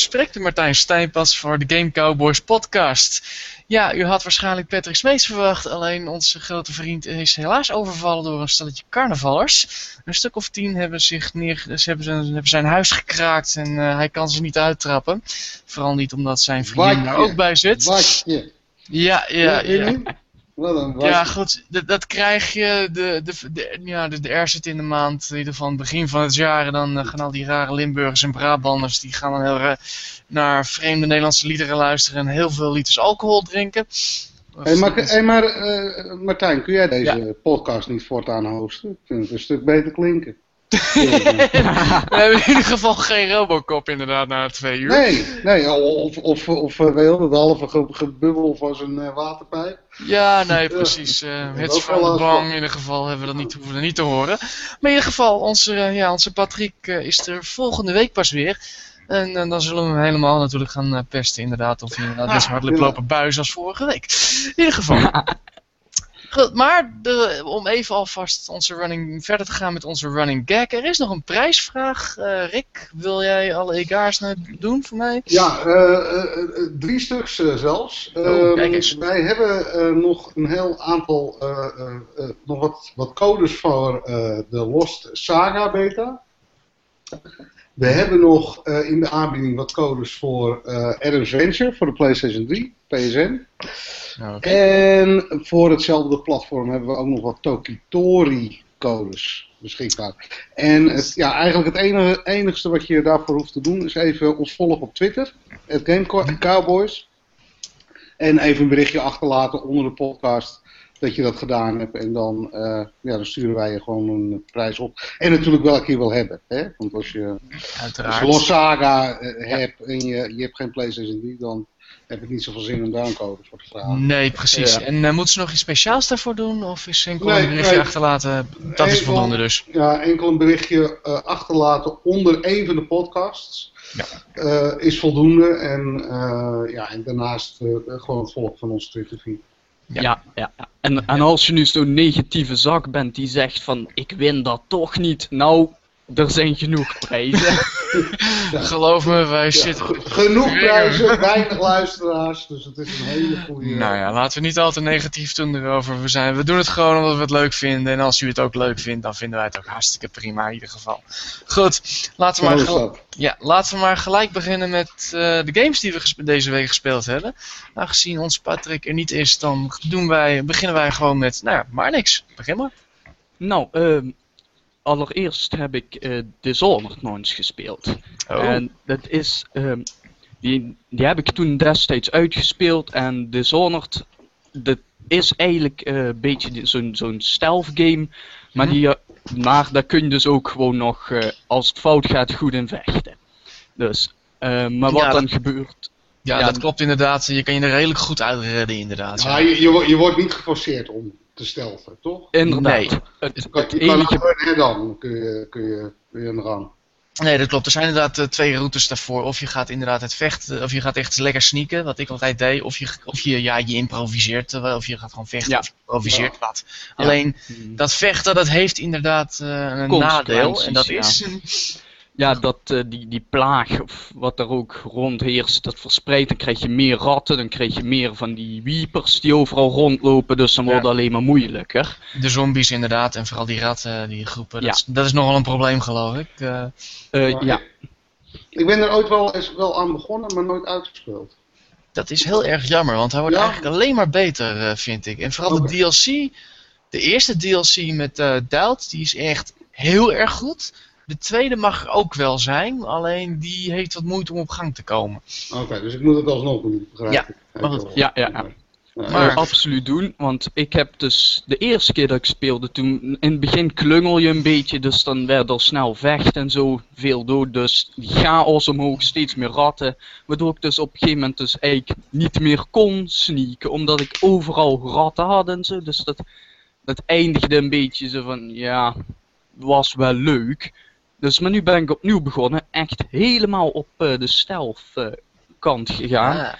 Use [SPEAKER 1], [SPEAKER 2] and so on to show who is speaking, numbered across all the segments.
[SPEAKER 1] Spreekt de Martijn Stijnpas voor de Game Cowboys podcast. Ja, u had waarschijnlijk Patrick Smeets verwacht, alleen onze grote vriend is helaas overvallen door een stelletje carnavallers. Een stuk of tien hebben, zich neer, ze hebben, zijn, hebben zijn huis gekraakt en uh, hij kan ze niet uittrappen. Vooral niet omdat zijn vriendin er ook bij zit.
[SPEAKER 2] Watje.
[SPEAKER 1] Ja, ja, ja.
[SPEAKER 2] Ja.
[SPEAKER 1] Goed, dat, dat krijg je. De, de, de, ja, de, de R zit in de maand, in ieder geval het begin van het jaar. En dan uh, gaan al die rare Limburgers en Brabanders, die gaan dan heel, uh, naar vreemde Nederlandse liederen luisteren en heel veel liters alcohol drinken.
[SPEAKER 2] Hey, maar, hey, maar uh, Martijn, kun jij deze ja. podcast niet voortaan hosten? Ik vind het een stuk beter klinken.
[SPEAKER 1] We hebben in ieder geval geen Robocop inderdaad na twee uur.
[SPEAKER 2] Nee, nee of, of, of uh, wel, het halve ge gebubbel van zijn uh, waterpijp.
[SPEAKER 1] Ja, nee, precies. Uh, het is van bang in ieder geval hebben we dat niet, hoeven we niet te horen. Maar in ieder geval, onze, ja, onze Patrick is er volgende week pas weer. En, en, dan zullen we hem helemaal natuurlijk gaan uh, pesten, inderdaad. Of inderdaad net zo hardelijk ja. lopen buizen als vorige week. In ieder geval. Goed, maar de, om even alvast onze running, verder te gaan met onze running gag. Er is nog een prijsvraag. Uh, Rick, wil jij alle egaars doen voor mij?
[SPEAKER 2] Ja, uh, uh, drie stuks zelfs.
[SPEAKER 1] Oh, kijk eens.
[SPEAKER 2] Wij hebben nog een heel aantal, nog wat, wat codes voor de Lost Saga beta. We hebben nog uh, in de aanbieding wat codes voor uh, Adam's Venture voor de PlayStation 3, PSN. Okay. En voor hetzelfde platform hebben we ook nog wat Tokitori codes beschikbaar. En het, ja, eigenlijk het enige, enigste wat je daarvoor hoeft te doen is even ons volgen op Twitter, het Game Cowboys. En even een berichtje achterlaten onder de podcast dat je dat gedaan hebt. En dan, uh, ja, dan sturen wij je gewoon een prijs op. En natuurlijk welke je wil hebben. Hè? Want als je, als je Los Saga uh, hebt ja. en je, je hebt geen PlayStation 3, dan heb ik niet zoveel zin om daar een code voor te vragen.
[SPEAKER 1] Nee, precies. Ja. En uh, moeten ze nog iets speciaals daarvoor doen? Of is enkel nee, een berichtje nee, achterlaten? Dat enkel, is voldoende dus.
[SPEAKER 2] Ja, enkel een berichtje achterlaten onder een van de podcasts. Ja. Is voldoende. En, ja, en daarnaast gewoon het volgen van onze Twitter feed.
[SPEAKER 3] Ja, ja, ja. En, en als je nu zo'n negatieve zak bent die zegt van ik win dat toch niet, nou, er zijn genoeg prijzen.
[SPEAKER 1] ja. Geloof me, wij ja, zitten...
[SPEAKER 2] Genoeg prijzen, weinig luisteraars, dus het is een hele goede...
[SPEAKER 1] Nou ja, laten we niet altijd negatief doen erover. We, zijn, we doen het gewoon omdat we het leuk vinden. En als u het ook leuk vindt, dan vinden wij het ook hartstikke prima in ieder geval. Goed, laten we, maar, ja, laten we maar gelijk beginnen met uh, de games die we deze week gespeeld hebben. Aangezien ons Patrick er niet is, dan doen wij, beginnen wij gewoon met, nou ja, maar niks. Begin maar.
[SPEAKER 3] Nou, uh, allereerst heb ik uh, Dishonored nog eens gespeeld.
[SPEAKER 1] Oh.
[SPEAKER 3] En dat is, um, die, die heb ik toen destijds uitgespeeld en Dishonored, dat is eigenlijk uh, een beetje zo'n zo'n stealth game, maar, hm. die, uh, maar daar kun je dus ook gewoon nog, als het fout gaat, goed in vechten. Dus, maar wat
[SPEAKER 1] ja,
[SPEAKER 3] dan
[SPEAKER 1] dat,
[SPEAKER 3] gebeurt...
[SPEAKER 1] Ja, ja, dat klopt inderdaad. Je kan je er redelijk goed uitredden inderdaad.
[SPEAKER 2] Ja, je, je, je wordt niet geforceerd om te stelven, toch?
[SPEAKER 3] Inderdaad.
[SPEAKER 1] Nee.
[SPEAKER 2] Het, het, je kan dan kun je, kun je, kun je.
[SPEAKER 1] Nee, dat klopt. Er zijn inderdaad uh, twee routes daarvoor. Of je gaat inderdaad het vechten, of je gaat echt lekker sneaken, wat ik altijd deed. Of je, of je, ja, je improviseert, of je gaat gewoon vechten,
[SPEAKER 3] ja.
[SPEAKER 1] of je improviseert ja. wat. Alleen, dat vechten, dat heeft inderdaad uh, een nadeel. En dat is...
[SPEAKER 3] ja, dat uh, die, die plaag, of wat er ook rondheerst, dat verspreidt. Dan krijg je meer ratten, dan krijg je meer van die weepers die overal rondlopen. Dus dan wordt het ja. alleen maar moeilijker.
[SPEAKER 1] De zombies inderdaad, en vooral die ratten, die groepen. Dat, ja. is, dat is nogal een probleem, geloof ik.
[SPEAKER 3] Uh, uh, ja.
[SPEAKER 2] Ik ben er ooit wel eens wel aan begonnen, maar nooit uitgespeeld.
[SPEAKER 1] Dat is heel erg jammer, want hij wordt ja. eigenlijk alleen maar beter, vind ik. En vooral okay. de DLC, de eerste DLC met uh, Doubt, die is echt heel erg goed. De tweede mag er ook wel zijn, alleen die heeft wat moeite om op gang te komen.
[SPEAKER 2] Oké, okay, dus ik moet het alsnog doen, begrijp
[SPEAKER 1] ja,
[SPEAKER 2] ik.
[SPEAKER 3] Maar goed. Ja, ja, ja. Maar absoluut doen, want ik heb dus de eerste keer dat ik speelde, toen in het begin klungel je een beetje, dus dan werd er snel vecht en zo, veel dood, dus chaos omhoog, steeds meer ratten, waardoor ik dus op een gegeven moment dus eigenlijk niet meer kon sneaken, omdat ik overal ratten had en zo, dus dat, dat eindigde een beetje zo van, ja, was wel leuk, dus, maar nu ben ik opnieuw begonnen, echt helemaal op uh, de stealth uh, kant gegaan.
[SPEAKER 1] Ah,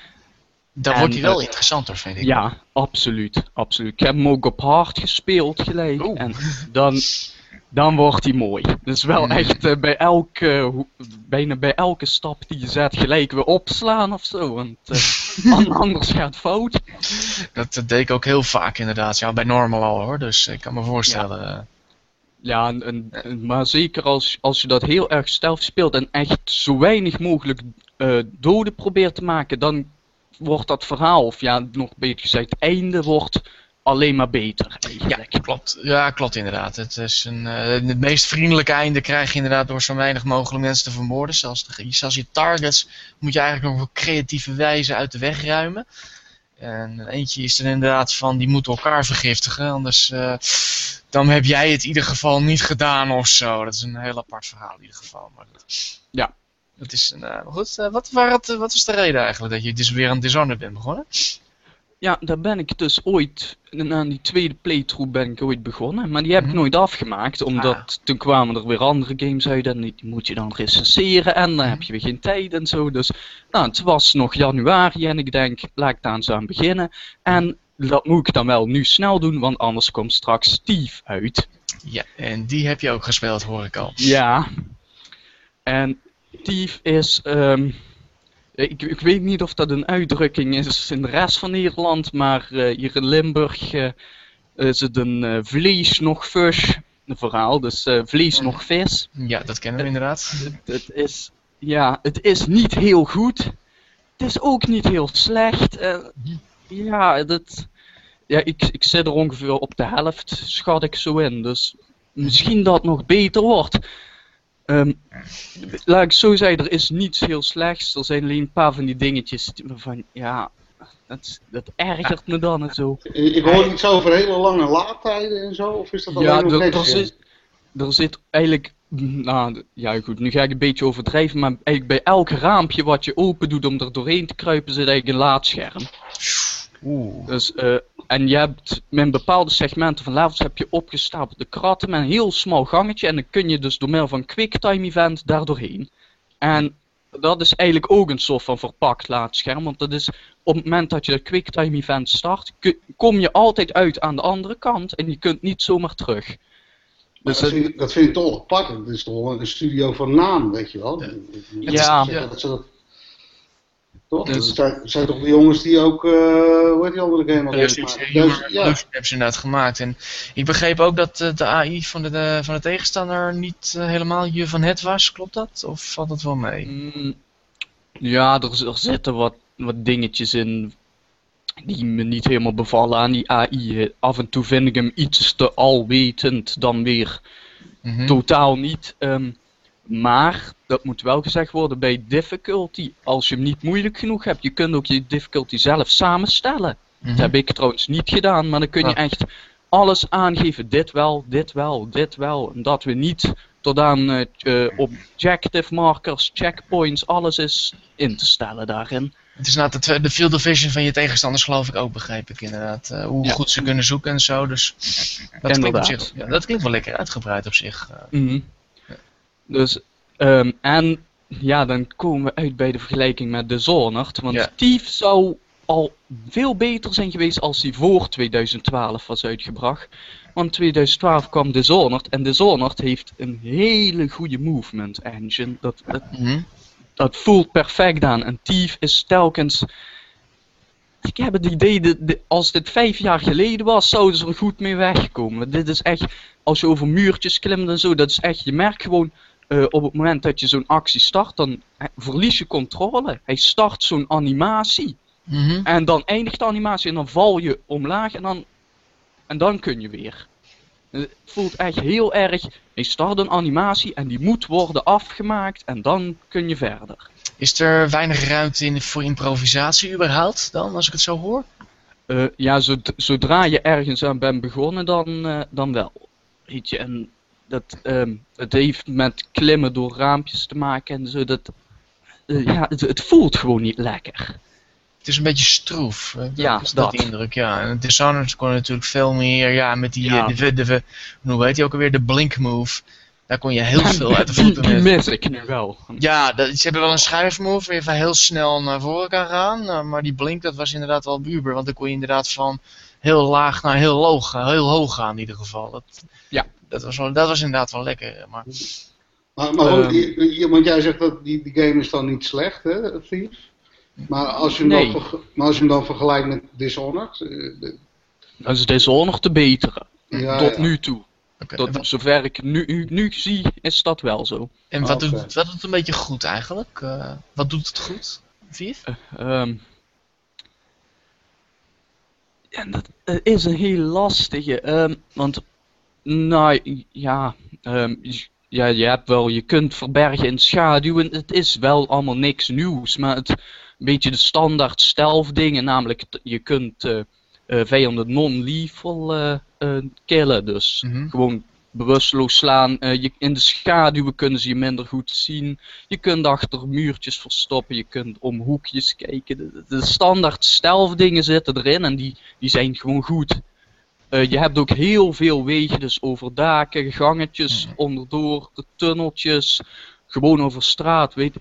[SPEAKER 1] dan en, wordt hij wel uh, interessanter, vind ik.
[SPEAKER 3] Ja, absoluut, absoluut. Ik heb hem ook op hard gespeeld gelijk.
[SPEAKER 1] Oeh.
[SPEAKER 3] En dan, dan wordt hij mooi. Dus wel mm. echt bij elke, bijna bij elke stap die je zet gelijk weer opslaan of zo. Want anders gaat het fout.
[SPEAKER 1] Dat, dat, deed ik ook heel vaak inderdaad. Ja, bij normal al hoor. Dus ik kan me voorstellen.
[SPEAKER 3] Ja. Ja, en, maar zeker als, als je dat heel erg stealth speelt en echt zo weinig mogelijk uh, doden probeert te maken, dan wordt dat verhaal, of ja, nog beter gezegd, het einde wordt alleen maar beter.
[SPEAKER 1] Eigenlijk. Ja, klopt. Ja, klopt inderdaad. Het, is een, uh, het meest vriendelijke einde krijg je inderdaad door zo weinig mogelijk mensen te vermoorden. Zelfs, de, zelfs je targets moet je eigenlijk nog op creatieve wijze uit de weg ruimen. En eentje is er inderdaad van, die moeten elkaar vergiftigen, anders uh, dan heb jij het in ieder geval niet gedaan of zo. Dat is een heel apart verhaal in ieder geval. Maar ja, dat is een, uh, goed. Uh, wat, wat was de reden eigenlijk dat je dus weer aan Dishonored bent begonnen?
[SPEAKER 3] Ja, daar ben ik dus ooit, aan die tweede playthrough ben ik ooit begonnen. Maar die heb ik mhm. nooit afgemaakt, omdat ah. toen kwamen er weer andere games uit en die moet je dan recenseren en dan mhm. heb je weer geen tijd en zo. Dus nou, het was nog januari en ik denk, laat ik daar eens aan beginnen. En dat moet ik dan wel nu snel doen, want anders komt straks Steve uit.
[SPEAKER 1] Ja, en die heb je ook gespeeld, hoor ik al.
[SPEAKER 3] Ja. En Steve is... Um, ik, ik, weet niet of dat een uitdrukking is in de rest van Nederland, maar uh, hier in Limburg uh, is het een uh, vlees nog vis verhaal. Dus vlees nog vis.
[SPEAKER 1] Ja, dat kennen we inderdaad.
[SPEAKER 3] Het, is, ja, het is niet heel goed. Het is ook niet heel slecht. ja, dat, ja ik, ik zit er ongeveer op de helft, schat ik zo in. Dus misschien dat het nog beter wordt. Um, laat ik zo zeggen, er is niets heel slechts. Er zijn alleen een paar van die dingetjes van, ja, dat, dat ergert me dan en zo.
[SPEAKER 2] Ik hoor iets over hele lange laadtijden en zo, of is dat alleen
[SPEAKER 3] ja, nog er, er zit, er zit eigenlijk, nou ja goed, nu ga ik een beetje overdrijven, maar eigenlijk bij elk raampje wat je open doet om er doorheen te kruipen zit eigenlijk een laadscherm. Oeh. Dus uh, en je hebt met bepaalde segmenten van levels heb je opgestapelde kratten met een heel smal gangetje. En dan kun je dus door middel van quicktime event daar doorheen. En dat is eigenlijk ook een soort van verpakt laadscherm. Want dat is op het moment dat je de quicktime event start, kom je altijd uit aan de andere kant. En je kunt niet zomaar terug.
[SPEAKER 2] Dus dat, vind ik, dat vind ik toch apart. Het is toch een studio van naam, weet je wel.
[SPEAKER 3] Ja. ja. Dat,
[SPEAKER 2] dat, toch? Dus, dat zijn, zijn, toch de jongens die ook, uh, hoe heet die andere game al
[SPEAKER 1] dus, ja. hebben ze inderdaad gemaakt. En ik begreep ook dat uh, de AI van de, de, van de tegenstander niet uh, helemaal je van het was. Klopt dat? Of valt dat wel mee? Mm,
[SPEAKER 3] ja, er, er, zitten wat, wat dingetjes in die me niet helemaal bevallen aan die AI. Af en toe vind ik hem iets te alwetend, dan weer mm -hmm. totaal niet. Um, maar, dat moet wel gezegd worden, bij difficulty, als je hem niet moeilijk genoeg hebt, je kunt ook je difficulty zelf samenstellen. Dat mhm. heb ik trouwens niet gedaan, maar dan kun je echt alles aangeven. Dit wel, dit wel, dit wel. En dat we niet tot aan uh, objective markers, checkpoints, alles is in te stellen daarin.
[SPEAKER 1] Het is inderdaad de, de field of vision van je tegenstanders geloof ik ook, begreep ik inderdaad. Uh, hoe goed ze kunnen zoeken en zo. Dus dat klinkt, op zich, ja, dat klinkt wel lekker uitgebreid op zich.
[SPEAKER 3] Mm dus, um, en ja, dan komen we uit bij de vergelijking met Dishonored. Want ja. Thief zou al veel beter zijn geweest als hij voor 2012 was uitgebracht. Want 2012 kwam Dishonored en Dishonored heeft een hele goede movement engine. Dat, dat, mm dat voelt perfect aan. En Thief is telkens... Ik heb het idee, dat als dit vijf jaar geleden was, zouden ze er goed mee wegkomen. Dit is echt, als je over muurtjes klimt en zo, dat is echt, je merkt gewoon uh, op het moment dat je zo'n actie start, dan verlies je controle. Hij start zo'n animatie. Mm -hmm. En dan eindigt de animatie en dan val je omlaag en dan, en dan kun je weer. Het voelt echt heel erg. Hij start een animatie en die moet worden afgemaakt en dan kun je verder.
[SPEAKER 1] Is er weinig ruimte in, voor improvisatie überhaupt dan, als ik het zo hoor?
[SPEAKER 3] Uh, ja, zodra je ergens aan bent begonnen, dan, uh, dan wel. Weet je, en dat, um, het heeft met klimmen door raampjes te maken en zo. Dat, uh, ja, het, het, voelt gewoon niet lekker.
[SPEAKER 1] Het is een beetje stroef. Dat ja, is dat. indruk, ja. En Dishonored kon natuurlijk veel meer, ja, met die, ja. de, de, de, hoe heet die ook alweer, de blink move. Daar kon je heel veel uit de voeten.
[SPEAKER 3] Die mis ik nu wel.
[SPEAKER 1] Ja, dat, ze hebben wel een schuifmove waar je heel snel naar voren kan gaan. Uh, maar die blink, dat was inderdaad wel buber. Want dan kon je inderdaad van heel laag naar heel hoog, heel hoog gaan in ieder geval. Dat, ja. Dat, was, wel, dat was inderdaad wel lekker. Maar,
[SPEAKER 2] maar, maar ehm. want jij zegt dat die, die game is dan niet slecht, hè, Thieves? Maar als je hem, nee. dan, maar als je hem dan vergelijkt met Dishonored... Uh,
[SPEAKER 3] dan is Dishonored te beteren. tot nu toe. Tot zover ik nu, nu, zie, is dat wel zo.
[SPEAKER 1] En wat, doet, wat doet het een beetje goed eigenlijk? Uh, wat doet het goed? Vier?
[SPEAKER 3] Uh, um, ja, dat is een heel lastige. Um, want, nou ja, um, ja, je hebt wel, je kunt verbergen in schaduwen. Het is wel allemaal niks nieuws, maar het een beetje de standaard stealth dingen, namelijk je kunt uh, uh, vijanden non-lethal uh, killen, dus mm -hmm. gewoon bewusteloos slaan. je, in de schaduwen kunnen ze je minder goed zien. Je kunt achter muurtjes verstoppen, je kunt om hoekjes kijken. De, de standaard stealth dingen zitten erin en die, die zijn gewoon goed. Je hebt ook heel veel wegen, dus over daken, gangetjes, mm. onderdoor, de tunneltjes, gewoon over straat, weet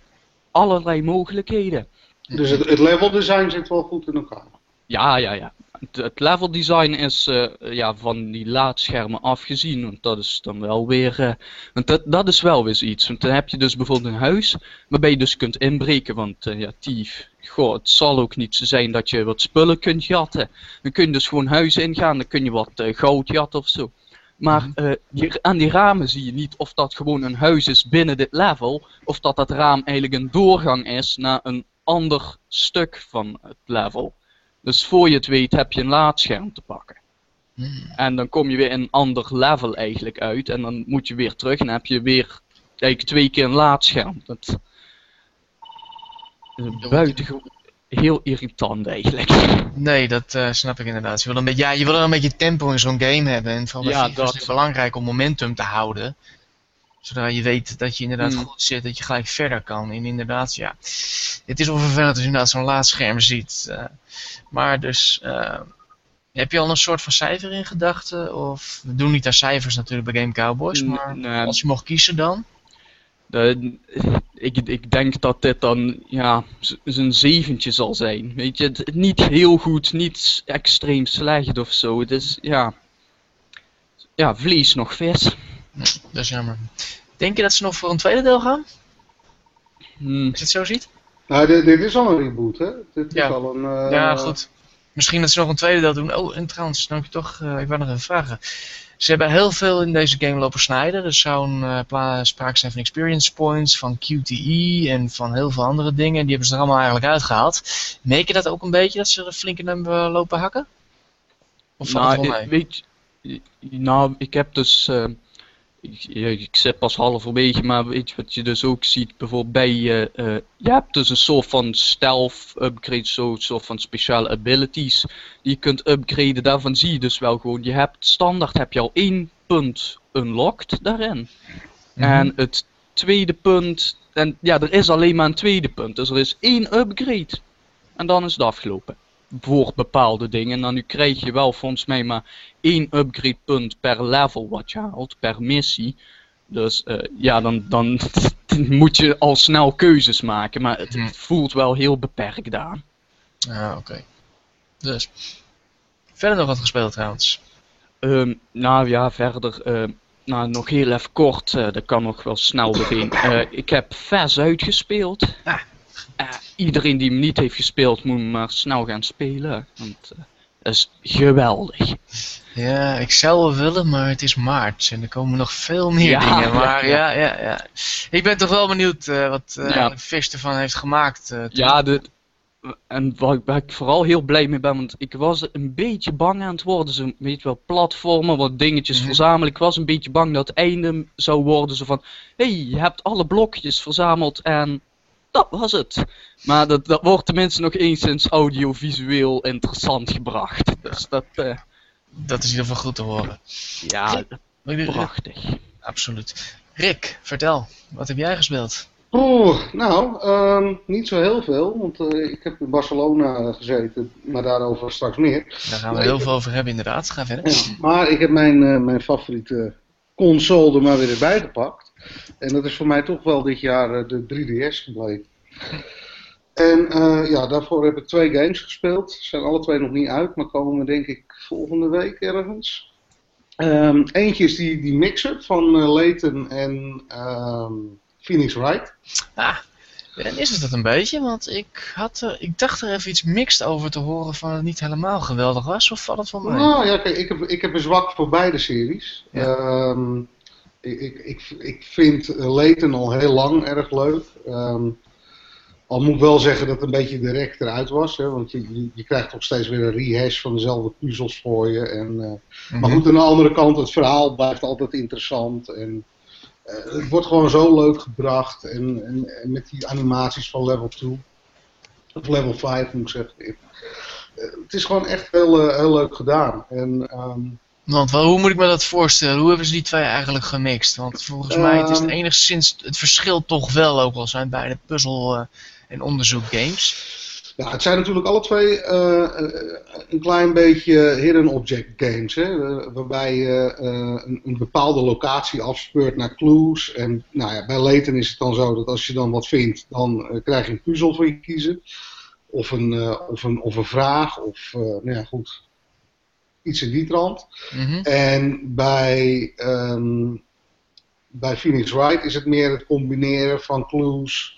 [SPEAKER 3] allerlei mogelijkheden.
[SPEAKER 2] Dus het, het level design zit wel goed in elkaar.
[SPEAKER 3] Ja, ja, ja. Het, level design is uh, ja, van die laadschermen afgezien. Want dat is dan wel weer. Uh, want dat, dat is wel weer iets. Want dan heb je dus bijvoorbeeld een huis. Waarbij je dus kunt inbreken. Want uh, ja, tief. Goh, het zal ook niet zo zijn dat je wat spullen kunt jatten. Dan kun je dus gewoon huizen ingaan. Dan kun je wat goud jatten of zo. Maar die, aan die ramen zie je niet of dat gewoon een huis is binnen dit level. Of dat dat raam eigenlijk een doorgang is naar een ander stuk van het level. Dus voor je het weet heb je een laadscherm te pakken. Hmm. En dan kom je weer in een ander level eigenlijk uit. En dan moet je weer terug en dan heb je weer eigenlijk twee keer een laadscherm. Dat is buitengewoon heel irritant eigenlijk.
[SPEAKER 1] Nee, dat uh, snap ik inderdaad. Je wil, een beetje, ja, je wil een beetje tempo in zo'n game hebben. En vooral ja, dat is belangrijk om momentum te houden. Zodra je weet dat je inderdaad hmm. goed zit, dat je gelijk verder kan. En inderdaad, ja. Het is wel vervelend als je inderdaad zo'n laadscherm ziet. Uh, maar dus, uh, heb je al een soort van cijfer in gedachten? Of, we doen niet aan cijfers natuurlijk bij Game Cowboys, maar als je mocht kiezen dan?
[SPEAKER 3] De, ik, ik denk dat dit dan ja, een zeventje zal zijn. Weet je, het, niet heel goed, niet extreem slecht of zo. Het is, ja, ja vlees nog vis.
[SPEAKER 1] Dat is jammer. Denk je dat ze nog voor een tweede deel gaan? Hmm. Als je het zo ziet?
[SPEAKER 2] Nou, dit, dit, is al een reboot, hè? Dit
[SPEAKER 1] ja.
[SPEAKER 2] is al een... Uh...
[SPEAKER 1] Ja, goed. Misschien dat ze nog een tweede deel doen. Oh, en trouwens, dan heb je toch... Uh, ik wou nog even vragen. Ze hebben heel veel in deze game lopen snijden. Er zou een uh, sprake zijn van experience points, van QTE en van heel veel andere dingen. Die hebben ze er allemaal eigenlijk uitgehaald. Merk je dat ook een beetje, dat ze er flink in hebben lopen hakken?
[SPEAKER 3] Of nou, het wel mee? Weet je, nou, ik heb dus... Uh, ik, ik zit pas halverwege, maar weet je wat je dus ook ziet, bijvoorbeeld bij, uh, uh, je hebt dus een soort van stealth upgrade, zo, soort van speciale abilities die je kunt upgraden, daarvan zie je dus wel gewoon, je hebt standaard heb je al één punt unlocked daarin. Mhm. En het tweede punt, en ja, er is alleen maar een tweede punt, dus er is één upgrade. En dan is het afgelopen voor bepaalde dingen. En dan nu krijg je wel volgens mij maar één upgrade punt per level wat je haalt, per missie. Dus uh, ja, dan, dan moet je al snel keuzes maken. Maar het, het voelt wel heel beperkt aan.
[SPEAKER 1] Ja, oké. Dus. Verder nog wat gespeeld trouwens?
[SPEAKER 3] Um, nou ja, verder. Uh, nou, nog heel even kort. Uh, dat kan nog wel snel doorheen. ik heb vers uitgespeeld. Ah. Uh, iedereen die hem niet heeft gespeeld, moet maar snel gaan spelen. Want uh, dat is geweldig.
[SPEAKER 1] Ja, ik zou wel willen, maar het is maart en er komen nog veel meer dingen. Maar ja, ja, ja, ja. Ik ben toch wel benieuwd uh, wat ja. Fish ervan heeft gemaakt.
[SPEAKER 3] ja, de, en waar, waar, ik vooral heel blij mee ben, want ik was een beetje bang aan het worden. Zo, weet wel, platformen, wat dingetjes mm verzamelen. Ik was een beetje bang dat het einde zou worden. Zo van, hé, hey, je hebt alle blokjes verzameld en dat was het. Maar dat, dat wordt tenminste nog enigszins audiovisueel interessant gebracht. Dus dat... Uh...
[SPEAKER 1] Dat is in ieder geval goed te horen.
[SPEAKER 3] Ja, prachtig.
[SPEAKER 1] Absoluut. Rick, vertel, wat heb jij gespeeld?
[SPEAKER 2] Oeh, nou, um, niet zo heel veel, want uh, ik heb in Barcelona gezeten, maar daarover straks meer.
[SPEAKER 1] Daar gaan we heel veel over hebben inderdaad, ga verder.
[SPEAKER 2] Ja, maar ik heb mijn, uh, mijn favoriete console er maar weer erbij gepakt. En dat is voor mij toch wel dit jaar uh, de 3DS gebleven. En ja, daarvoor heb ik twee games gespeeld. Ze zijn alle twee nog niet uit, maar komen denk ik volgende week ergens. Um, eentje is die, die mixer van uh, en um, Phoenix Wright.
[SPEAKER 1] Ah, en is het dat een beetje? Want ik, had er, ik dacht er even iets mixed over te horen van het niet helemaal geweldig was. Of valt het van mij?
[SPEAKER 2] Nou ja, kijk, ik heb, ik heb een zwak voor beide series. Ja. Um, ik, ik, ik vind Layton al heel lang erg leuk. Al moet ik wel zeggen dat het een beetje direct eruit was. Hè, want je, je, krijgt toch steeds weer een rehash van dezelfde puzzels voor je. En, uh, Maar goed, aan de andere kant, het verhaal blijft altijd interessant. En uh, het wordt gewoon zo leuk gebracht. En, en, en, met die animaties van level 2. Of level 5 moet ik zeggen. Uh, het is gewoon echt heel, heel leuk gedaan. En... Um,
[SPEAKER 1] want hoe moet ik me dat voorstellen? Hoe hebben ze die twee eigenlijk gemixt? Want volgens mij het is het enigszins het verschil toch wel, ook al zijn beide puzzel en onderzoekgames?
[SPEAKER 2] Ja, het zijn natuurlijk alle twee uh, een klein beetje hidden object games. Hè, waarbij je uh, een, een, bepaalde locatie afspeurt naar clues. En nou ja, bij Layton is het dan zo dat als je dan wat vindt, dan krijg je een puzzel voor je kiezen. Of een, of een, of een vraag, of nou ja, goed, iets in die trant. Mm -hmm. En bij, um, bij Phoenix Wright is het meer het combineren van clues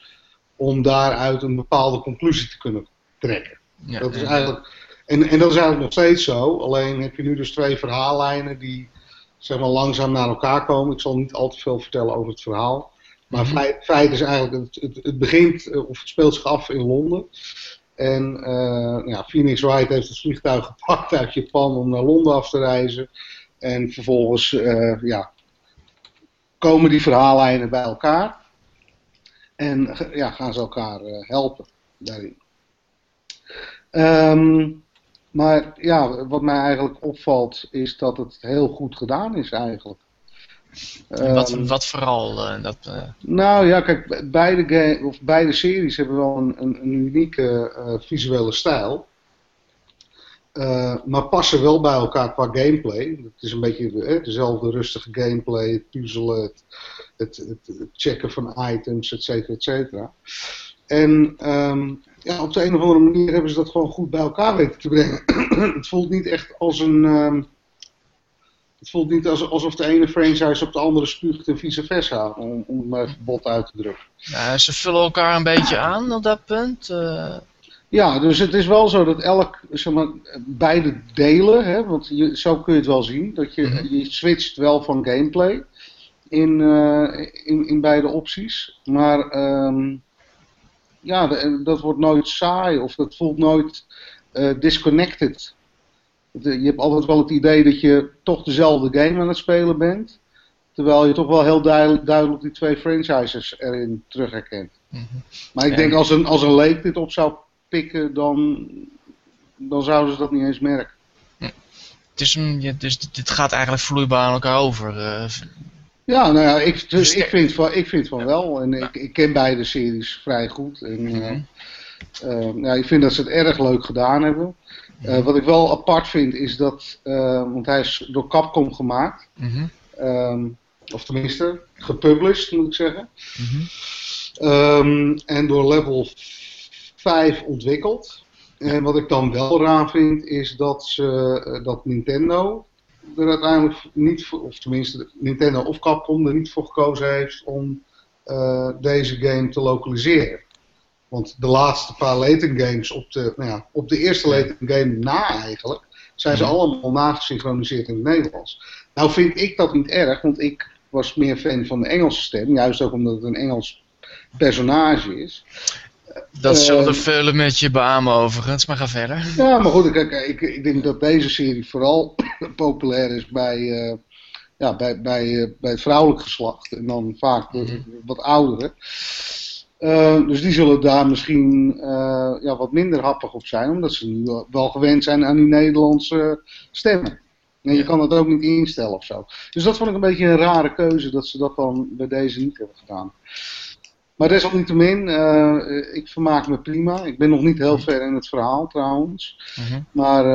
[SPEAKER 2] om daaruit een bepaalde conclusie te kunnen trekken. Ja, dat is eigenlijk, en, en dat is eigenlijk nog steeds zo, alleen heb je nu dus twee verhaallijnen die zeg maar, langzaam naar elkaar komen. Ik zal niet al te veel vertellen over het verhaal. Maar mm -hmm. feit, is eigenlijk, het, het, het, begint, eh, of het speelt zich af in Londen. En uh, ja, Phoenix Wright heeft het vliegtuig gepakt uit Japan om naar Londen af te reizen. En vervolgens uh, ja, komen die verhaallijnen bij elkaar. En ja, gaan ze elkaar uh, helpen daarin. Um, maar ja, wat mij eigenlijk opvalt is dat het heel goed gedaan is eigenlijk.
[SPEAKER 1] Wat, um, wat vooral? Uh, dat, uh...
[SPEAKER 2] Nou ja, kijk, beide, game, of beide series hebben wel een, een, een unieke visuele stijl. maar passen wel bij elkaar qua gameplay. Het is een beetje dezelfde rustige gameplay, het puzzelen, het, het, het, het checken van items, et cetera, et cetera. En um, ja, op de een of andere manier hebben ze dat gewoon goed bij elkaar weten te brengen. het voelt niet echt als een... Um, het voelt niet alsof de ene franchise op de andere spuugt en vice versa, om, om even bot uit te drukken.
[SPEAKER 1] Ja, ze vullen elkaar een beetje aan op dat punt. Uh...
[SPEAKER 2] Ja, dus het is wel zo dat elk, zeg maar, beide delen, hè, want je, zo kun je het wel zien, dat je, mm -hmm. je switcht wel van gameplay in, uh, in, in beide opties. Maar um, ja, dat wordt nooit saai of dat voelt nooit uh, disconnected. Je hebt altijd wel het idee dat je toch dezelfde game aan het spelen bent. Terwijl je toch wel heel duidelijk, duidelijk die twee franchises erin terug herkent. Mm -hmm. Maar ik denk als een, als een leek dit op zou pikken, dan, dan zouden ze dat niet eens merken.
[SPEAKER 1] Het, is een, dus dit gaat eigenlijk vloeibaar aan elkaar over. Uh,
[SPEAKER 2] ja, nou ja, ik, dus ik, vind, van, ik vind van wel. En ik, ik ken beide series vrij goed. En, mm -hmm. uh, uh, ik vind dat ze het erg leuk gedaan hebben. Uh, wat ik wel apart vind is dat, want hij is door Capcom gemaakt. Mm -hmm. um, of tenminste, gepublished moet ik zeggen. Mm -hmm. um, en door Level 5 ontwikkeld. En wat ik dan wel raar vind is dat, ze, dat Nintendo er uiteindelijk niet voor, of tenminste Nintendo of Capcom er niet voor gekozen heeft om uh, deze game te lokaliseren. Want de laatste paar Layton games op de, nou ja, op de eerste Layton game na eigenlijk, zijn ze allemaal nagesynchroniseerd in het Nederlands. Nou vind ik dat niet erg, want ik was meer fan van de Engelse stem, juist ook omdat het een Engels personage is.
[SPEAKER 1] Dat zullen er velen met je beamen overigens, maar ga verder.
[SPEAKER 2] Ja, maar goed, ik, ik, ik denk dat deze serie vooral populair is bij, uh, ja, bij, bij, uh, bij het vrouwelijk geslacht. En dan vaak -hmm. wat ouderen. Uh, dus die zullen daar misschien ja, wat minder happig op zijn, omdat ze nu wel gewend zijn aan die Nederlandse stemmen. En je kan dat ook niet instellen of zo. Dus dat vond ik een beetje een rare keuze dat ze dat dan bij deze niet hebben gedaan. Maar desalniettemin, uh, ik vermaak me prima. Ik ben nog niet heel ver in het verhaal trouwens. -huh. Maar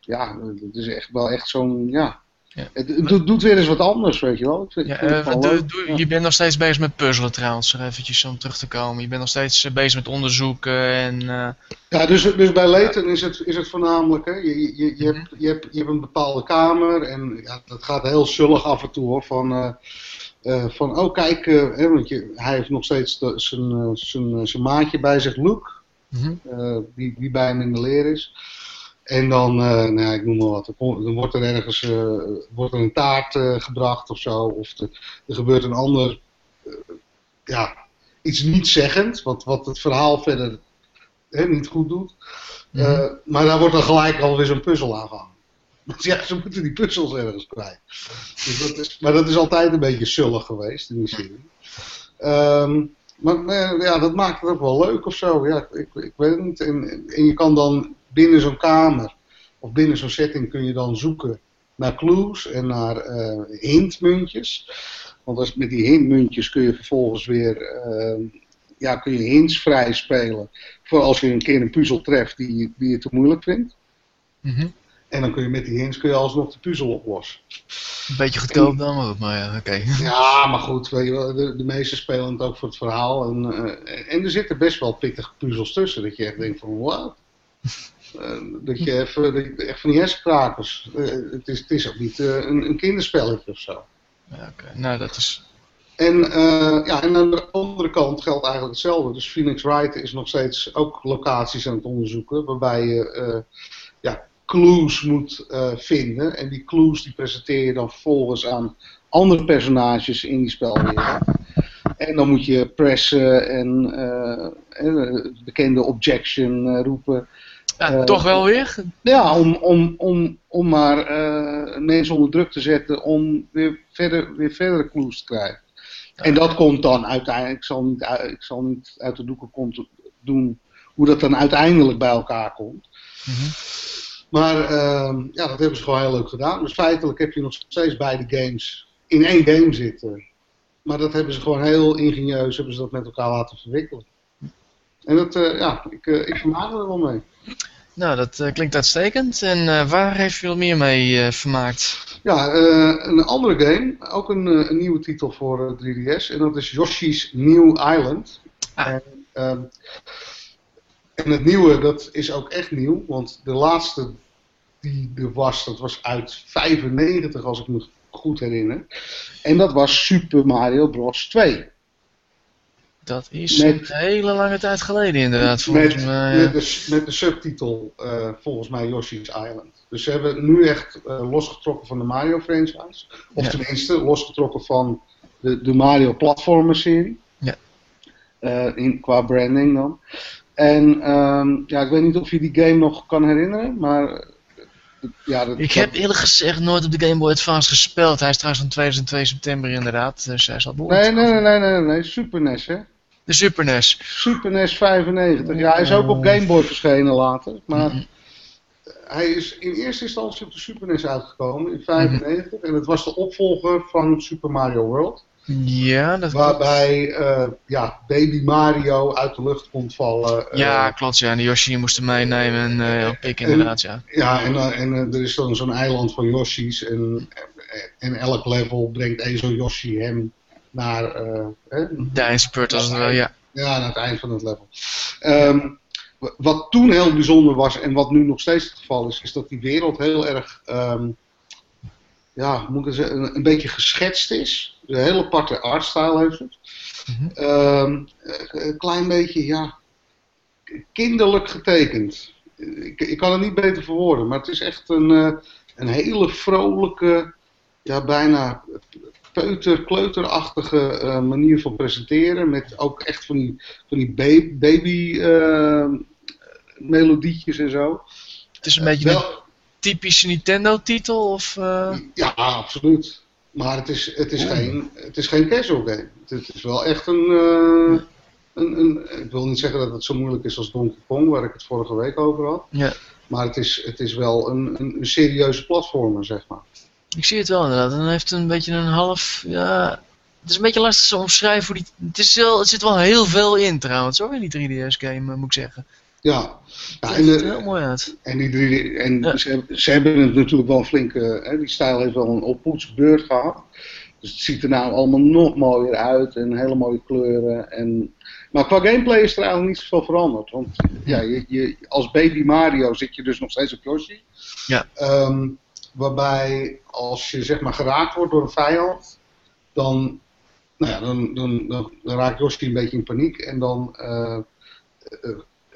[SPEAKER 2] ja, het is echt wel echt zo'n, ja, Ja. Het doet, doet, weer eens wat anders, weet je wel.
[SPEAKER 1] ja, uh, Je bent nog steeds bezig met puzzelen trouwens, eventjes om terug te komen. Je bent nog steeds eh, bezig met onderzoeken en... Uh...
[SPEAKER 2] Ja, dus, dus bij Leighton is het, is het voornamelijk, hè. Je, je, je, mhm. hebt, je, hebt, je hebt een bepaalde kamer en ja, dat gaat heel zullig af en toe hoor, van... Uh, van, oh kijk, hè, want je, hij heeft nog steeds zijn, zijn, zijn maatje bij zich, Luke, mm -hmm. die, die bij hem in de leer is. En dan, uh, nou ja, ik noem maar wat, dan wordt er ergens uh, wordt er een taart uh, gebracht of zo. Of er gebeurt een ander, ja, iets niet zeggend, wat, wat het verhaal verder hè, niet goed doet. Mm maar daar wordt dan gelijk alweer zo'n puzzel aangehangen. Dus ja, ze moeten die puzzels ergens kwijt. Dus dat is, maar dat is altijd een beetje sullig geweest in die serie. Um, maar ja, dat maakt het ook wel leuk of zo. Ja, ik, ik weet het niet. En, en je kan dan binnen zo'n kamer of binnen zo'n setting kun je dan zoeken naar clues en naar uh, hintmuntjes. Want als, met die hintmuntjes kun je vervolgens weer uh, ja, kun je hints vrij spelen. Voor als je een keer een puzzel treft die, die je te moeilijk vindt. Mm En dan kun je met die hints kun je alsnog de puzzel oplossen.
[SPEAKER 1] Een beetje goedkoop dan, maar ja, oké.
[SPEAKER 2] Ja, maar goed, weet je wel, de, de meesten spelen het ook voor het verhaal. En, uh, en er zitten best wel pittige puzzels tussen. Dat je echt denkt van, wat? Eh, dat je even, dat je echt van die hersenkrakers. Uh, het, is, het is ook niet een, een, kinderspelletje of zo.
[SPEAKER 1] Ja, oké. Nou, dat is...
[SPEAKER 2] En, ja, en aan de andere kant geldt eigenlijk hetzelfde. Dus Phoenix Wright is nog steeds ook locaties aan het onderzoeken. Waarbij je ja, clues moet vinden. En die clues die presenteer je dan vervolgens aan andere personages in die spelwereld. En dan moet je pressen en uh, bekende objection roepen.
[SPEAKER 1] Ja, toch wel weer?
[SPEAKER 2] Ja, om, om, om, om maar mensen onder druk te zetten om weer, verder, weer verdere clues te krijgen. Ja. En dat komt dan uiteindelijk, ik zal niet, ik zal niet uit de doeken komt, doen hoe dat dan uiteindelijk bij elkaar komt. Mm -hmm. Maar uh, ja, dat hebben ze gewoon heel leuk gedaan. Dus feitelijk heb je nog steeds beide games in één game zitten. Maar dat hebben ze gewoon heel ingenieus hebben ze dat met elkaar laten verwikkelen. En dat, uh, ja, ik, uh, ik vermaak er wel mee.
[SPEAKER 1] Nou, dat uh, klinkt uitstekend. En waar heeft u al meer mee vermaakt?
[SPEAKER 2] Ja, een andere game. Ook een, een nieuwe titel voor 3DS. En dat is Yoshi's New Island. Ah. En, ehm, en, het nieuwe, dat is ook echt nieuw. Want de laatste die er was, dat was uit 95 als ik me goed herinner. En dat was Super Mario Bros. 2.
[SPEAKER 1] Dat is met, een hele lange tijd geleden inderdaad, volgens
[SPEAKER 2] met,
[SPEAKER 1] mij.
[SPEAKER 2] Met de, met de subtitel, uh, volgens mij, Yoshi's Island. Dus ze hebben nu echt uh, losgetrokken van de Mario franchise. Of ja. tenminste, losgetrokken van de, de Mario platformer serie. Ja. Uh, in, qua branding dan. En um, ja, ik weet niet of je die game nog kan herinneren, maar...
[SPEAKER 1] Ja, dat, ik heb eerlijk gezegd nooit op de Game Boy Advance gespeeld. Hij is trouwens van 2002 september inderdaad, dus hij zal
[SPEAKER 2] behoorlijk... Nee, nee, nee, nee, nee, nee, Super NES hè.
[SPEAKER 1] De Super NES.
[SPEAKER 2] Super NES 95. Ja, hij is ook op Game Boy verschenen later. Maar mm-hmm. hij is in eerste instantie op de Super NES uitgekomen in 95. Mm-hmm. En het was de opvolger van Super Mario World.
[SPEAKER 1] Ja, dat
[SPEAKER 2] Waarbij uh, ja, Baby Mario uit de lucht komt vallen.
[SPEAKER 1] Ja, uh, klopt. Ja, en de Yoshi moesten meenemen en op pik inderdaad, ja.
[SPEAKER 2] Ja, en, en er is dan zo'n eiland van Yoshi's. En, en elk level brengt één zo'n Yoshi hem naar... Uh,
[SPEAKER 1] de eindspurt als het wel, ja.
[SPEAKER 2] Ja, naar het eind van het level. Um, wat toen heel bijzonder was en wat nu nog steeds het geval is, is dat die wereld heel erg, um, ja, moet ik zeggen, een, een, beetje geschetst is. Een hele aparte artstyle heeft het. Mm -hmm. um, een klein beetje, ja, kinderlijk getekend. Ik, ik, kan het niet beter verwoorden, maar het is echt een, uh, een hele vrolijke, ja, bijna peuter, kleuterachtige uh, manier van presenteren. Met ook echt van die, van die baby, baby uh, melodietjes en zo.
[SPEAKER 1] Het is een beetje wel, typische Nintendo-titel? of? Uh...
[SPEAKER 2] Ja, absoluut. Maar het is, het is, geen, het is geen casual game. Het is wel echt een, uh, een, een, Ik wil niet zeggen dat het zo moeilijk is als Donkey Kong, waar ik het vorige week over had. Ja. Maar het is, het is wel een, een, een serieuze platformer, zeg maar.
[SPEAKER 1] Ik zie het wel inderdaad. En dan heeft een beetje een half. Ja, het is een beetje lastig te omschrijven. Hoe die, het, is wel, het zit wel heel veel in trouwens hoor, in die 3DS game, moet ik zeggen.
[SPEAKER 2] Ja.
[SPEAKER 1] ja en, ziet er heel mooi uit.
[SPEAKER 2] En, die drie, en ze, ze, hebben het natuurlijk wel een flinke, hè, die stijl heeft wel een oppoetsbeurt gehad. Dus het ziet er nou allemaal nog mooier uit en hele mooie kleuren. En, maar qua gameplay is er eigenlijk niet zoveel veranderd. Want ja, je, je, als baby Mario zit je dus nog steeds op Yoshi.
[SPEAKER 1] Ja.
[SPEAKER 2] Ehm, waarbij als je zeg maar geraakt wordt door een vijand, dan, nou ja, dan, dan, dan, raakt Yoshi een beetje in paniek. En dan uh,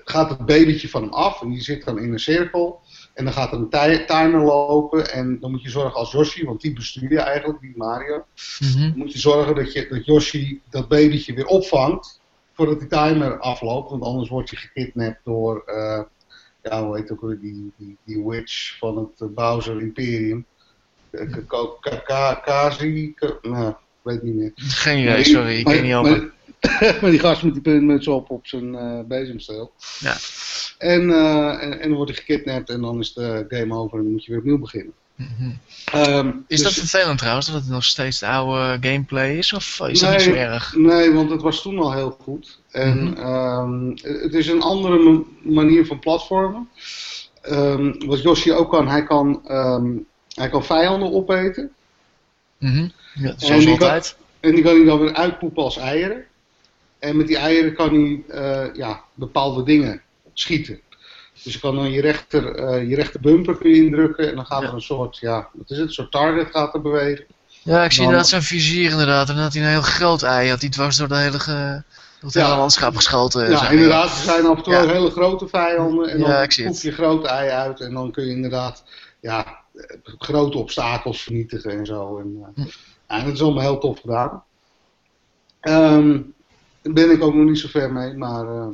[SPEAKER 2] gaat het babytje van hem af en die zit dan in een cirkel. En dan gaat er een timer lopen en dan moet je zorgen als Yoshi, want die bestuur je eigenlijk, die Mario.
[SPEAKER 1] Mm
[SPEAKER 2] Dan moet je zorgen dat, je, dat Yoshi dat babytje weer opvangt voordat die timer afloopt. Want anders word je gekidnapt door, uh, ja hoe heet ook die, die, die witch van het uh, Bowser Imperium. Kazi, nou, ik weet niet meer.
[SPEAKER 1] Geen idee, sorry, ik ken niet
[SPEAKER 2] helpen. Maar die gast met die puntmuts op op zijn uh, bezemsteel.
[SPEAKER 1] Ja.
[SPEAKER 2] En, uh, en, en, dan wordt hij gekidnapt en dan is de game over en dan moet je weer opnieuw beginnen.
[SPEAKER 1] Mm -hmm. um, is dus, dat vervelend trouwens, dat het nog steeds de oude gameplay is? Of is dat niet zo erg?
[SPEAKER 2] Nee, want het was toen al heel goed. En mm -hmm. um, het is een andere manier van platformen. Um, wat Yoshi ook kan, hij kan, hij kan vijanden opeten.
[SPEAKER 1] Mm -hmm. ja, zoals en altijd.
[SPEAKER 2] Kan, en die kan hij dan weer uitpoepen als eieren. En met die eieren kan hij uh, ja, bepaalde dingen schieten. Dus je kan dan je rechter, uh, je rechter bumper kun je indrukken en dan gaat er een soort, ja, wat is het, een soort target gaat er bewegen.
[SPEAKER 1] Ja, ik zie inderdaad zo'n vizier inderdaad. En dan had hij een heel groot ei, had hij dwars door de hele, door het hele landschap geschoten.
[SPEAKER 2] Ja, inderdaad, er zijn af en toe ja. hele grote vijanden en dan poep je grote ei uit en dan kun je inderdaad, ja, grote obstakels vernietigen en zo. En, uh, hm. ja, dat is allemaal heel tof gedaan. Um, daar ben ik ook nog niet zo ver mee, maar uh,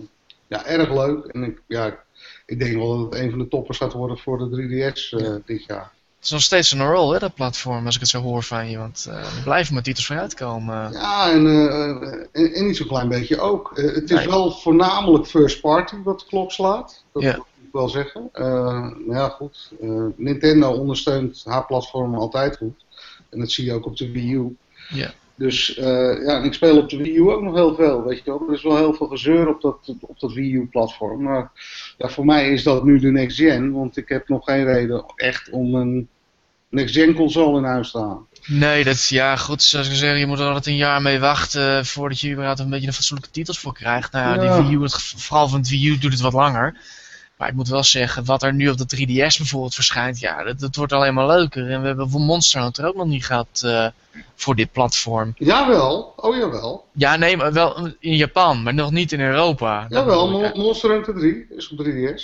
[SPEAKER 2] ja, erg leuk. En ik, ja, ik denk wel dat het een van de toppers gaat worden voor de 3DS uh, ja. dit jaar.
[SPEAKER 1] Het is nog steeds een rol, hè, dat platform, als ik het zo hoor van je. Want uh, er blijven met titels vooruitkomen.
[SPEAKER 2] Ja, en, en, en, niet zo'n klein beetje ook. het is nee. wel voornamelijk first party wat de klok slaat. Dat
[SPEAKER 1] ja.
[SPEAKER 2] moet ik wel zeggen. nou ja, goed. Nintendo ondersteunt haar platform altijd goed. En dat zie je ook op de Wii U.
[SPEAKER 1] Ja.
[SPEAKER 2] Dus uh, ja, ik speel op de Wii U ook nog heel veel, weet je wel. Er is wel heel veel gezeur op dat, op dat Wii U-platform. Maar ja, voor mij is dat nu de next gen, want ik heb nog geen reden echt om een next gen console in huis te halen.
[SPEAKER 1] Nee, dat ja goed, zoals ik zeg, je moet er altijd een jaar mee wachten voordat je überhaupt een beetje een fatsoenlijke titels voor krijgt. Nou ja,
[SPEAKER 2] ja.
[SPEAKER 1] die Wii U, het, vooral van het Wii U doet het wat langer. Maar ik moet wel zeggen, wat er nu op de 3DS bijvoorbeeld verschijnt, ja, dat, dat wordt alleen maar leuker. En we hebben Monster Hunter ook nog niet gehad uh, voor dit platform.
[SPEAKER 2] Jawel, oh jawel.
[SPEAKER 1] Ja, nee, maar wel in Japan, maar nog niet in Europa.
[SPEAKER 2] Jawel, Mon Monster Hunter 3 is op 3DS.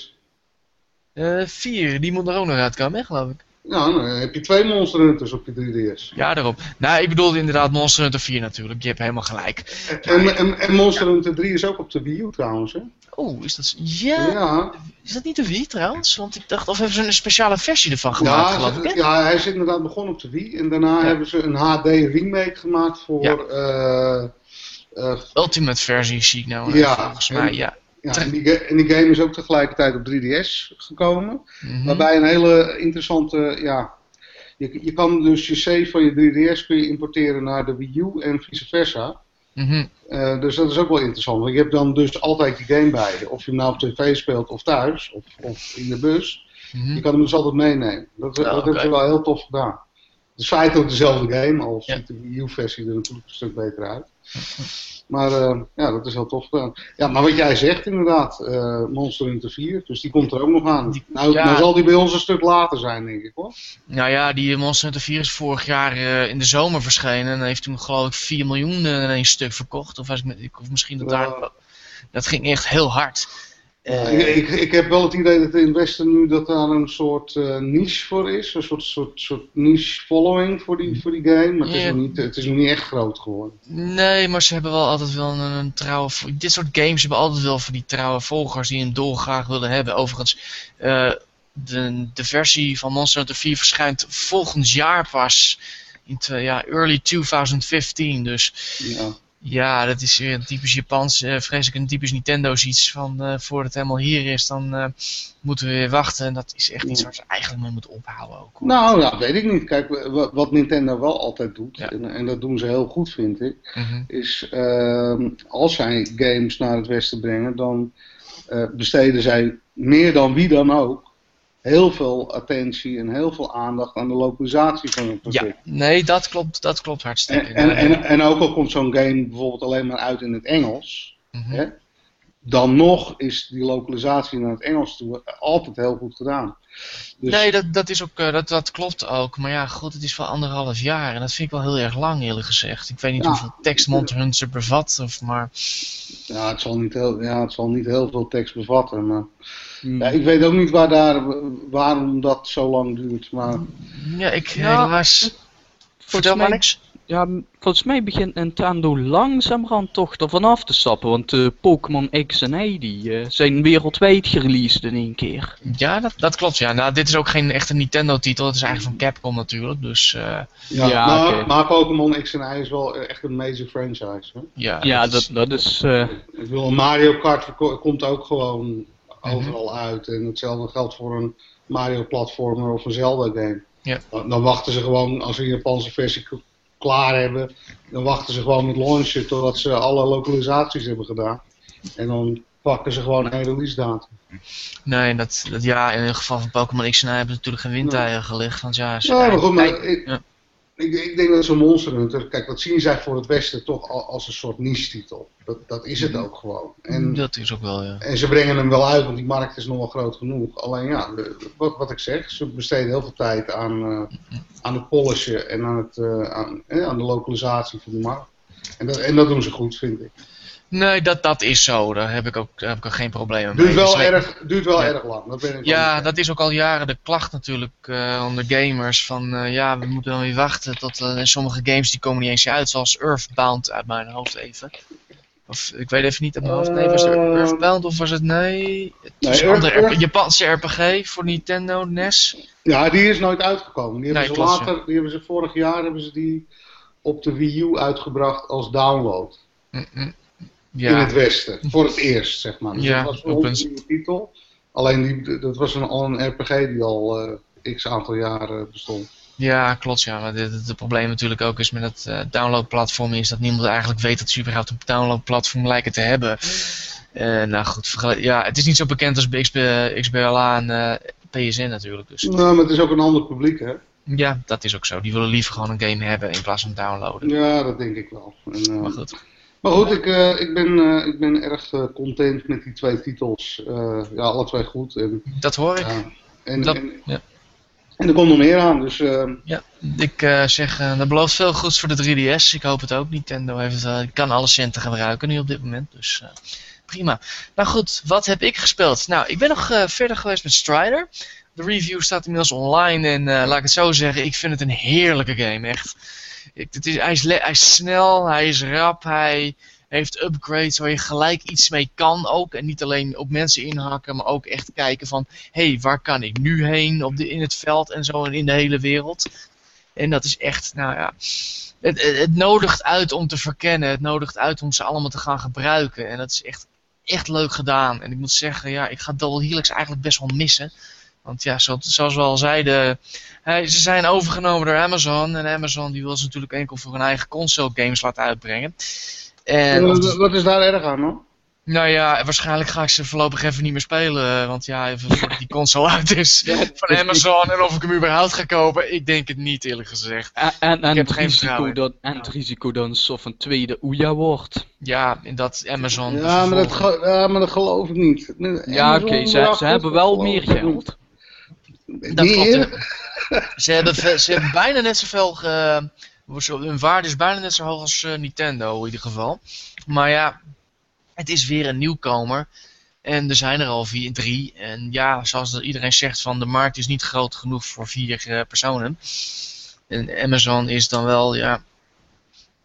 [SPEAKER 1] Uh, 4, die moet er ook nog uitkomen, hè, geloof ik.
[SPEAKER 2] Nou, dan heb je twee Monster Hunters op je 3DS.
[SPEAKER 1] Ja, daarop. Nou, ik bedoelde inderdaad Monster Hunter 4 natuurlijk. Je hebt helemaal gelijk.
[SPEAKER 2] En, en, en Monster Hunter 3 is ook op de Wii U trouwens, hè?
[SPEAKER 1] Oh, is dat... Ja,
[SPEAKER 2] ja.
[SPEAKER 1] Is dat niet de Wii trouwens? Want ik dacht, of hebben ze een speciale versie ervan gemaakt,
[SPEAKER 2] ja,
[SPEAKER 1] geloof ik,
[SPEAKER 2] Ja, hij is inderdaad begonnen op de Wii. En daarna ja. hebben ze een HD remake gemaakt voor...
[SPEAKER 1] Ja.
[SPEAKER 2] Uh, uh,
[SPEAKER 1] Ultimate versie zie ik nou,
[SPEAKER 2] ja,
[SPEAKER 1] volgens mij,
[SPEAKER 2] en,
[SPEAKER 1] ja.
[SPEAKER 2] Ja, en die, en die game is ook tegelijkertijd op 3DS gekomen.
[SPEAKER 1] Mm -hmm.
[SPEAKER 2] Waarbij een hele interessante, ja... Je, je kan dus je save van je 3DS kun je importeren naar de Wii U en vice versa.
[SPEAKER 1] Mm -hmm.
[SPEAKER 2] uh, dus dat is ook wel interessant. Want je hebt dan dus altijd die game bij je. Of je hem nou op tv speelt of thuis. Of, of in de bus.
[SPEAKER 1] Mm -hmm.
[SPEAKER 2] Je kan hem dus altijd meenemen. Dat,
[SPEAKER 1] Ja,
[SPEAKER 2] dat hebben ze wel heel tof gedaan. Het is feitelijk dezelfde game. Al
[SPEAKER 1] Ja.
[SPEAKER 2] ziet de Wii U versie er natuurlijk een stuk beter uit. Maar uh, ja, dat is heel tof gedaan. Ja, maar wat jij zegt inderdaad. Uh, Monster Hunter 4. Dus die komt er ook nog aan. Nou,
[SPEAKER 1] ja.
[SPEAKER 2] nou zal die bij ons een stuk later zijn denk ik hoor.
[SPEAKER 1] Nou ja, die Monster Hunter 4 is vorig jaar eh, in de zomer verschenen. En heeft toen geloof ik 4 miljoen eh, in één stuk verkocht. Of, was ik of misschien dat daar... Dat ging echt heel hard. Eh,
[SPEAKER 2] ik, ik, ik heb wel het idee dat in het Westen nu dat daar een soort eh, niche voor is. Een soort, soort, soort niche following voor die, voor die game. Maar het, is nog niet, het is nog niet echt groot geworden.
[SPEAKER 1] Nee, maar ze hebben wel altijd wel een, een trouwe... Dit soort games hebben altijd wel voor die trouwe volgers die een dolgraag willen hebben. Overigens, eh, de, de versie van Monster Hunter 4 verschijnt volgend jaar pas. In ja, early 2015. Dus
[SPEAKER 2] Ja.
[SPEAKER 1] Ja, dat is weer een typisch Japans, uh, vrees ik een typisch Nintendo iets van uh, voordat het helemaal hier is, dan uh, moeten we weer wachten. En dat is echt iets waar ze eigenlijk mee moeten ophouden ook.
[SPEAKER 2] Hoor. Nou, nou, weet ik niet. Kijk, wat Nintendo wel altijd doet, ja. en, en, dat doen ze heel goed vind ik, -hmm. is ehm, als zij games naar het westen brengen, dan besteden zij meer dan wie dan ook heel veel attentie en heel veel aandacht aan de localisatie van een product.
[SPEAKER 1] Ja, nee, dat klopt, dat klopt hartstikke.
[SPEAKER 2] En, en, en, en ook al komt zo'n game bijvoorbeeld alleen maar uit in het Engels, mm -hmm. hè, dan nog is die localisatie naar het Engels toe altijd heel goed gedaan.
[SPEAKER 1] Dus... Nee, dat, dat, is ook, uh, dat, dat klopt ook. Maar ja, goed, het is wel anderhalf jaar. En dat vind ik wel heel erg lang, eerlijk gezegd. Ik weet niet ja, hoeveel tekst Monster Hunter bevat, of maar...
[SPEAKER 2] Ja het, zal niet heel, ja, het zal niet heel veel tekst bevatten, maar... Hmm. Ja, ik weet ook niet waar daar, waarom dat zo lang duurt, maar...
[SPEAKER 1] Ja, ik ja, helaas... Vertel maar niks
[SPEAKER 3] ja, volgens mij begint Nintendo langzamerhand toch ervan af te stappen. Want uh, Pokémon X en Y die, uh, zijn wereldwijd gereleased in één keer.
[SPEAKER 1] Ja, dat, dat klopt. Ja. Nou, dit is ook geen echte Nintendo-titel. Het is eigenlijk van Capcom natuurlijk. Dus, uh...
[SPEAKER 2] ja, ja maar, okay. maar, Pokémon X en Y is wel echt een major franchise. Hè?
[SPEAKER 3] Ja, ja dat, dat, dat is...
[SPEAKER 2] Ik wil, Mario Kart komt ook gewoon overal mm -hmm. uit. En hetzelfde geldt voor een Mario-platformer of een Zelda-game. Ja. Dan, dan wachten ze gewoon, als een Japanse versie klaar hebben. Dan wachten ze gewoon met launchen totdat ze alle lokalisaties hebben gedaan. En dan pakken ze gewoon een release datum.
[SPEAKER 1] Nee, dat, dat, ja, in het geval van Pokémon X en Y hebben ze natuurlijk geen windeieren gelegd. Want ja,
[SPEAKER 2] ze ja, maar goed, maar ja ik, ik, denk dat zo'n Monster Hunter, kijk, dat zien zij voor het Westen toch als een soort niche-titel. Dat, dat is het mhm. ook gewoon. En,
[SPEAKER 1] dat is ook wel, ja.
[SPEAKER 2] En ze brengen hem wel uit, want die markt is nog wel groot genoeg. Alleen ja, wat, wat ik zeg, ze besteden heel veel tijd aan, uh, aan het polishen en aan, het, uh, aan, eh, aan de lokalisatie van de markt. En dat, en dat doen ze goed, vind ik.
[SPEAKER 1] Nee, dat, dat is zo. Daar heb ik ook, heb ik ook geen problemen
[SPEAKER 2] duurt
[SPEAKER 1] mee.
[SPEAKER 2] Wel dus erg, duurt wel erg lang. Dat ben ik
[SPEAKER 1] ja, dat is ook al jaren de klacht natuurlijk uh, onder gamers. Van uh, ja, we moeten dan weer wachten tot uh, sommige games die komen niet eens uit. Zoals Earthbound uit mijn hoofd even. Of ik weet even niet uit mijn hoofd. Nee, was het Earthbound of was het nee? Het is een andere Earth... Japanse RPG voor Nintendo NES.
[SPEAKER 2] Ja, die is nooit uitgekomen. Die hebben, nee, ze, later, die hebben ze vorig jaar hebben ze die op de Wii U uitgebracht als download. Mm -mm ja. in het Westen. Voor het eerst, zeg maar. Dus ja, dat was een nieuwe titel. Alleen die, dat was een, al een RPG die al uh, x aantal jaren bestond.
[SPEAKER 1] Ja, klopt. Ja. Maar het probleem natuurlijk ook is met het uh, downloadplatform is dat niemand eigenlijk weet dat ze überhaupt een downloadplatform lijken te hebben. Uh, nou goed, ja, het is niet zo bekend als XB, XBLA en PSN natuurlijk. Dus.
[SPEAKER 2] Nou, maar het is ook een ander publiek, hè?
[SPEAKER 1] Ja, dat is ook zo. Die willen liever gewoon een game hebben in plaats van downloaden.
[SPEAKER 2] Ja, dat denk ik wel. En, maar goed. Maar goed, ik, uh, ik, ben, uh, ik ben erg uh, content met die twee titels. ja, alle twee goed. En,
[SPEAKER 1] dat hoor ik.
[SPEAKER 2] en, dat, en, ja. en er komt nog meer aan. Dus,
[SPEAKER 1] ja, ik zeg, dat belooft veel goeds voor de 3DS. Ik hoop het ook. Nintendo heeft, kan alle centen gebruiken nu op dit moment. Dus prima. Nou goed, wat heb ik gespeeld? Nou, ik ben nog verder geweest met Strider. De review staat inmiddels online. En laat ik het zo zeggen, ik vind het een heerlijke game. Echt. Ik, het is, hij, is hij snel, hij is rap, hij heeft upgrades waar je gelijk iets mee kan ook. En niet alleen op mensen inhakken, maar ook echt kijken van... Hé, hey, waar kan ik nu heen op de, in het veld en zo en in de hele wereld. En dat is echt, nou ja... Het, het, het nodigt uit om te verkennen. Het nodigt uit om ze allemaal te gaan gebruiken. En dat is echt, echt leuk gedaan. En ik moet zeggen, ja, ik ga Double Helix eigenlijk best wel missen. Want ja, zoals we al zeiden, ze zijn overgenomen door Amazon. En Amazon die wil ze natuurlijk enkel voor hun eigen console games laten uitbrengen.
[SPEAKER 2] En, wat is daar erg aan, hoor?
[SPEAKER 1] Nou ja, waarschijnlijk ga ik ze voorlopig even niet meer spelen. Want ja, even voordat die console uit is van Amazon. En of ik hem überhaupt ga kopen, ik denk het niet eerlijk gezegd.
[SPEAKER 3] En, en, en het, risico dat, en het risico dat een soort van tweede Ouya wordt.
[SPEAKER 1] Ja, in dat Amazon...
[SPEAKER 2] Ja, maar dat, ja maar dat geloof ik niet.
[SPEAKER 3] Ja, oké, ze, ze hebben wel meer geld.
[SPEAKER 1] Dat klopt. ze, hebben, ze hebben bijna net zoveel. Uh, hun waarde is bijna net zo hoog als uh, Nintendo in ieder geval. Maar ja, het is weer een nieuwkomer. En er zijn er al vier, drie. En ja, zoals iedereen zegt, van de markt is niet groot genoeg voor vier uh, personen. En Amazon is dan wel, ja,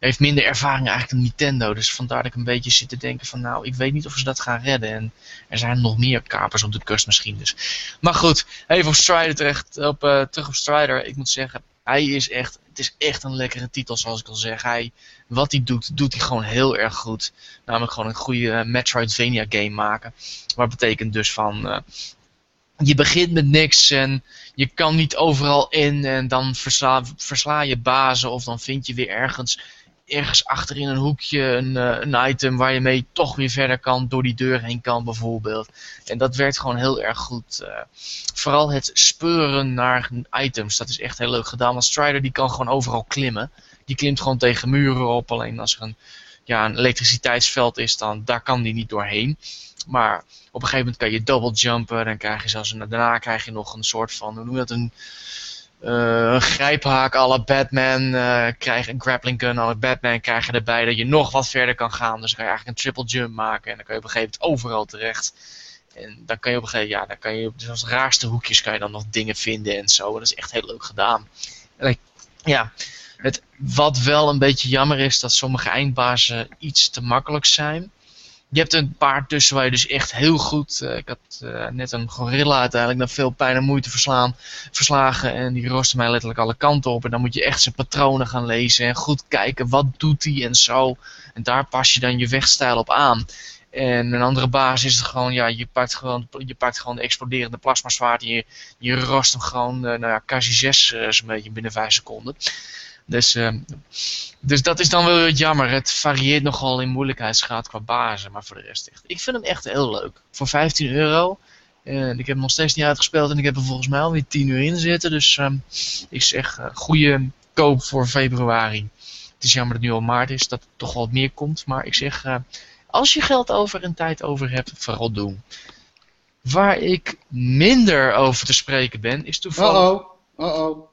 [SPEAKER 1] heeft minder ervaring eigenlijk dan Nintendo. Dus vandaar dat ik een beetje zit te denken van nou, ik weet niet of ze dat gaan redden. En er zijn nog meer kapers op de kust misschien dus. Maar goed, even op Strider terecht, op, uh, terug op Strider. Ik moet zeggen, hij is echt het is echt een lekkere titel, zoals ik al zeg. Hij, wat hij doet, doet hij gewoon heel erg goed. Namelijk gewoon een goede Metroidvania game maken. Wat betekent dus van, je begint met niks en je kan niet overal in en dan versla je bazen of dan vind je weer ergens ergens achter in een hoekje een, uh, een item waar je mee toch weer verder kan, door die deur heen kan bijvoorbeeld. En dat werkt gewoon heel erg goed. Uh, vooral het speuren naar items, dat is echt heel leuk gedaan. Want Strider die kan gewoon overal klimmen. Die klimt gewoon tegen muren op, alleen als er een, ja, een elektriciteitsveld is, dan daar kan die niet doorheen. Maar op een gegeven moment kan je double jumpen, dan krijg je zelfs, daarna krijg je nog een soort van, hoe noem je dat, een een grijphaak alle Batman uh, krijg een grappling gun alle Batman krijg je erbij dat je nog wat verder kan gaan. Dus dan kan je eigenlijk een triple jump maken en dan kan je op een gegeven moment overal terecht. En dan kan je op een gegeven moment, ja, dan kan je op de raarste hoekjes kan je dan nog dingen vinden en zo. Dat is echt heel leuk gedaan. En ja, het, wat wel een beetje jammer is, dat sommige eindbazen iets te makkelijk zijn je hebt een paar tussen waar je dus echt heel goed... Uh, ik had uh, net een gorilla uiteindelijk na veel pijn en moeite verslaan, verslagen. En die roste mij letterlijk alle kanten op. En dan moet je echt zijn patronen gaan lezen. En goed kijken, wat doet hij en zo. En daar pas je dan je wegstijl op aan. En een andere basis is het gewoon, ja, je pakt gewoon, je pakt gewoon de exploderende plasma Je, je rost hem gewoon, uh, nou ja, Kasi 6 zo'n beetje binnen 5 seconden. Dus, uh, dus dat is dan wel weer jammer. Het varieert nogal in moeilijkheidsgraad qua bazen. Maar voor de rest echt. Ik vind hem echt heel leuk. Voor 15 euro. Uh, ik heb hem nog steeds niet uitgespeeld. En ik heb er volgens mij alweer 10 uur in zitten. Dus uh, ik zeg uh, goede koop voor februari. Het is jammer dat het nu al maart is. Dat er toch wat meer komt. Maar ik zeg. als je geld over en tijd over hebt. Vooral doen. Waar ik minder over te spreken ben. Is toevallig.
[SPEAKER 2] Oh. Oh.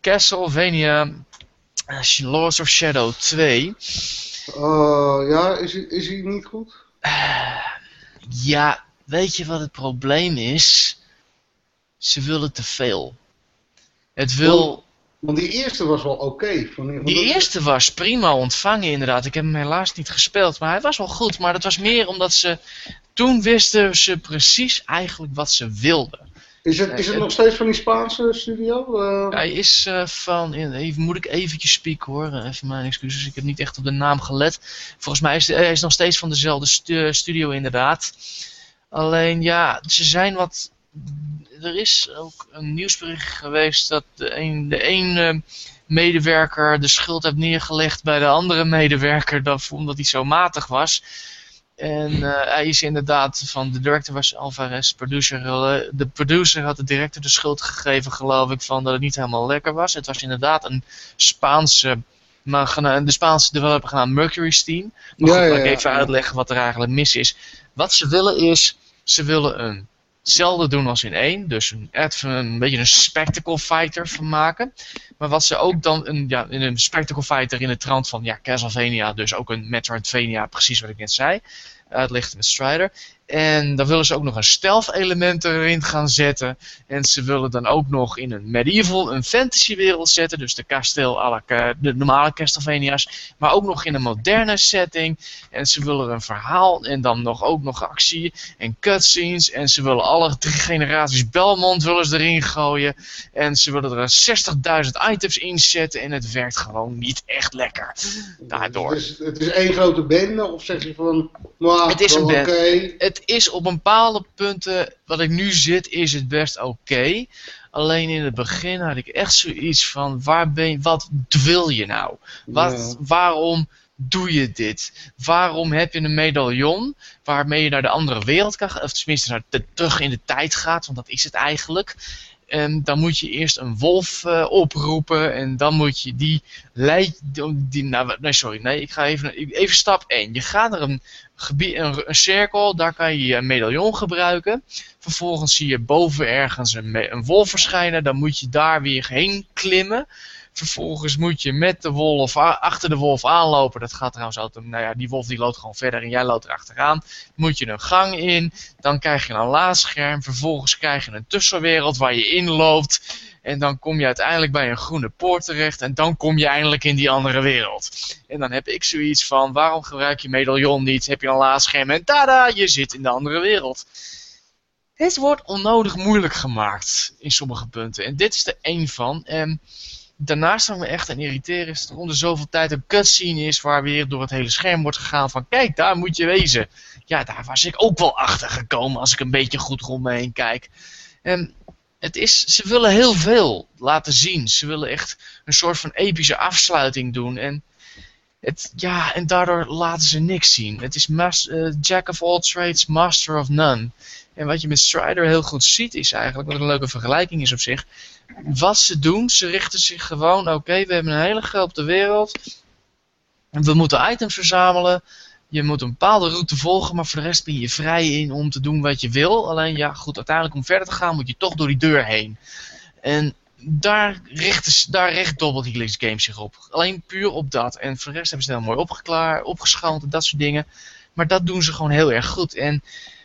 [SPEAKER 1] Castlevania Lords of Shadow 2.
[SPEAKER 2] Uh, ja, is, is hij niet goed?
[SPEAKER 1] Uh, ja, weet je wat het probleem is? Ze willen te veel. Het wil... Want,
[SPEAKER 2] want die eerste was wel oké.
[SPEAKER 1] Die eerste was prima ontvangen inderdaad. Ik heb hem helaas niet gespeeld, maar hij was wel goed. Maar dat was meer omdat ze... Toen wisten ze precies eigenlijk wat ze wilden.
[SPEAKER 2] Is het, is het nog steeds van die Spaanse studio?
[SPEAKER 1] Uh... Hij is uh, van, even, moet ik eventjes spieken hoor, even mijn excuses, ik heb niet echt op de naam gelet. Volgens mij is hij is nog steeds van dezelfde stu studio inderdaad. Alleen ja, ze zijn wat, er is ook een nieuwsbericht geweest dat de een, de een medewerker de schuld heeft neergelegd bij de andere medewerker dat, omdat hij zo matig was. En uh, hij is inderdaad van de director was Alvarez, producer. Uh, de producer had de director de schuld gegeven, geloof ik, van dat het niet helemaal lekker was. Het was inderdaad een Spaanse, maar, de Spaanse developer genaamd Mercury Steam. Maar ja, goed, ja, ik even uitleggen wat er eigenlijk mis is. Wat ze willen is, ze willen een hetzelfde doen als in één. Dus een, een beetje een spectacle fighter van maken. Maar wat ze ook dan een, ja, in een spectacle fighter in de trant van ja, Castlevania, dus ook een Metroidvania, precies wat ik net zei uitlichten met Strider. En dan willen ze ook nog een stealth element erin gaan zetten. En ze willen dan ook nog in een medieval, een fantasy wereld zetten. Dus de kasteel, de normale Castlevania's. Maar ook nog in een moderne setting. En ze willen een verhaal en dan nog ook nog actie en cutscenes. En ze willen alle drie generaties Belmont willen ze erin gooien. En ze willen er 60.000 items in zetten. En het werkt gewoon niet echt lekker. Daardoor.
[SPEAKER 2] Het is, het is één grote bende of zeg je van...
[SPEAKER 1] het is een bende. Het is op bepaalde punten, wat ik nu zit, is het best oké. Alleen in het begin had ik echt zoiets van, waar ben je, wat wil je nou? Wat, Waarom doe je dit? Waarom heb je een medaillon waarmee je naar de andere wereld kan gaan, of tenminste naar de, terug in de tijd gaat, want dat is het eigenlijk. En dan moet je eerst een wolf uh, oproepen en dan moet je die leid, die, nou, nee sorry, nee, ik ga even, even stap 1. Je gaat naar een een, een, cirkel, daar kan je je medaillon gebruiken. Vervolgens zie je boven ergens een, een wolf verschijnen, dan moet je daar weer heen klimmen. Vervolgens moet je met de wolf, achter de wolf aanlopen. Dat gaat trouwens altijd, nou ja, die wolf die loopt gewoon verder en jij loopt erachteraan. Moet je een gang in, dan krijg je een laadscherm. Vervolgens krijg je een tussenwereld waar je in loopt. En dan kom je uiteindelijk bij een groene poort terecht. En dan kom je eindelijk in die andere wereld. En dan heb ik zoiets van, waarom gebruik je medaillon niet? Heb je een laadscherm en tada, je zit in de andere wereld. Het wordt onnodig moeilijk gemaakt in sommige punten. En dit is er één van. En daarnaast wat me echt aan irriteren is dat er onder zoveel tijd een cutscene is waar weer door het hele scherm wordt gegaan van kijk, daar moet je wezen. Ja, daar was ik ook wel achter gekomen als ik een beetje goed rond me heen kijk. En het is, ze willen heel veel laten zien. Ze willen echt een soort van epische afsluiting doen. En, het, ja, en daardoor laten ze niks zien. Het is uh, Jack of all trades, master of none. En wat je met Strider heel goed ziet is eigenlijk, wat een leuke vergelijking is op zich. Wat ze doen, ze richten zich gewoon, oké, we hebben een hele grote wereld. En we moeten items verzamelen. Je moet een bepaalde route volgen, maar voor de rest ben je vrij in om te doen wat je wil. Alleen ja, goed, uiteindelijk om verder te gaan moet je toch door die deur heen. En daar richt, daar richt Double Helix Games zich op. Alleen puur op dat. En voor de rest hebben ze het heel mooi opgeklaard, opgeschoond en dat soort dingen. Maar dat doen ze gewoon heel erg goed. En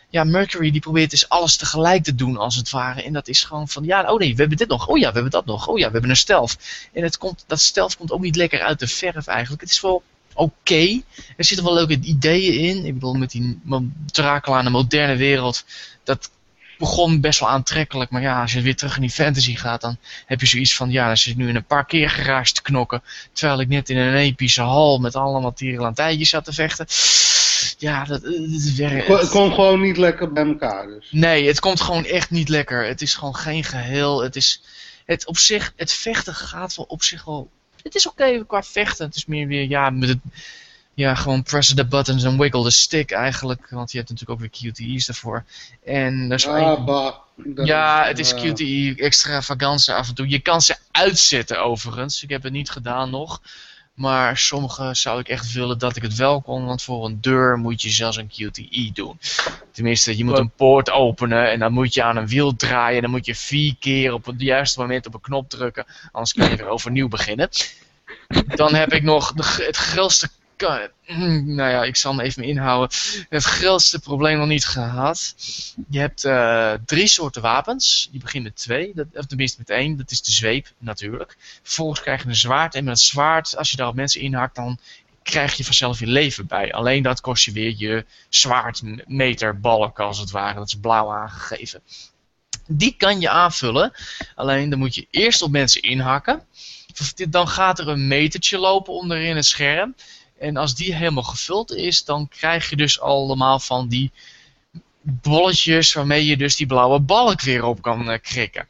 [SPEAKER 1] ja, Mercury die probeert dus alles tegelijk te doen als het ware. En dat is gewoon van, ja, oh nee, we hebben dit nog. Oh ja, we hebben dat nog. Oh ja, we hebben een stealth. En het komt, dat stealth komt ook niet lekker uit de verf eigenlijk. Het is wel oké. Er zitten wel leuke ideeën in. Ik bedoel, met die Dracula aan de moderne wereld. Dat begon best wel aantrekkelijk. Maar ja, als je weer terug in die fantasy gaat, dan heb je zoiets van... Ja, dan zit nu in een paar keer garage te knokken. Terwijl ik net in een epische hal met allemaal tierenlantijntjes zat te vechten. Ja, dat, dat werkt.
[SPEAKER 2] Het komt gewoon niet lekker bij elkaar dus.
[SPEAKER 1] Nee, het komt gewoon echt niet lekker. Het is gewoon geen geheel. Het is... Het op zich, het vechten gaat wel op zich wel het is oké qua vechten. Het is meer weer, ja, met het, ja, gewoon press the buttons en wiggle the stick eigenlijk. Want je hebt natuurlijk ook weer QTE's daarvoor. En daar is
[SPEAKER 2] ah,
[SPEAKER 1] Ja, het is QTE extravaganza af en toe. Je kan ze uitzetten overigens. Ik heb het niet gedaan nog. Maar sommige zou ik echt willen dat ik het wel kon, want voor een deur moet je zelfs een QTE doen. Tenminste, je moet een poort openen en dan moet je aan een wiel draaien. En dan moet je vier keer op het juiste moment op een knop drukken, anders kan je weer overnieuw beginnen. Dan heb ik nog het Hmm, nou ja, ik zal me even inhouden. Het grootste probleem nog niet gehad. Je hebt uh, drie soorten wapens. Je begint met twee, dat, of tenminste met één. Dat is de zweep, natuurlijk. Vervolgens krijg je een zwaard. En met het zwaard, als je daar op mensen inhakt, dan krijg je vanzelf je leven bij. Alleen dat kost je weer je zwaardmeterbalk, als het ware. Dat is blauw aangegeven. Die kan je aanvullen. Alleen dan moet je eerst op mensen inhakken. Dan gaat er een metertje lopen onderin het scherm. En als die helemaal gevuld is, dan krijg je dus allemaal van die bolletjes waarmee je dus die blauwe balk weer op kan uh, krikken.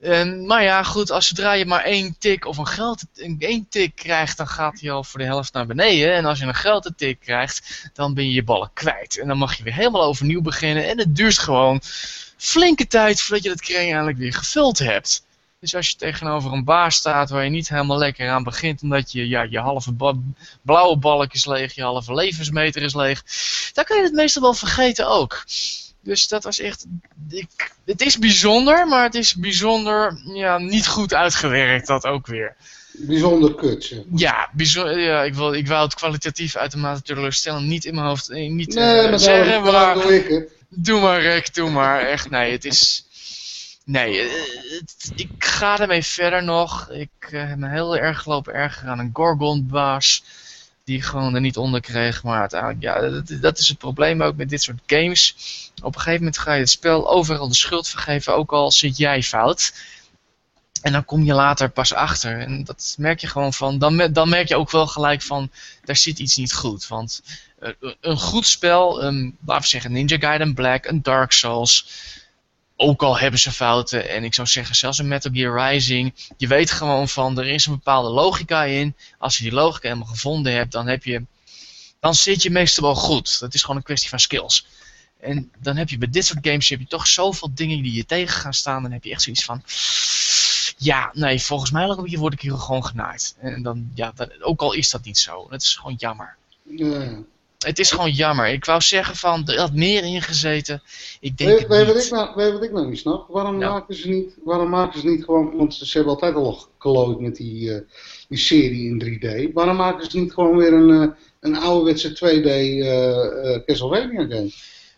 [SPEAKER 1] En, maar ja, goed, als zodra je maar één tik of een grote één tik krijgt, dan gaat hij al voor de helft naar beneden. En als je een grote tik krijgt, dan ben je je balk kwijt. En dan mag je weer helemaal overnieuw beginnen. En het duurt gewoon flinke tijd voordat je dat kring eigenlijk weer gevuld hebt. Dus als je tegenover een baas staat waar je niet helemaal lekker aan begint, omdat je, ja, je halve blauwe balk is leeg, je halve levensmeter is leeg, dan kan je het meestal wel vergeten ook. Dus dat was echt. Ik, het is bijzonder, maar het is bijzonder ja, niet goed uitgewerkt, dat ook weer.
[SPEAKER 2] Bijzonder kut,
[SPEAKER 1] Ja, bijzonder, ja ik, wil, ik wou het kwalitatief uitermate teleurstellend niet in mijn hoofd eh, niet,
[SPEAKER 2] nee, uh, zeggen, maar... Doe ik het.
[SPEAKER 1] Doe maar, Rick, doe maar. Echt, nee, het is... Nee, eh, ik ga ermee verder nog. Ik uh, heb me heel erg lopen erger aan een Gorgon-baas. Die gewoon er niet onder kreeg. Maar uiteindelijk, ja, dat, is het probleem ook met dit soort games. Op een gegeven moment ga je het spel overal de schuld vergeven. Ook al zit jij fout. En dan kom je later pas achter. En dat merk je gewoon van. Dan, dan merk je ook wel gelijk van. Daar zit iets niet goed. Want uh, een goed spel. Laten we zeggen Ninja Gaiden Black. Een Dark Souls ook al hebben ze fouten, en ik zou zeggen zelfs in Metal Gear Rising, je weet gewoon van, er is een bepaalde logica in. Als je die logica helemaal gevonden hebt, dan heb je, dan zit je meestal wel goed. Dat is gewoon een kwestie van skills. En dan heb je bij dit soort games heb je toch zoveel dingen die je tegen gaan staan, dan heb je echt zoiets van, ja, nee, volgens mij word ik hier gewoon genaaid. En dan, ja, ook al is dat niet zo, dat is gewoon jammer.
[SPEAKER 2] Ja
[SPEAKER 1] het is gewoon jammer. Ik wou zeggen van, er had meer ingezeten. Ik denk
[SPEAKER 2] weet, weet, wat ik nou, weet wat ik nou niet snap? Waarom, maken ze niet, waarom maken ze niet gewoon, want ze hebben altijd al gelooid met die, uh, die serie in 3D. Waarom maken ze niet gewoon weer een, uh, een ouderwetse 2D uh, uh, Castlevania game?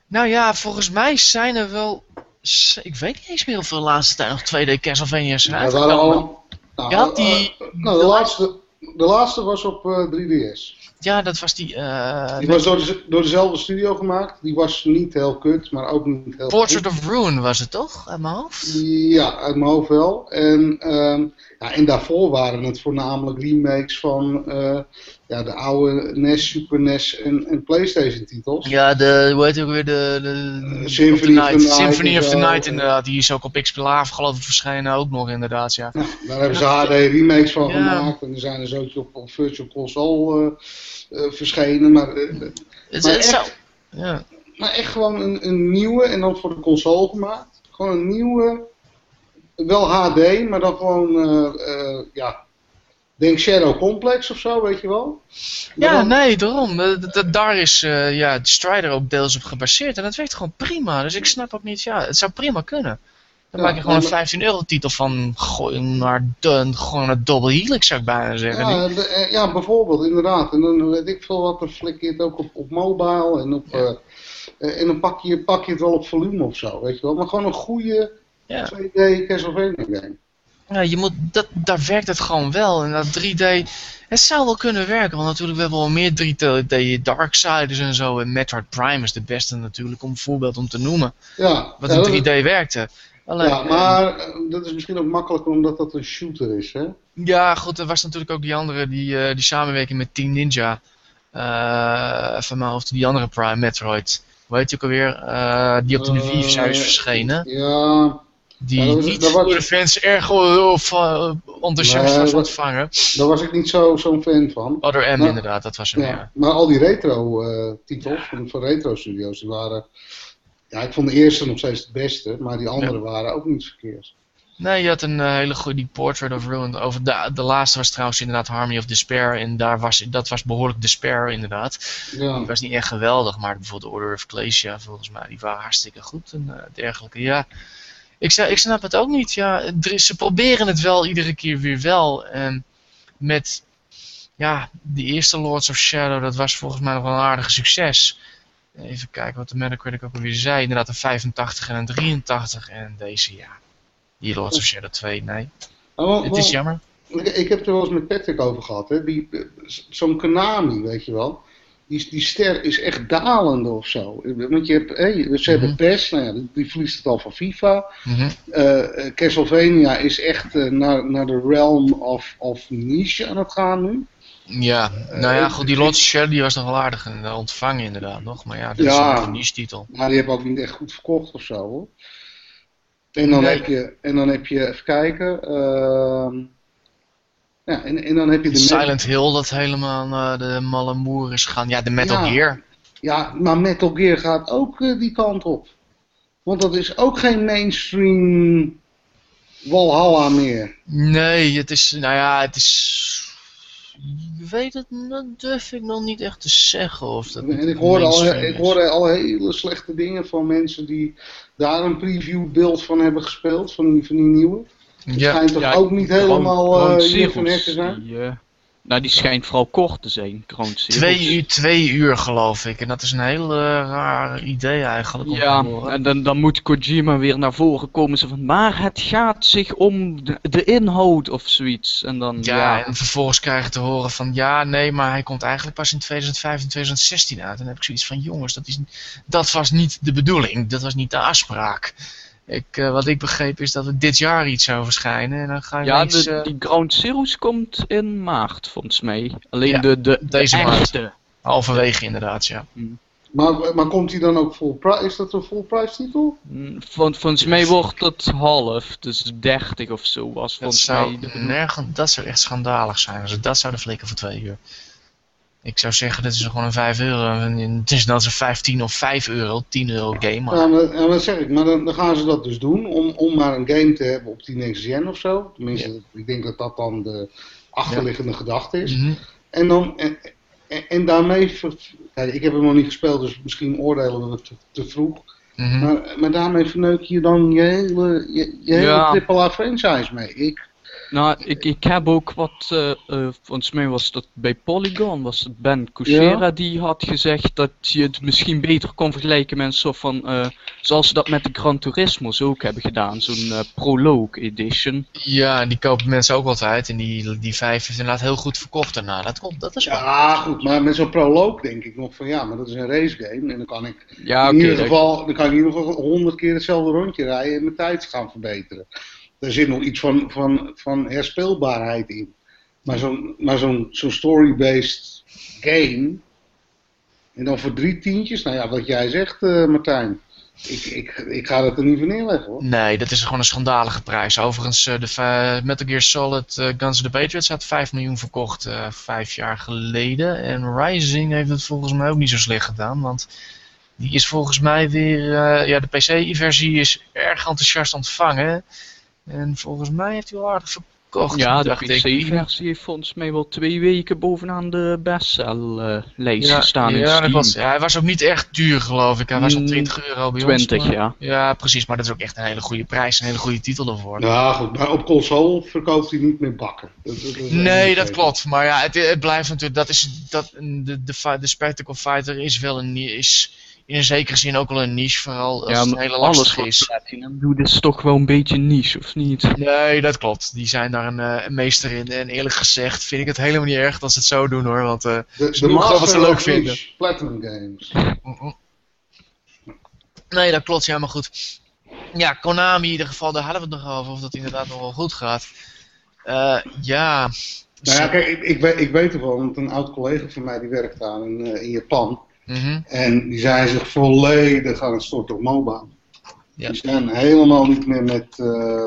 [SPEAKER 1] Nou ja, volgens mij zijn er wel, ik weet niet eens meer of er de laatste tijd nog 2D Castlevania's zijn uitgekomen.
[SPEAKER 2] Nou, die, nou, de, laatste, de laatste was op 3DS.
[SPEAKER 1] Ja, dat was die... Uh,
[SPEAKER 2] die was door, de, door dezelfde studio gemaakt. Die was niet heel kut, maar ook niet heel
[SPEAKER 1] Portrait of Ruin was het toch, uit mijn hoofd?
[SPEAKER 2] Ja, uit mijn hoofd wel. En, uh, ja, en daarvoor waren het voornamelijk remakes van uh, ja, de oude NES, Super NES en, en Playstation titels.
[SPEAKER 1] Ja, de, hoe heet ook weer, de, de
[SPEAKER 2] uh, Symphony, of the Night,
[SPEAKER 1] Symphony of the Night inderdaad. Die is ook op XPLA geloof ik verschijnen ook nog inderdaad, ja.
[SPEAKER 2] ja daar hebben ze HD remakes van gemaakt. En er zijn er zo'n op, op Virtual Console uh, verschenen. Maar,
[SPEAKER 1] het, maar, echt, ja.
[SPEAKER 2] maar echt gewoon een, een nieuwe en dan voor de console gemaakt. Gewoon een nieuwe, wel HD, maar dan gewoon, ja Denk Shadow Complex of zo, weet je wel?
[SPEAKER 1] ja, nee, daarom. daar is ja, de Strider ook deels op gebaseerd. En dat werkt gewoon prima. Dus ik snap ook niet, ja, het zou prima kunnen. Dan maak je gewoon een 15 euro titel van gooien naar de, gewoon een double helix zou ik bijna zeggen.
[SPEAKER 2] Ja, eh, ja, bijvoorbeeld, inderdaad. En dan weet ik veel wat, dan flik je het ook op, op mobile en op... Ja. Uh, en dan pak je, pak je het wel op volume of zo, weet je wel. Maar gewoon een goede ja. 2D Castlevania game.
[SPEAKER 1] Ja, je moet, dat, daar werkt het gewoon wel. En dat 3D, het zou wel kunnen werken. Want natuurlijk, we hebben wel meer 3D Darksiders en zo. En Metroid Prime is de beste natuurlijk, om een voorbeeld om te noemen.
[SPEAKER 2] Ja.
[SPEAKER 1] Wat in 3D werkte.
[SPEAKER 2] Alleen, ja, maar eh, dat is misschien ook makkelijker omdat dat een shooter is, hè?
[SPEAKER 1] Ja, goed, er was natuurlijk ook die andere, die, uh, die samenwerking met Team Ninja. Uh, van mijn hoofd, die andere Prime, Metroid. Hoe heet je ook alweer? Die op de Wii is verschenen.
[SPEAKER 2] Ja,
[SPEAKER 1] die ja, was, niet door de fans erg of, uh, enthousiast was ontvangen.
[SPEAKER 2] Daar was ik niet zo'n zo fan van.
[SPEAKER 1] Other M inderdaad, dat was hem, ja. ja.
[SPEAKER 2] Maar al die retro-titels uh, van, van retro-studio's, die waren... Ja, ik vond de eerste nog steeds het beste, maar die andere waren ook niet verkeerd.
[SPEAKER 1] Nee, je had een uh, hele goede die Portrait of Ruin. Over de, de laatste was trouwens inderdaad Harmony of Despair. En daar was, dat was behoorlijk Despair inderdaad. Ja. Die was niet echt geweldig, maar bijvoorbeeld Order of Ecclesia volgens mij, die waren hartstikke goed en uh, dergelijke. Ja, ik, ik snap het ook niet. Ja, ze proberen het wel iedere keer weer wel. En met ja, de eerste Lords of Shadow, dat was volgens mij nog wel een aardige succes. Even kijken wat de Metacritic ook alweer zei. Inderdaad een 85 en een 83. En deze, ja, die Lords of Shadow 2, nee. Oh, het is jammer.
[SPEAKER 2] Ik heb het er wel eens met Patrick over gehad. hè. Zo'n Konami, weet je wel die, die ster is echt dalende of zo. Want je hebt, hey, ze hebben mhm. PES, nou ja, die verliest het al van FIFA. Mm Castlevania is echt uh, naar, naar de realm of, of niche aan het gaan nu.
[SPEAKER 1] Ja, nou ja, goed, die Lotte Shell die was nog wel aardig ontvangen inderdaad nog. Maar ja, dat ja, is een niche titel.
[SPEAKER 2] Maar die hebben ook niet echt goed verkocht of zo hoor. En dan, heb, je, en dan heb je, even kijken... Uh, ja, en, en dan heb je de
[SPEAKER 1] Silent Hill dat helemaal uh, de malle moer is gegaan. Ja, de Metal Gear.
[SPEAKER 2] Ja, maar Metal Gear gaat ook uh, die kant op. Want dat is ook geen mainstream Walhalla meer.
[SPEAKER 1] Nee, het is, nou ja, het is... Ik weet het, dat durf ik nog niet echt te zeggen. Of dat
[SPEAKER 2] en ik hoorde, al, ik hoorde al hele slechte dingen van mensen die daar een preview beeld van hebben gespeeld, van die, van die nieuwe. Het ja. schijnt toch ja, ook niet helemaal uh, hier van te zijn? Die, uh,
[SPEAKER 3] nou, die schijnt vooral kort te zijn,
[SPEAKER 1] twee uur, twee uur geloof ik. En dat is een heel uh, raar idee eigenlijk.
[SPEAKER 3] Ja, en dan, dan moet Kojima weer naar voren komen. Zo van, maar het gaat zich om de, de inhoud of zoiets. En dan,
[SPEAKER 1] ja, ja, en vervolgens krijg te horen van... Ja, nee, maar hij komt eigenlijk pas in 2015, 2016 uit. En dan heb ik zoiets van... Jongens, dat, is, dat was niet de bedoeling. Dat was niet de afspraak. Ik, uh, wat ik begreep is dat er dit jaar iets zou verschijnen. En dan ga je
[SPEAKER 3] ja,
[SPEAKER 1] eens,
[SPEAKER 3] de, uh... die Ground Zeroes komt in maart volgens mij. Alleen ja, de, de,
[SPEAKER 1] deze
[SPEAKER 3] de
[SPEAKER 1] maand. Halverwege inderdaad, ja.
[SPEAKER 2] Hmm. Maar, maar komt hij dan ook full price? Is dat een full price titel?
[SPEAKER 3] Mm, volgens mij wordt het half, dus 30 of zo was volgens
[SPEAKER 1] zou
[SPEAKER 3] mij.
[SPEAKER 1] Nergens, dat zou echt schandalig zijn als ze dat zouden flikken voor twee uur. Ik zou zeggen, dit is gewoon een 5 euro. Het is dan een 15 of 5 euro, 10 euro game. Maar...
[SPEAKER 2] Ja, maar, wat zeg ik, maar dan, dan, gaan ze dat dus doen om, om maar een game te hebben op die next gen of zo. Tenminste, ik denk dat dat dan de achterliggende ja. gedachte is. Mm -hmm. En dan, en, en, en daarmee, kijk, ik heb hem nog niet gespeeld, dus misschien oordelen we het te, te vroeg. Mm -hmm. maar, maar daarmee verneuk je dan je hele, je, je hele ja. AAA franchise mee. Ik,
[SPEAKER 3] Nou, ik, ik heb ook wat, uh, uh, volgens mij was dat bij Polygon, was het Ben Kuchera die had gezegd dat je het misschien beter kon vergelijken met een soort van, uh, zoals ze dat met de Gran Turismo's ook hebben gedaan, zo'n Prologue Edition.
[SPEAKER 1] Ja, en die kopen mensen ook altijd en die, die vijf is inderdaad heel goed verkocht daarna, dat, komt, dat is
[SPEAKER 2] Ja, goed, maar met zo'n Prologue denk ik nog van ja, maar dat is een race game en dan kan ik ja, in ieder geval, dan kan ik in ieder geval honderd keer hetzelfde rondje rijden en mijn tijd gaan verbeteren er zit nog iets van, van, van herspeelbaarheid in. Maar zo'n zo'n zo'n story-based game. En dan voor drie tientjes, nou ja, wat jij zegt, uh, Martijn. Ik, ik, ik ga dat er niet voor neerleggen hoor.
[SPEAKER 1] Nee, dat is gewoon een schandalige prijs. Overigens, uh, de Metal Gear Solid uh, Guns of the Patriots had 5 miljoen verkocht uh, vijf jaar geleden. En Rising heeft het volgens mij ook niet zo slecht gedaan. Want die is volgens mij weer. ja, de PC-versie is erg enthousiast ontvangen. En volgens mij heeft hij wel aardig verkocht.
[SPEAKER 3] Ja, de PC-versie heeft volgens mij wel twee weken bovenaan de bestsellijst ja, gestaan in
[SPEAKER 1] ja, was, ja, hij was ook niet echt duur geloof ik. Hij was op 20 mm, euro bij
[SPEAKER 3] 20, ons. ja.
[SPEAKER 1] Ja, precies. Maar dat is ook echt een hele goede prijs. Een hele goede titel ervoor.
[SPEAKER 2] Ja, goed. Maar op console verkoopt hij niet meer bakken.
[SPEAKER 1] nee, dat klopt. Maar ja, het, het, blijft natuurlijk... Dat is, dat, de, de, de Spectacle Fighter is wel een... Is, in een zekere zin ook wel een niche, vooral als ja, het hele lastig alles is.
[SPEAKER 3] Platinum doet is toch wel een beetje niche, of niet?
[SPEAKER 1] Nee, dat klopt. Die zijn daar een, uh, meester in. En eerlijk gezegd vind ik het helemaal niet erg dat ze het zo doen hoor, want uh, de, ze doen gewoon wat ze leuk vinden.
[SPEAKER 2] Platinum Games.
[SPEAKER 1] Nee, dat klopt, ja, maar goed. Ja, Konami in ieder geval, daar hadden we het nog over, of dat inderdaad nog wel goed gaat. Uh, ja...
[SPEAKER 2] Nou ja, kijk, ik, ik, weet, ik weet ervan, want een oud collega van mij die werkt aan in, in Japan. Mhm. En die zijn zich volledig aan het storten op mobile. Ja. Die zijn helemaal niet meer met, uh,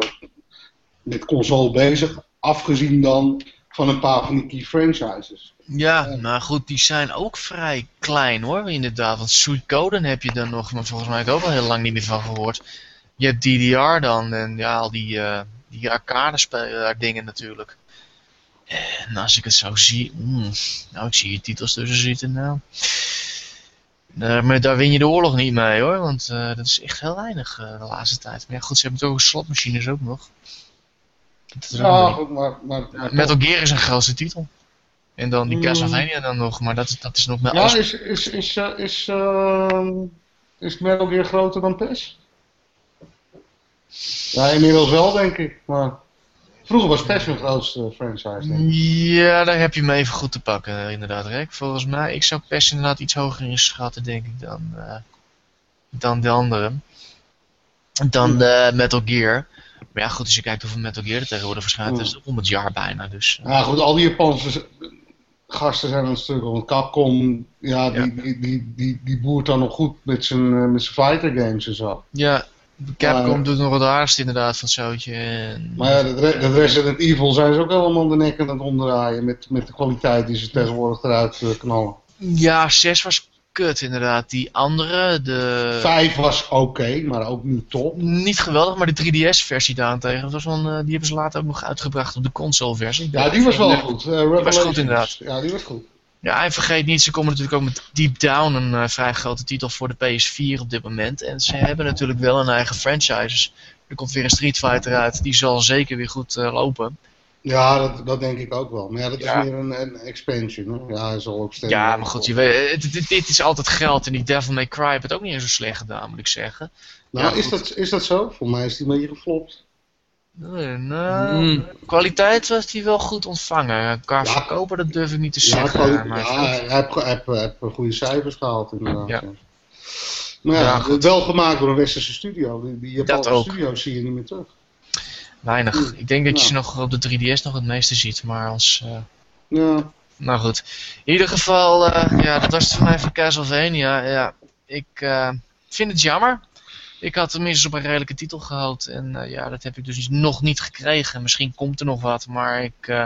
[SPEAKER 2] met console bezig. Afgezien dan van een paar van die key franchises.
[SPEAKER 1] Ja, maar goed, die zijn ook vrij klein hoor, inderdaad. Want Suicoden heb je dan nog, maar volgens mij heb ik ook al heel lang niet meer van gehoord. Je hebt DDR dan en ja, al die, uh, die arcade dingen natuurlijk. En als ik het zo zie, mm, nou ik zie je titels tussen zitten nou. Uh, maar daar win je de oorlog niet mee hoor, want uh, dat is echt heel weinig uh, de laatste tijd. Maar ja, goed, ze hebben toch slotmachines ook nog.
[SPEAKER 2] Ja, goed, maar, maar,
[SPEAKER 1] maar Metal Gear is een grootste titel. En dan die mm. Castlevania dan nog, maar dat, dat is nog met
[SPEAKER 2] Ja, als... is, is, is, is, uh, is Metal Gear groter dan PES? Ja, inmiddels wel denk ik, maar... Vroeger was PES een grootste franchise, denk ik.
[SPEAKER 1] Ja, daar heb je me even goed te pakken, inderdaad, Rick. Volgens mij, ik zou PES inderdaad iets hoger inschatten, denk ik, dan, uh, dan de andere. Dan uh, Metal Gear. Maar ja, goed, als je kijkt hoeveel Metal Gear er tegenwoordig verschijnt, ja. is het om het jaar bijna, dus...
[SPEAKER 2] Ja, goed, al die Japanse gasten zijn een stuk, want Capcom, ja, die, ja. Die, die, die, die, boert dan nog goed met zijn, met zijn fighter games en zo.
[SPEAKER 1] Ja, Capcom doet nog wat aardigst inderdaad van zootje. En...
[SPEAKER 2] Maar ja, de, de Resident Evil zijn ze ook allemaal de nek aan het onderdraaien met, met de kwaliteit die ze tegenwoordig eruit uh, knallen.
[SPEAKER 1] Ja, 6 was kut inderdaad. Die andere, de...
[SPEAKER 2] 5 was oké, maar ook niet top.
[SPEAKER 1] Niet geweldig, maar de 3DS-versie daarentegen, was van, uh, die hebben ze later ook nog uitgebracht op de console-versie.
[SPEAKER 2] Ja, die was wel goed.
[SPEAKER 1] Uh, die was goed inderdaad.
[SPEAKER 2] Ja, die was goed.
[SPEAKER 1] Ja, en vergeet niet, ze komen natuurlijk ook met Deep Down, een uh, vrij grote titel voor de PS4 op dit moment. En ze hebben natuurlijk wel een eigen franchise. Er komt weer een Street Fighter uit, die zal zeker weer goed uh, lopen.
[SPEAKER 2] Ja, dat, dat denk ik ook wel. Maar ja, dat is weer een, een expansion. Hè? Ja, hij zal ook
[SPEAKER 1] steeds. Ja, maar goed, je weet, dit, dit, is altijd geld. En die Devil May Cry heeft het ook niet eens zo slecht gedaan, moet ik zeggen.
[SPEAKER 2] Nou, is, dat, is dat zo? Voor mij is die een beetje geflopt.
[SPEAKER 1] Nou, mm. kwaliteit was die wel goed ontvangen. Qua ja, verkopen, dat durf ik niet te zeggen.
[SPEAKER 2] Ja, maar ja heeft goede cijfers gehaald inderdaad. Ja. Maar ja, ja wel gemaakt door een westerse studio. Die, die Japanse studio's zie je niet meer terug.
[SPEAKER 1] Weinig. Ik denk dat je ze nog op de 3DS nog het meeste ziet, maar als... Uh...
[SPEAKER 2] Ja.
[SPEAKER 1] Nou goed. In ieder geval, uh, ja, dat was het voor mij van Castlevania. Ja, ik uh, vind het jammer. Ik had tenminste op een redelijke titel gehoopt. En uh, ja, dat heb ik dus nog niet gekregen. Misschien komt er nog wat, maar ik, uh,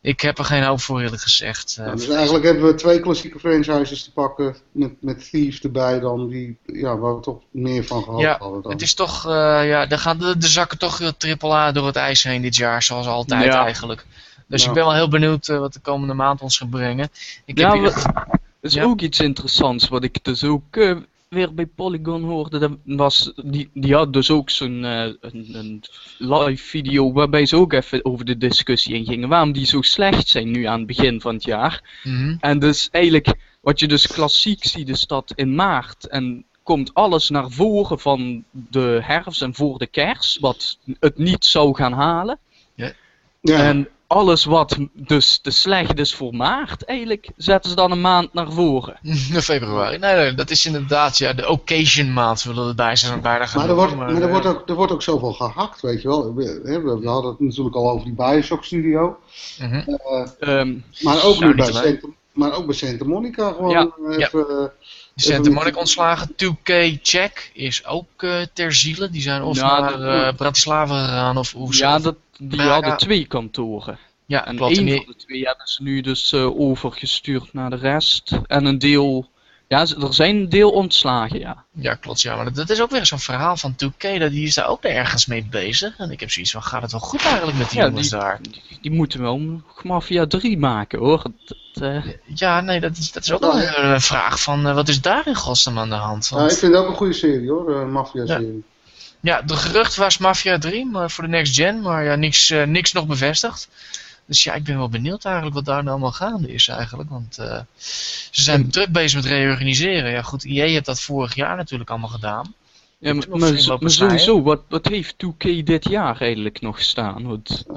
[SPEAKER 1] ik heb er geen hoop voor eerlijk gezegd.
[SPEAKER 2] Uh, dus eigenlijk hebben we twee klassieke franchises te pakken. Met, met Thieves erbij dan, die, ja, waar we toch meer van gehad ja, hadden. Dan.
[SPEAKER 1] Het is toch, ja, daar gaan de, de zakken toch triple A door het ijs heen dit jaar, zoals altijd eigenlijk. Dus ik ben wel heel benieuwd wat de komende maand ons gaat brengen. Ik
[SPEAKER 3] ja, heb hier... is ook iets interessants wat ik dus ook weer bij Polygon hoorde, dat was, die, die had dus ook zo'n uh, een, een, live video waarbij ze ook even over de discussie ingingen. Waarom die zo slecht zijn nu aan het begin van het jaar.
[SPEAKER 1] Mhm.
[SPEAKER 3] En dus eigenlijk, wat je dus klassiek ziet, is dat in maart en komt alles naar voren van de herfst en voor de kerst, wat het niet zou gaan halen.
[SPEAKER 1] Ja.
[SPEAKER 2] Ja.
[SPEAKER 3] En alles wat dus te slecht is voor maart, eigenlijk zetten ze dan een maand naar voren.
[SPEAKER 1] Februari. Nee, nee, dat is inderdaad ja, de occasion maand willen we erbij zijn bijna gaan
[SPEAKER 2] Maar, er wordt, maar er,
[SPEAKER 1] eh,
[SPEAKER 2] wordt ook, er wordt ook zoveel gehakt, weet je wel. We, we, we hadden het natuurlijk al over die Bioshock studio.
[SPEAKER 1] mhm.
[SPEAKER 2] Eh,
[SPEAKER 3] Ehm,
[SPEAKER 2] maar, ook
[SPEAKER 1] Ja,
[SPEAKER 2] nu bij Santa, maar ook bij Santa Monica gewoon
[SPEAKER 3] Ja,
[SPEAKER 2] eh,
[SPEAKER 1] ja.
[SPEAKER 2] even... eh,
[SPEAKER 1] Die Santa Monica ontslagen. 2K Check is ook eh, ter ziele. Die zijn of
[SPEAKER 3] Ja,
[SPEAKER 1] naar eh, Bratislava gegaan of hoe
[SPEAKER 3] ja, dat, die hadden twee kantoren.
[SPEAKER 1] ja
[SPEAKER 3] En één
[SPEAKER 1] die-
[SPEAKER 3] van de twee hebben ze nu dus eh, overgestuurd naar de rest. En een deel, ja, er zijn een deel ontslagen, ja.
[SPEAKER 1] Ja, klopt. Ja, maar dat, dat is ook weer zo'n verhaal van 2K. Dat die is daar ook ergens mee bezig. En ik heb zoiets van, gaat het wel goed eigenlijk met die
[SPEAKER 3] Ja,
[SPEAKER 1] jongens
[SPEAKER 3] die-
[SPEAKER 1] daar?
[SPEAKER 3] Die, die moeten wel Mafia 3 maken hoor. Dat, eh,
[SPEAKER 1] Ja, nee, dat is, dat is ook wel een, een vraag van, eh, wat is daar in godsnaam aan de hand?
[SPEAKER 2] nou,
[SPEAKER 1] Want,
[SPEAKER 2] ik vind het ook een goede serie hoor, een Mafia-serie.
[SPEAKER 1] Ja, de gerucht was Mafia 3 maar voor de next gen, maar ja, niks, eh, niks nog bevestigd. Dus ja, ik ben wel benieuwd eigenlijk wat daar nou allemaal gaande is eigenlijk. Want eh, ze zijn druk bezig met reorganiseren. Ja goed, EA heeft dat vorig jaar natuurlijk allemaal gedaan.
[SPEAKER 3] Ja, maar, maar, sowieso, wat, wat heeft 2K dit jaar eigenlijk nog staan? Want,
[SPEAKER 2] Eh,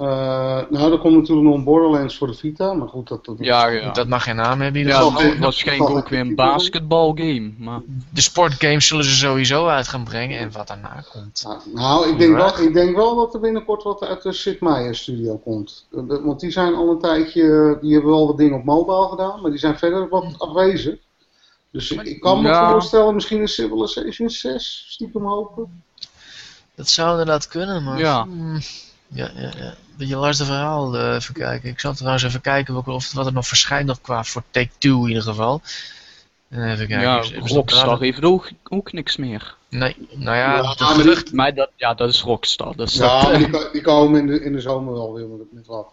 [SPEAKER 2] nou, er komt natuurlijk nog een Borderlands voor de Vita, maar goed, dat... dat
[SPEAKER 3] ja, ja.
[SPEAKER 1] Dat mag geen naam hebben
[SPEAKER 3] ja,
[SPEAKER 2] zal-
[SPEAKER 3] wa- waarschijnlijk ook weer een basketbalgame. Maar
[SPEAKER 1] De sportgames zullen ze sowieso uit gaan brengen en wat daarna komt.
[SPEAKER 2] Nou, nou, ik denk, wel, ik denk wel dat er binnenkort wat uit de Sid Meier studio komt. Eh, de- Want die zijn al een tijdje, die hebben wel wat dingen op mobile gedaan, maar die zijn verder wat afwezig. Dus ik, ik kan me
[SPEAKER 3] Ja.
[SPEAKER 2] voorstellen, misschien een Civilization 6, stiekem hopen.
[SPEAKER 1] Dat zou inderdaad kunnen, maar...
[SPEAKER 3] Ja.
[SPEAKER 1] hmm, ja, ja, ja. Beetje lastig verhaal, eh, even kijken. Ik zal trouwens even kijken welke- of, wat er nog verschijnt nog qua voor Take-Two in ieder geval. Eh, Even kijken.
[SPEAKER 3] ja, Rockstar heeft ook, ook niks meer.
[SPEAKER 1] Nee, nou ja,
[SPEAKER 2] Ja,
[SPEAKER 1] de
[SPEAKER 2] maar die-
[SPEAKER 1] gerucht,
[SPEAKER 3] Maar dat, ja, dat is Rockstar. Dus
[SPEAKER 2] Ja,
[SPEAKER 3] dat,
[SPEAKER 2] die, ko- die komen in de, in de zomer wel weer met, met wat.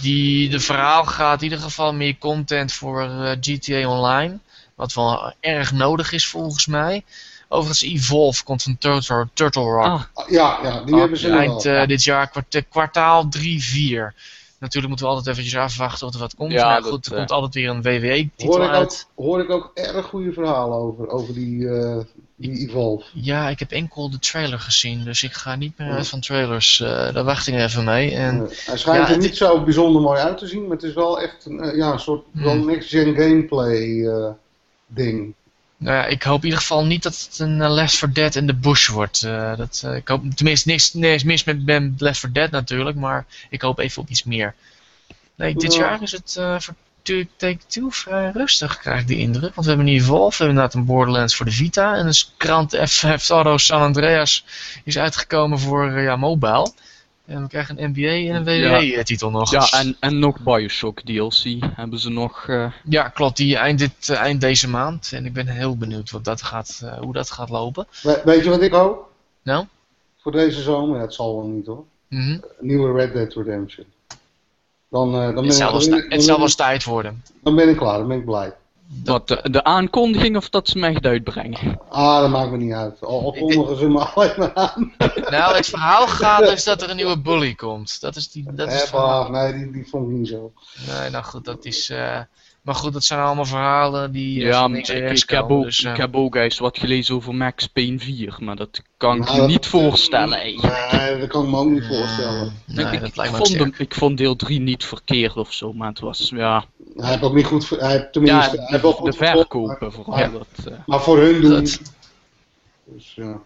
[SPEAKER 1] die, de verhaal gaat in ieder geval meer content voor eh, GTA Online. Wat wel erg nodig is volgens mij. Overigens, Evolve komt van Turtle, Turtle Rock.
[SPEAKER 3] ah,
[SPEAKER 2] Ah, Ja, ja, die
[SPEAKER 3] Ah,
[SPEAKER 2] hebben ze nu
[SPEAKER 1] eind eh, dit jaar, kwart- kwartaal 3, 4. Natuurlijk moeten we altijd eventjes afwachten wat er wat komt.
[SPEAKER 3] Ja,
[SPEAKER 1] maar
[SPEAKER 3] dat,
[SPEAKER 1] goed, er
[SPEAKER 3] eh,
[SPEAKER 1] komt altijd weer een WWE-titel
[SPEAKER 2] Hoor ik, ook,
[SPEAKER 1] uit.
[SPEAKER 2] hoor ik ook erg goede verhalen over, over die, eh, die Evolve.
[SPEAKER 1] Ja, ik heb enkel de trailer gezien, dus ik ga niet meer uit van trailers. eh, daar wacht ik even mee. En
[SPEAKER 2] Eh, hij schijnt
[SPEAKER 1] ja,
[SPEAKER 2] er niet zo bijzonder mooi uit te zien, maar het is wel echt een, eh, ja, een soort
[SPEAKER 1] Hmm.
[SPEAKER 2] next-gen gameplay eh, ding.
[SPEAKER 1] nou ja, ik hoop in ieder geval niet dat het een eh, Left 4 Dead in the Bush wordt. Eh, dat, eh, ik hoop tenminste niks, niks mis met, met Left 4 Dead natuurlijk, maar ik hoop even op iets meer. Nee, dit
[SPEAKER 2] Ja.
[SPEAKER 1] jaar is het eh, voor Tu- Take-Two vrij rustig, krijg ik de indruk. Want we hebben een Evolve, we hebben inderdaad een Borderlands voor de Vita. En een krant F Auto San Andreas is uitgekomen voor ja, mobile. En we krijgen een NBA en een WWE-titel nog.
[SPEAKER 3] ja, en, en nog Bioshock DLC hebben ze nog. eh,
[SPEAKER 1] Ja, klopt. Die eind, dit, eh, eind deze maand. En ik ben heel benieuwd wat dat gaat, eh, hoe dat gaat lopen.
[SPEAKER 2] We- weet je wat ik hoop?
[SPEAKER 1] Nou?
[SPEAKER 2] Voor deze zomer, ja, het zal wel niet hoor.
[SPEAKER 1] Mhm.
[SPEAKER 2] Een nieuwe Red Dead Redemption. Dan, eh, dan, ben,
[SPEAKER 1] Het, zal
[SPEAKER 2] ik, dan, ben
[SPEAKER 1] het zal wel eens tijd worden.
[SPEAKER 2] dan ben ik klaar, dan ben ik blij.
[SPEAKER 3] Wat de, de aankondiging of dat ze hem echt uitbrengen.
[SPEAKER 2] Ah, dat maakt me niet uit. Al, kondigen ze me alleen maar aan.
[SPEAKER 1] Nou, het verhaal gaat dus dat er een nieuwe bully komt. Dat is, die, dat is
[SPEAKER 2] Eh, nee, die, die vond ik niet zo.
[SPEAKER 1] Nee, nou goed, dat is... eh, maar goed, dat zijn allemaal verhalen die... eh,
[SPEAKER 3] Ja,
[SPEAKER 1] niks
[SPEAKER 3] ik, heb ook,
[SPEAKER 1] dus, eh,
[SPEAKER 3] ik heb ook eens wat gelezen over Max Payne 4, maar dat kan ik me
[SPEAKER 2] dat-
[SPEAKER 3] niet voorstellen eigenlijk.
[SPEAKER 2] Nee, dat kan ik me ook niet voorstellen.
[SPEAKER 1] Nee,
[SPEAKER 3] ik, vond hem, ik vond deel 3 niet verkeerd of zo, maar het was, ja,
[SPEAKER 2] Hij heeft ook niet goed, ver- hij heeft
[SPEAKER 3] ja
[SPEAKER 2] tenminste, hij heeft wel
[SPEAKER 3] de,
[SPEAKER 2] goed
[SPEAKER 3] de verkopen vooral.
[SPEAKER 2] Ja.
[SPEAKER 3] Dat, eh,
[SPEAKER 2] Maar voor hun doen. Dus ja.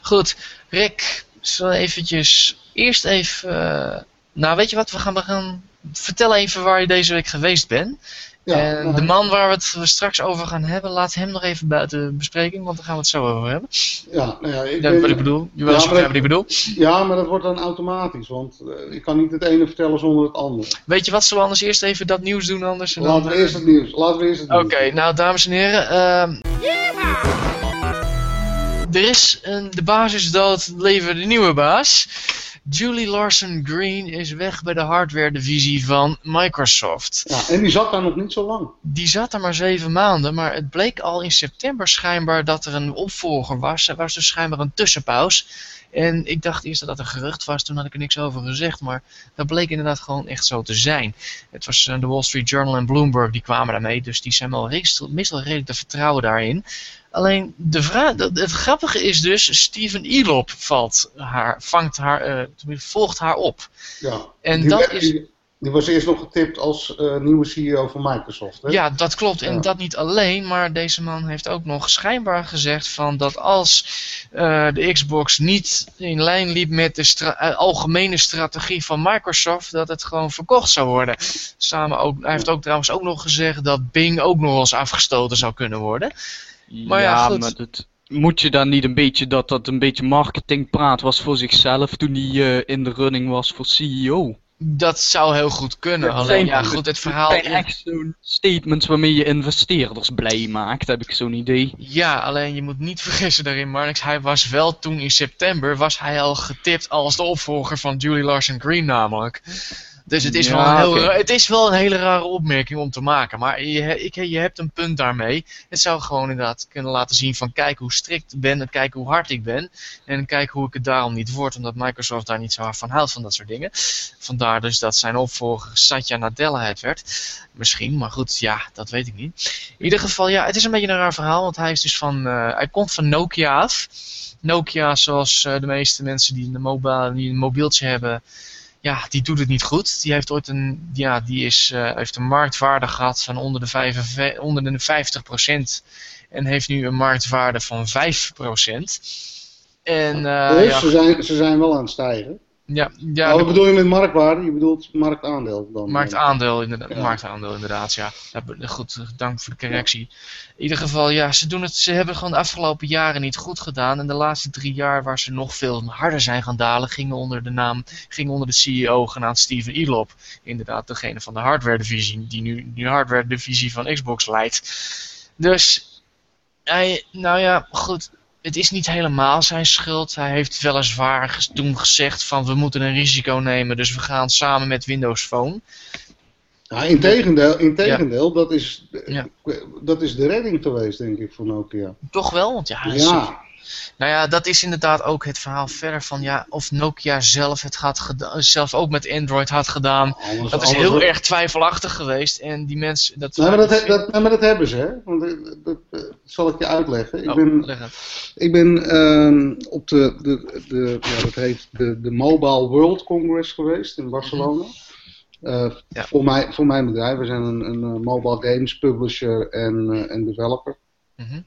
[SPEAKER 1] Goed, Rick, zullen we eventjes eerst even... eh, nou, weet je wat, we gaan, we gaan... Vertel even waar je deze week geweest bent.
[SPEAKER 2] Ja,
[SPEAKER 1] en
[SPEAKER 2] nou,
[SPEAKER 1] de man waar we het straks over gaan hebben, laat hem nog even buiten de bespreking, want daar gaan we het zo over hebben.
[SPEAKER 2] ja, nou ja, ik
[SPEAKER 1] wat ik bedoel. Je wil
[SPEAKER 2] Ja, maar
[SPEAKER 1] wat ik bedoel.
[SPEAKER 2] ja, maar dat wordt dan automatisch, want eh, ik kan niet het ene vertellen zonder het andere.
[SPEAKER 1] Weet je wat, zullen we anders eerst even dat nieuws doen anders? en dan-
[SPEAKER 2] Laten we eerst het nieuws. Laten we eerst het
[SPEAKER 1] Oké,
[SPEAKER 2] nieuws.
[SPEAKER 1] nou dames en heren. ehm, er is een, de basis dood, leven de nieuwe baas. Julie Larson Green is weg bij de hardware divisie van Microsoft.
[SPEAKER 2] Ja, en die zat daar nog niet zo lang.
[SPEAKER 1] Die zat er maar zeven maanden, maar het bleek al in september schijnbaar dat er een opvolger was. Er was dus schijnbaar een tussenpauze. En ik dacht eerst dat dat een gerucht was, toen had ik er niks over gezegd. Maar dat bleek inderdaad gewoon echt zo te zijn. Het was eh, de Wall Street Journal en Bloomberg die kwamen daarmee. Dus die zijn wel meestal redelijk te vertrouwen daarin. Alleen de vraag, het grappige is dus, Steven Elop valt haar, vangt haar, uh, volgt haar op.
[SPEAKER 2] Ja, en dat is... Die was eerst nog getipt als uh, nieuwe CEO van Microsoft. Hè?
[SPEAKER 1] Ja, dat klopt. En dat niet alleen, maar deze man heeft ook nog schijnbaar gezegd van dat als uh, de Xbox niet in lijn liep met de stra algemene strategie van Microsoft, dat het gewoon verkocht zou worden. Samen ook, hij heeft ook trouwens ook nog gezegd dat Bing ook nog eens afgestoten zou kunnen worden.
[SPEAKER 3] Maar ja, ja goed. maar dat, moet je dan niet een beetje dat dat een beetje marketingpraat was voor zichzelf toen hij uh, in de running was voor CEO?
[SPEAKER 1] Dat zou heel goed kunnen. Alleen ja, goed, het verhaal.
[SPEAKER 3] Het zijn echt zo'n statements waarmee je investeerders blij maakt, heb ik zo'n idee.
[SPEAKER 1] Ja, alleen je moet niet vergissen daarin, Marnix. Hij was wel toen in september was hij al getipt als de opvolger van Julie Larson Green, namelijk. Dus het is, wel een heel, het is wel een hele rare opmerking om te maken. Maar je, ik, je hebt een punt daarmee. Het zou gewoon inderdaad kunnen laten zien van kijk hoe strikt ik ben en kijk hoe hard ik ben. En kijk hoe ik het daarom niet word. Omdat Microsoft daar niet zo hard van houdt van dat soort dingen. Vandaar dus dat zijn opvolger Satya Nadella het werd. Misschien, maar goed, ja, dat weet ik niet. In ieder geval, ja, het is een beetje een raar verhaal. Want hij is dus van, uh, hij komt van Nokia af. Nokia, zoals uh, de meeste mensen die een, mobile, die een mobieltje hebben ja, die doet het niet goed. Die heeft ooit een, ja, die is, uh, heeft een marktwaarde gehad van onder de, 5, onder de 50% en heeft nu een marktwaarde van 5%. En, uh,
[SPEAKER 2] dus ja, ze, zijn, ze zijn wel aan het stijgen.
[SPEAKER 1] Ja, ja,
[SPEAKER 2] wat bedoel je met marktwaarde? Je bedoelt marktaandeel dan?
[SPEAKER 1] Marktaandeel, inderdaad. Ja. Marktaandeel, inderdaad, ja. Goed, dank voor de correctie. In ieder geval, ja, ze, doen het, ze hebben gewoon de afgelopen jaren niet goed gedaan. En de laatste drie jaar, waar ze nog veel harder zijn gaan dalen, gingen onder de naam, gingen onder de CEO genaamd Steven Elop. Inderdaad, degene van de hardware divisie, die nu de hardware divisie van Xbox leidt. Dus, hij, nou ja, goed het is niet helemaal zijn schuld. Hij heeft weliswaar toen gezegd van we moeten een risico nemen, dus we gaan samen met Windows Phone.
[SPEAKER 2] Ja, integendeel, integendeel dat, is, ja. dat is de redding geweest, denk ik, voor Nokia.
[SPEAKER 1] Toch wel? Want ja, ja. Nou ja, dat is inderdaad ook het verhaal verder van ja, of Nokia zelf het had gedaan, zelf ook met Android had gedaan. dat is heel erg twijfelachtig geweest. En die mensen. Dat
[SPEAKER 2] nee, maar dat, dat, maar dat hebben ze, hè? Want eh, dat, dat, zal ik je uitleggen. Ik oh, ben, ik ben uh, op de, de, de, ja, dat heet de, de Mobile World Congress geweest in Barcelona. Uh, ja. voor, mij, voor mijn bedrijf. We zijn een, een eh, mobile games publisher en, uh, en developer. Mm -hmm.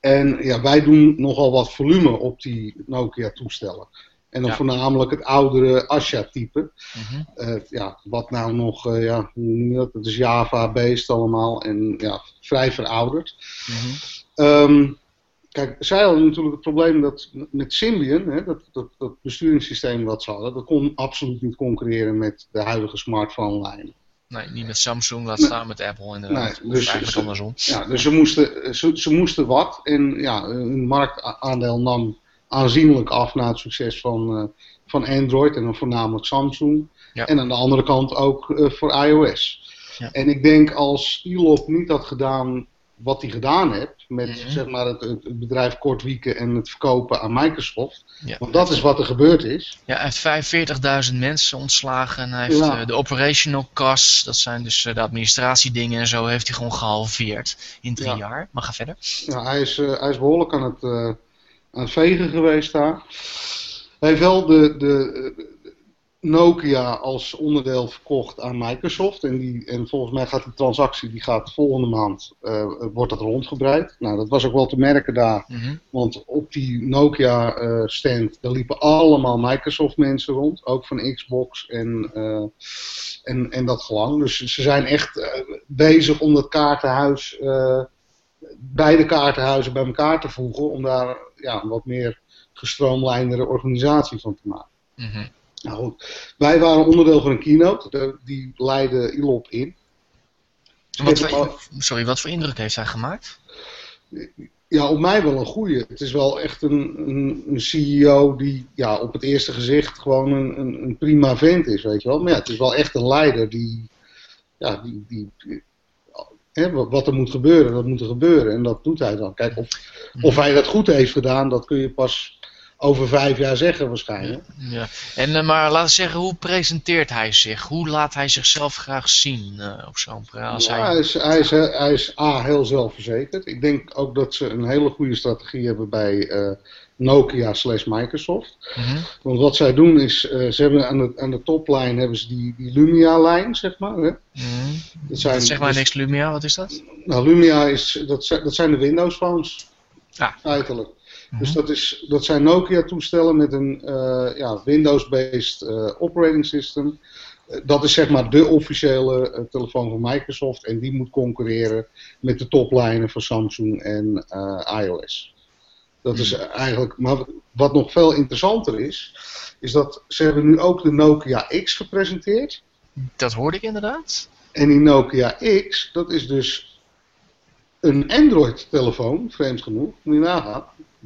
[SPEAKER 2] En ja, wij doen nogal wat volume op die Nokia-toestellen. En dan voornamelijk het oudere Asha-type. Mm -hmm. uh, ja, wat nou nog, uh, ja, hoe noem je dat? Het is Java-based allemaal en ja, vrij verouderd. Mm -hmm. um, kijk, zij hadden natuurlijk het probleem dat met Symbian, hè, dat, dat, dat besturingssysteem wat ze hadden, dat kon absoluut niet concurreren met de huidige smartphone-lijnen.
[SPEAKER 1] Nee, niet met Samsung, laat staan met Apple inderdaad. Nee, dus, eigenlijk andersom.
[SPEAKER 2] Ja, dus ze moesten, ze, ze, moesten wat. En ja, hun marktaandeel nam aanzienlijk af na het succes van, uh, van Android en dan voornamelijk Samsung. Ja. En aan de andere kant ook uh, voor iOS. Ja. En ik denk als Elop niet had gedaan wat hij gedaan heeft met mhm. zeg maar het, het, bedrijf Kortwieken en het verkopen aan Microsoft. Ja. Want dat is wat er gebeurd is.
[SPEAKER 1] Ja, hij heeft 45.000 mensen ontslagen en hij heeft uh, de operational costs, dat zijn dus uh, de administratiedingen en zo, heeft hij gewoon gehalveerd in drie ja. jaar. Maar ga verder.
[SPEAKER 2] Ja, hij is, uh, hij is behoorlijk aan het, aan het vegen geweest daar. Hij heeft wel de, de, Nokia als onderdeel verkocht aan Microsoft. En, die, en volgens mij gaat die transactie, die gaat volgende maand, uh, wordt dat rondgebreid. Nou, dat was ook wel te merken daar. Mhm. Want op die Nokia uh, stand, daar liepen allemaal Microsoft mensen rond. Ook van Xbox en, uh, en, en dat gelang. Dus ze zijn echt bezig om dat kaartenhuis, beide kaartenhuizen bij elkaar te voegen. Om daar ja, een wat meer gestroomlijndere organisatie van te maken. Mm nou goed, wij waren onderdeel van een keynote, die leidde ILOP in.
[SPEAKER 1] Wat voor, sorry, wat voor indruk heeft hij gemaakt?
[SPEAKER 2] ja, op mij wel een goede. Het is wel echt een, een, een, CEO die ja, op het eerste gezicht gewoon een, een, een, prima vent is, weet je wel. Maar ja, het is wel echt een leider die, ja, die, die, hè, wat er moet gebeuren, dat moet er gebeuren. En dat doet hij dan. Kijk, of, of hij dat goed heeft gedaan, dat kun je pas over vijf jaar zeggen waarschijnlijk.
[SPEAKER 1] Ja. En, uh, maar laten we zeggen, hoe presenteert hij zich? Hoe laat hij zichzelf graag zien uh, op zo'n
[SPEAKER 2] praat? hij... Hij, is, hij, is, hij is A, heel zelfverzekerd. Ik denk ook dat ze een hele goede strategie hebben bij uh, Nokia slash Microsoft. Mm Want wat zij doen is, ze hebben aan de, aan de toplijn hebben ze die, die Lumia-lijn, zeg maar. Hè?
[SPEAKER 1] Mm dat zijn, zeg maar dus, niks Lumia, wat is dat?
[SPEAKER 2] Nou, Lumia is, dat, zijn, dat zijn de Windows phones. Ah. Feitelijk. Dus mhm. dat, is, dat zijn Nokia-toestellen met een uh, ja, Windows-based uh, operating system. Uh, dat is zeg maar de officiële telefoon van Microsoft. En die moet concurreren met de toplijnen van Samsung en iOS. Dat is mhm. eigenlijk, maar wat nog veel interessanter is, is dat ze hebben nu ook de Nokia X gepresenteerd.
[SPEAKER 1] Dat hoorde ik inderdaad.
[SPEAKER 2] En die Nokia X, dat is dus een Android-telefoon, vreemd genoeg, moet je nagaan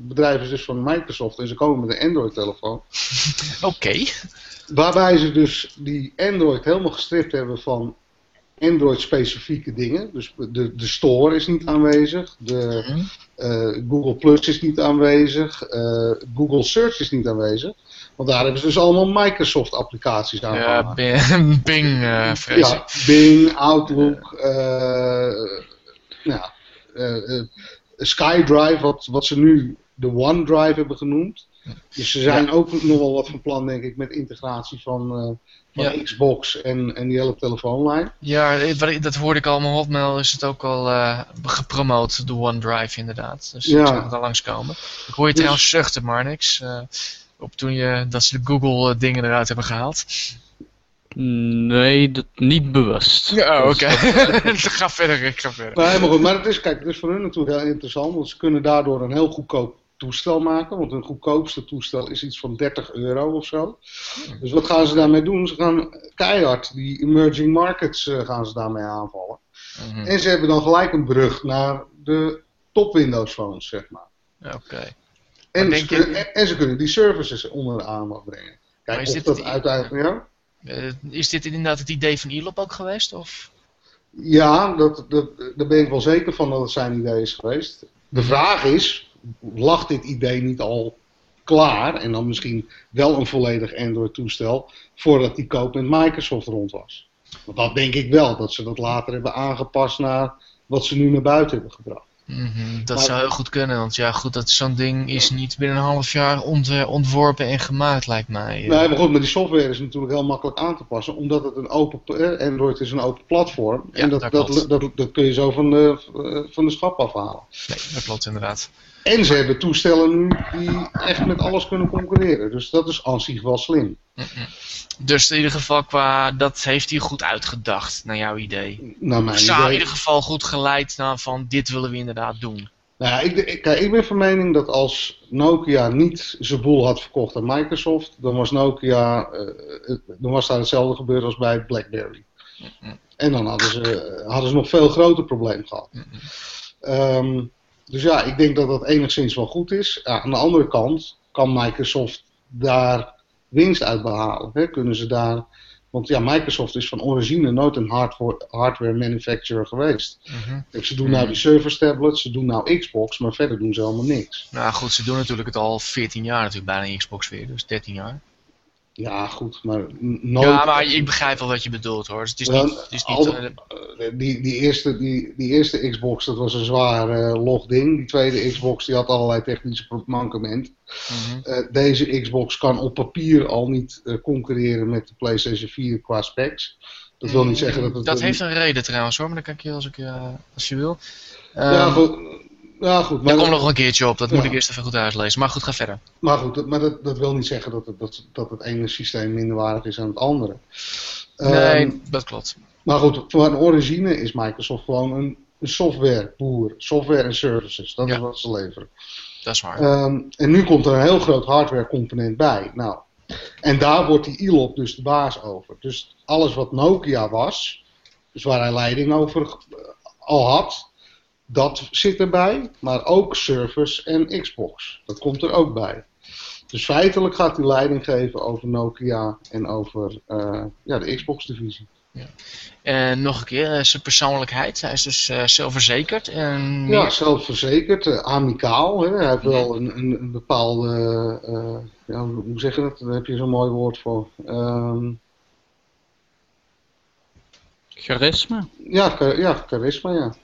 [SPEAKER 2] bedrijf is dus van Microsoft en ze komen met een Android-telefoon.
[SPEAKER 1] Oké.
[SPEAKER 2] Waarbij ze dus die Android helemaal gestript hebben van Android-specifieke dingen. Dus de, de store is niet aanwezig, de, mhm. eh, Google Plus is niet aanwezig, uh, Google Search is niet aanwezig. Want daar hebben ze dus allemaal Microsoft-applicaties aan.
[SPEAKER 1] Ja, Bing, uh,
[SPEAKER 2] Ja, Bing, Outlook, ja, SkyDrive, wat, wat ze nu de OneDrive hebben genoemd. Dus ze zijn ook nog wel wat van plan, denk ik, met integratie van, uh, van Xbox en, en die hele telefoonlijn.
[SPEAKER 1] Ja, dat hoorde ik al. Mijn Hotmail is het ook al uh, gepromoot, de OneDrive inderdaad. Dus ja. ik zag het al langskomen. Ik hoor je dus... trouwens zuchten, maar niks. Uh, op toen je, dat ze de Google dingen eruit hebben gehaald.
[SPEAKER 3] Nee, dat niet bewust.
[SPEAKER 1] Ja, oh, oké. ga verder, ik ga verder.
[SPEAKER 2] Nee, maar goed, maar het is, kijk, het is voor hun natuurlijk heel interessant, want ze kunnen daardoor een heel goedkoop toestel maken. Want hun goedkoopste toestel is iets van 30 euro of zo. Dus wat gaan ze daarmee doen? Ze gaan keihard die emerging markets uh, gaan ze daarmee aanvallen. Mhm. En ze hebben dan gelijk een brug naar de top Windows phones, zeg maar.
[SPEAKER 1] Oké.
[SPEAKER 2] En, en, ze kunnen die services onder de aandacht brengen. Kijk, of dat uiteindelijk... Ja?
[SPEAKER 1] Uh, is dit inderdaad het idee van Elop ook geweest? Of?
[SPEAKER 2] Ja, dat, dat, daar ben ik wel zeker van dat het zijn idee is geweest. De vraag is, lag dit idee niet al klaar en dan misschien wel een volledig Android toestel voordat die koop met Microsoft rond was. Want dat denk ik wel, dat ze dat later hebben aangepast naar wat ze nu naar buiten hebben gebracht.
[SPEAKER 1] Mhm, dat zou heel goed kunnen, want ja goed, dat zo'n ding is niet binnen een half jaar ontworpen en gemaakt lijkt mij.
[SPEAKER 2] Nee, maar goed, maar die software is natuurlijk heel makkelijk aan te passen, omdat het een open, eh, Android is een open platform. Ja, en dat, dat, dat, dat, kun je zo van de, eh, van de schap afhalen.
[SPEAKER 1] Nee, dat klopt inderdaad.
[SPEAKER 2] En ze hebben toestellen nu die echt met alles kunnen concurreren. Dus dat is aan zich wel slim.
[SPEAKER 1] Dus in ieder geval qua, dat heeft hij goed uitgedacht, naar jouw idee.
[SPEAKER 2] Naar mijn
[SPEAKER 1] idee. in ieder geval goed geleid naar van dit willen we inderdaad doen.
[SPEAKER 2] Nou ja, ik, kijk, ik ben van mening dat als Nokia niet zijn boel had verkocht aan Microsoft, dan was Nokia, uh, dan was daar hetzelfde gebeurd als bij BlackBerry. En dan hadden ze, hadden ze nog veel groter probleem gehad. Mm dus ja, ik denk dat dat enigszins wel goed is. Ja, aan de andere kant kan Microsoft daar winst uit behalen. Hè? Kunnen ze daar, want ja, Microsoft is van origine nooit een hardware, hardware manufacturer geweest. Mm ze doen nou die Surface tablets, ze doen nou Xbox, maar verder doen ze helemaal niks.
[SPEAKER 1] Nou goed, ze doen natuurlijk het al 14 jaar natuurlijk bijna Xbox weer, dus 13 jaar.
[SPEAKER 2] Ja, goed, maar
[SPEAKER 1] nooit... Ja, maar ik begrijp wel wat je bedoelt hoor. Dus het is niet... Het is niet
[SPEAKER 2] eh, die, die, eerste, die, die eerste Xbox, dat was een zwaar uh, log ding. Die tweede Xbox, die had allerlei technische mankement. Mhm. uh, deze Xbox kan op papier al niet concurreren met de PlayStation 4 qua specs. Dat wil niet mm, zeggen dat het...
[SPEAKER 1] Dat heeft een reden trouwens hoor, maar dan kan ik je als, ik, als je wil.
[SPEAKER 2] ja, goed, ja, goed.
[SPEAKER 1] Maar Daar komt nog een keertje op, dat moet ik eerst even goed uitlezen. Maar goed, ga verder.
[SPEAKER 2] Maar goed, maar dat, dat wil niet zeggen dat het, dat, dat het ene systeem minder waardig is dan het andere.
[SPEAKER 1] Nee, um, dat klopt.
[SPEAKER 2] Maar goed, van origine is Microsoft gewoon een, een softwareboer. Software en services, dat is wat ze leveren.
[SPEAKER 1] Dat is waar.
[SPEAKER 2] Um, en nu komt er een heel groot hardware component bij. Nou, en daar wordt die ILOP dus de baas over. Dus alles wat Nokia was, dus waar hij leiding over al had, Dat zit erbij, maar ook servers en Xbox. Dat komt er ook bij. Dus feitelijk gaat hij leiding geven over Nokia en over uh, ja, de Xbox-divisie. Ja.
[SPEAKER 1] En nog een keer, eh, zijn persoonlijkheid. Hij is dus uh, zelfverzekerd. En
[SPEAKER 2] meer... Ja, zelfverzekerd, uh, amicaal. Hè. Hij heeft wel een, een, een bepaalde, ja, hoe zeg je dat? Daar heb je zo'n mooi woord voor. Um...
[SPEAKER 3] Charisma?
[SPEAKER 2] Ja, ja, charisma, ja.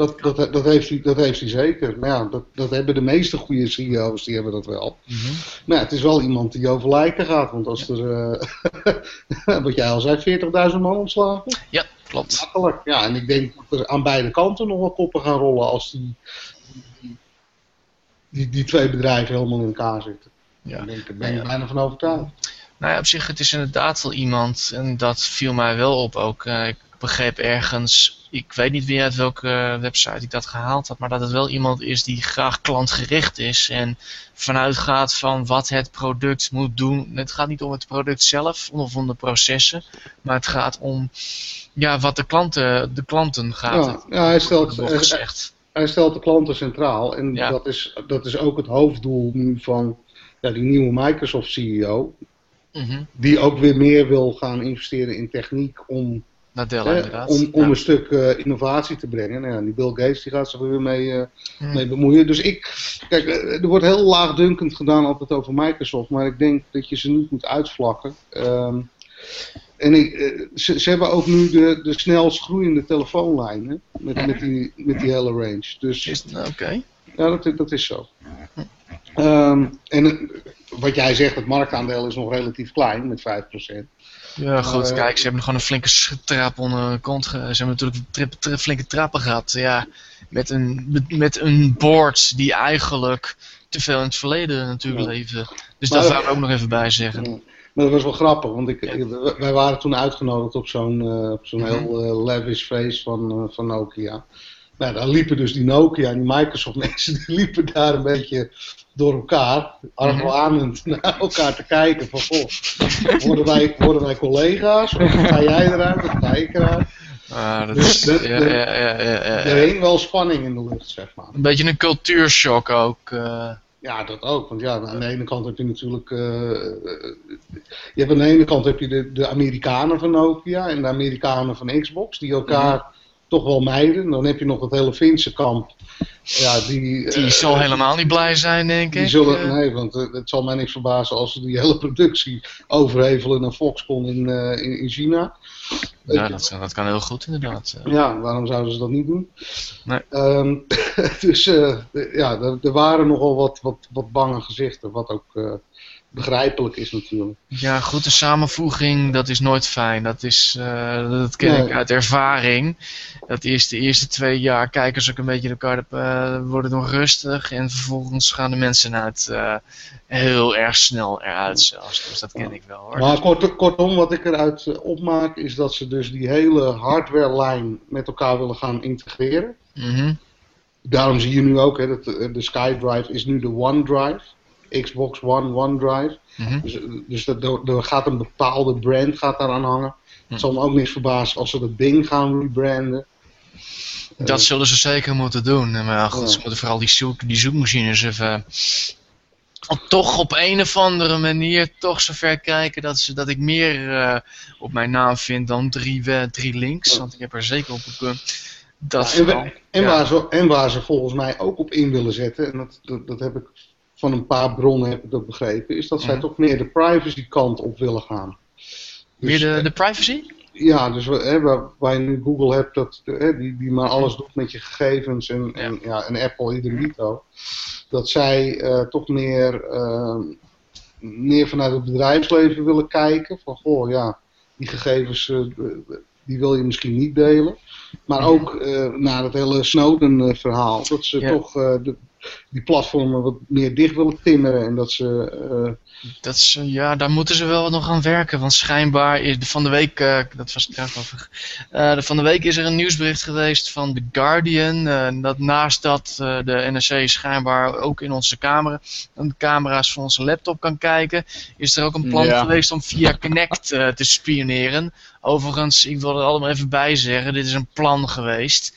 [SPEAKER 2] Dat, dat, dat, heeft hij, dat heeft hij zeker. Maar ja, dat, dat hebben de meeste goede CEO's, die hebben dat wel. Mm -hmm. Maar ja, het is wel iemand die over lijken gaat. Want als er, uh, wat jij al zei, 40.000 man ontslagen.
[SPEAKER 1] Ja, klopt.
[SPEAKER 2] Makkelijk. Ja, en ik denk dat er aan beide kanten nog wel koppen gaan rollen als die, die, die, die twee bedrijven helemaal in elkaar zitten. Ja. Daar ben ik, ben ik bijna van overtuigd.
[SPEAKER 1] Nou ja, op zich, het is inderdaad wel iemand, en dat viel mij wel op ook. Uh, ik begreep ergens ik weet niet wie uit welke website ik dat gehaald had, maar dat het wel iemand is die graag klantgericht is en vanuit gaat van wat het product moet doen. Het gaat niet om het product zelf of om de processen, maar het gaat om ja, wat de klanten, de klanten gaat.
[SPEAKER 2] Ja, ja hij, stelt, hij, hij, stelt de klanten centraal en dat, is, dat is ook het hoofddoel nu van ja, die nieuwe Microsoft CEO. Mhm. Die ook weer meer wil gaan investeren in techniek om
[SPEAKER 1] inderdaad.
[SPEAKER 2] Om, om een stuk uh, innovatie te brengen. Nou ja, die Bill Gates die gaat zich weer mee, uh, mee bemoeien. Dus ik, kijk, eh, er wordt heel laagdunkend gedaan altijd over Microsoft. Maar ik denk dat je ze niet moet uitvlakken. Um, en ik, ze, ze, hebben ook nu de, de snelst groeiende telefoonlijnen. Met, met, die, met die hele range. Dus,
[SPEAKER 1] Oké.
[SPEAKER 2] Ja, dat, dat is zo. Um, en wat jij zegt, het marktaandeel is nog relatief klein, met 5%.
[SPEAKER 1] Ja, goed. kijk, ze hebben gewoon een flinke trap onder de kont. Ze hebben natuurlijk flinke trappen gehad. Ja, met een, met, een board die eigenlijk te veel in het verleden natuurlijk ja. leefde. Dus dat zou ik ook nog even bij zeggen.
[SPEAKER 2] Maar dat was wel grappig, want ik, wij waren toen uitgenodigd op zo'n uh, zo'n mhm. heel uh, lavish feest van, uh, van Nokia. Nou, daar liepen dus die Nokia en die Microsoft mensen, die liepen daar een beetje door elkaar, argwanend mm naar elkaar te kijken. Van, goh, worden wij, worden wij collega's? Of ga jij eruit? Of ga ik eruit?
[SPEAKER 1] Ah, dat dus is, ja, ja, ja, ja,
[SPEAKER 2] Er hing wel spanning in de lucht, zeg maar.
[SPEAKER 1] Een beetje een cultuurshock ook. Uh...
[SPEAKER 2] Ja, dat ook. Want ja, aan de ene kant heb je natuurlijk... Uh, je hebt aan de ene kant heb je de, de Amerikanen van Nokia en de Amerikanen van Xbox, die elkaar... Toch wel mijden. Dan heb je nog het hele Finse kamp. Ja, die,
[SPEAKER 1] die uh, zal helemaal niet blij zijn, denk
[SPEAKER 2] die
[SPEAKER 1] ik.
[SPEAKER 2] Zullen, uh, nee, want uh, het zal mij niks verbazen als ze die hele productie overhevelen naar Foxconn in, in, in, China.
[SPEAKER 1] Ja, dat, dat, kan heel goed inderdaad.
[SPEAKER 2] Ja, waarom zouden ze dat niet doen? Nee. Um, dus ja, er, er, waren nogal wat, wat, wat bange gezichten, wat ook begrijpelijk is natuurlijk.
[SPEAKER 1] Ja, goed, de samenvoeging, dat is nooit fijn. Dat, is, uh, dat ken nee. ik uit ervaring. Dat eerst de eerste twee jaar kijken ze ook een beetje elkaar, uh, worden nog rustig. En vervolgens gaan de mensen uit uh, heel erg snel eruit zelfs. Dus dat ken ik wel hoor.
[SPEAKER 2] Maar kort, kortom, wat ik eruit opmaak, is dat ze dus die hele hardware-lijn met elkaar willen gaan integreren. Mm -hmm. Daarom zie je nu ook, hè, dat de SkyDrive is nu de OneDrive. Xbox One, OneDrive. Mm Dus, dus er gaat een bepaalde brand gaat daaraan hangen. Het zal me ook niks verbazen als ze dat ding gaan rebranden.
[SPEAKER 1] Dat uh, zullen ze zeker moeten doen. Maar goed, ja. ze moeten vooral die, zoek, die zoekmachines even... Op, toch op een of andere manier toch zover kijken dat, ze, dat ik meer uh, op mijn naam vind dan drie, uh, drie links. Ja. Want ik heb er zeker op dat
[SPEAKER 2] ja, en, en, waar ze, en waar ze volgens mij ook op in willen zetten, en dat, dat, dat heb ik van een paar bronnen heb ik ook begrepen, is dat zij mhm. toch meer de privacy kant op willen gaan.
[SPEAKER 1] Dus, meer de, eh, de privacy?
[SPEAKER 2] Ja, dus hè, waar, waar, je nu Google hebt, dat, hè, die, die maar alles doet met je gegevens en, ja. en, ja, en Apple ieder dito. Dat zij uh, toch meer, uh, meer vanuit het bedrijfsleven willen kijken. Van goh, ja, die gegevens uh, die wil je misschien niet delen. Maar ook naar het hele Snowden verhaal. Dat ze ja. toch de, die platformen wat meer dicht willen timmeren. En dat ze... Uh...
[SPEAKER 1] Dat is, ja, daar moeten ze wel nog aan werken. Want schijnbaar is van de week, uh, dat was over. Uh, van de week is er een nieuwsbericht geweest van The Guardian. dat naast dat de NRC schijnbaar ook in onze camera, de camera's van onze laptop kan kijken, is er ook een plan ja. geweest om via Connect te spioneren. Overigens, ik wil er allemaal even bij zeggen, dit is een plan geweest.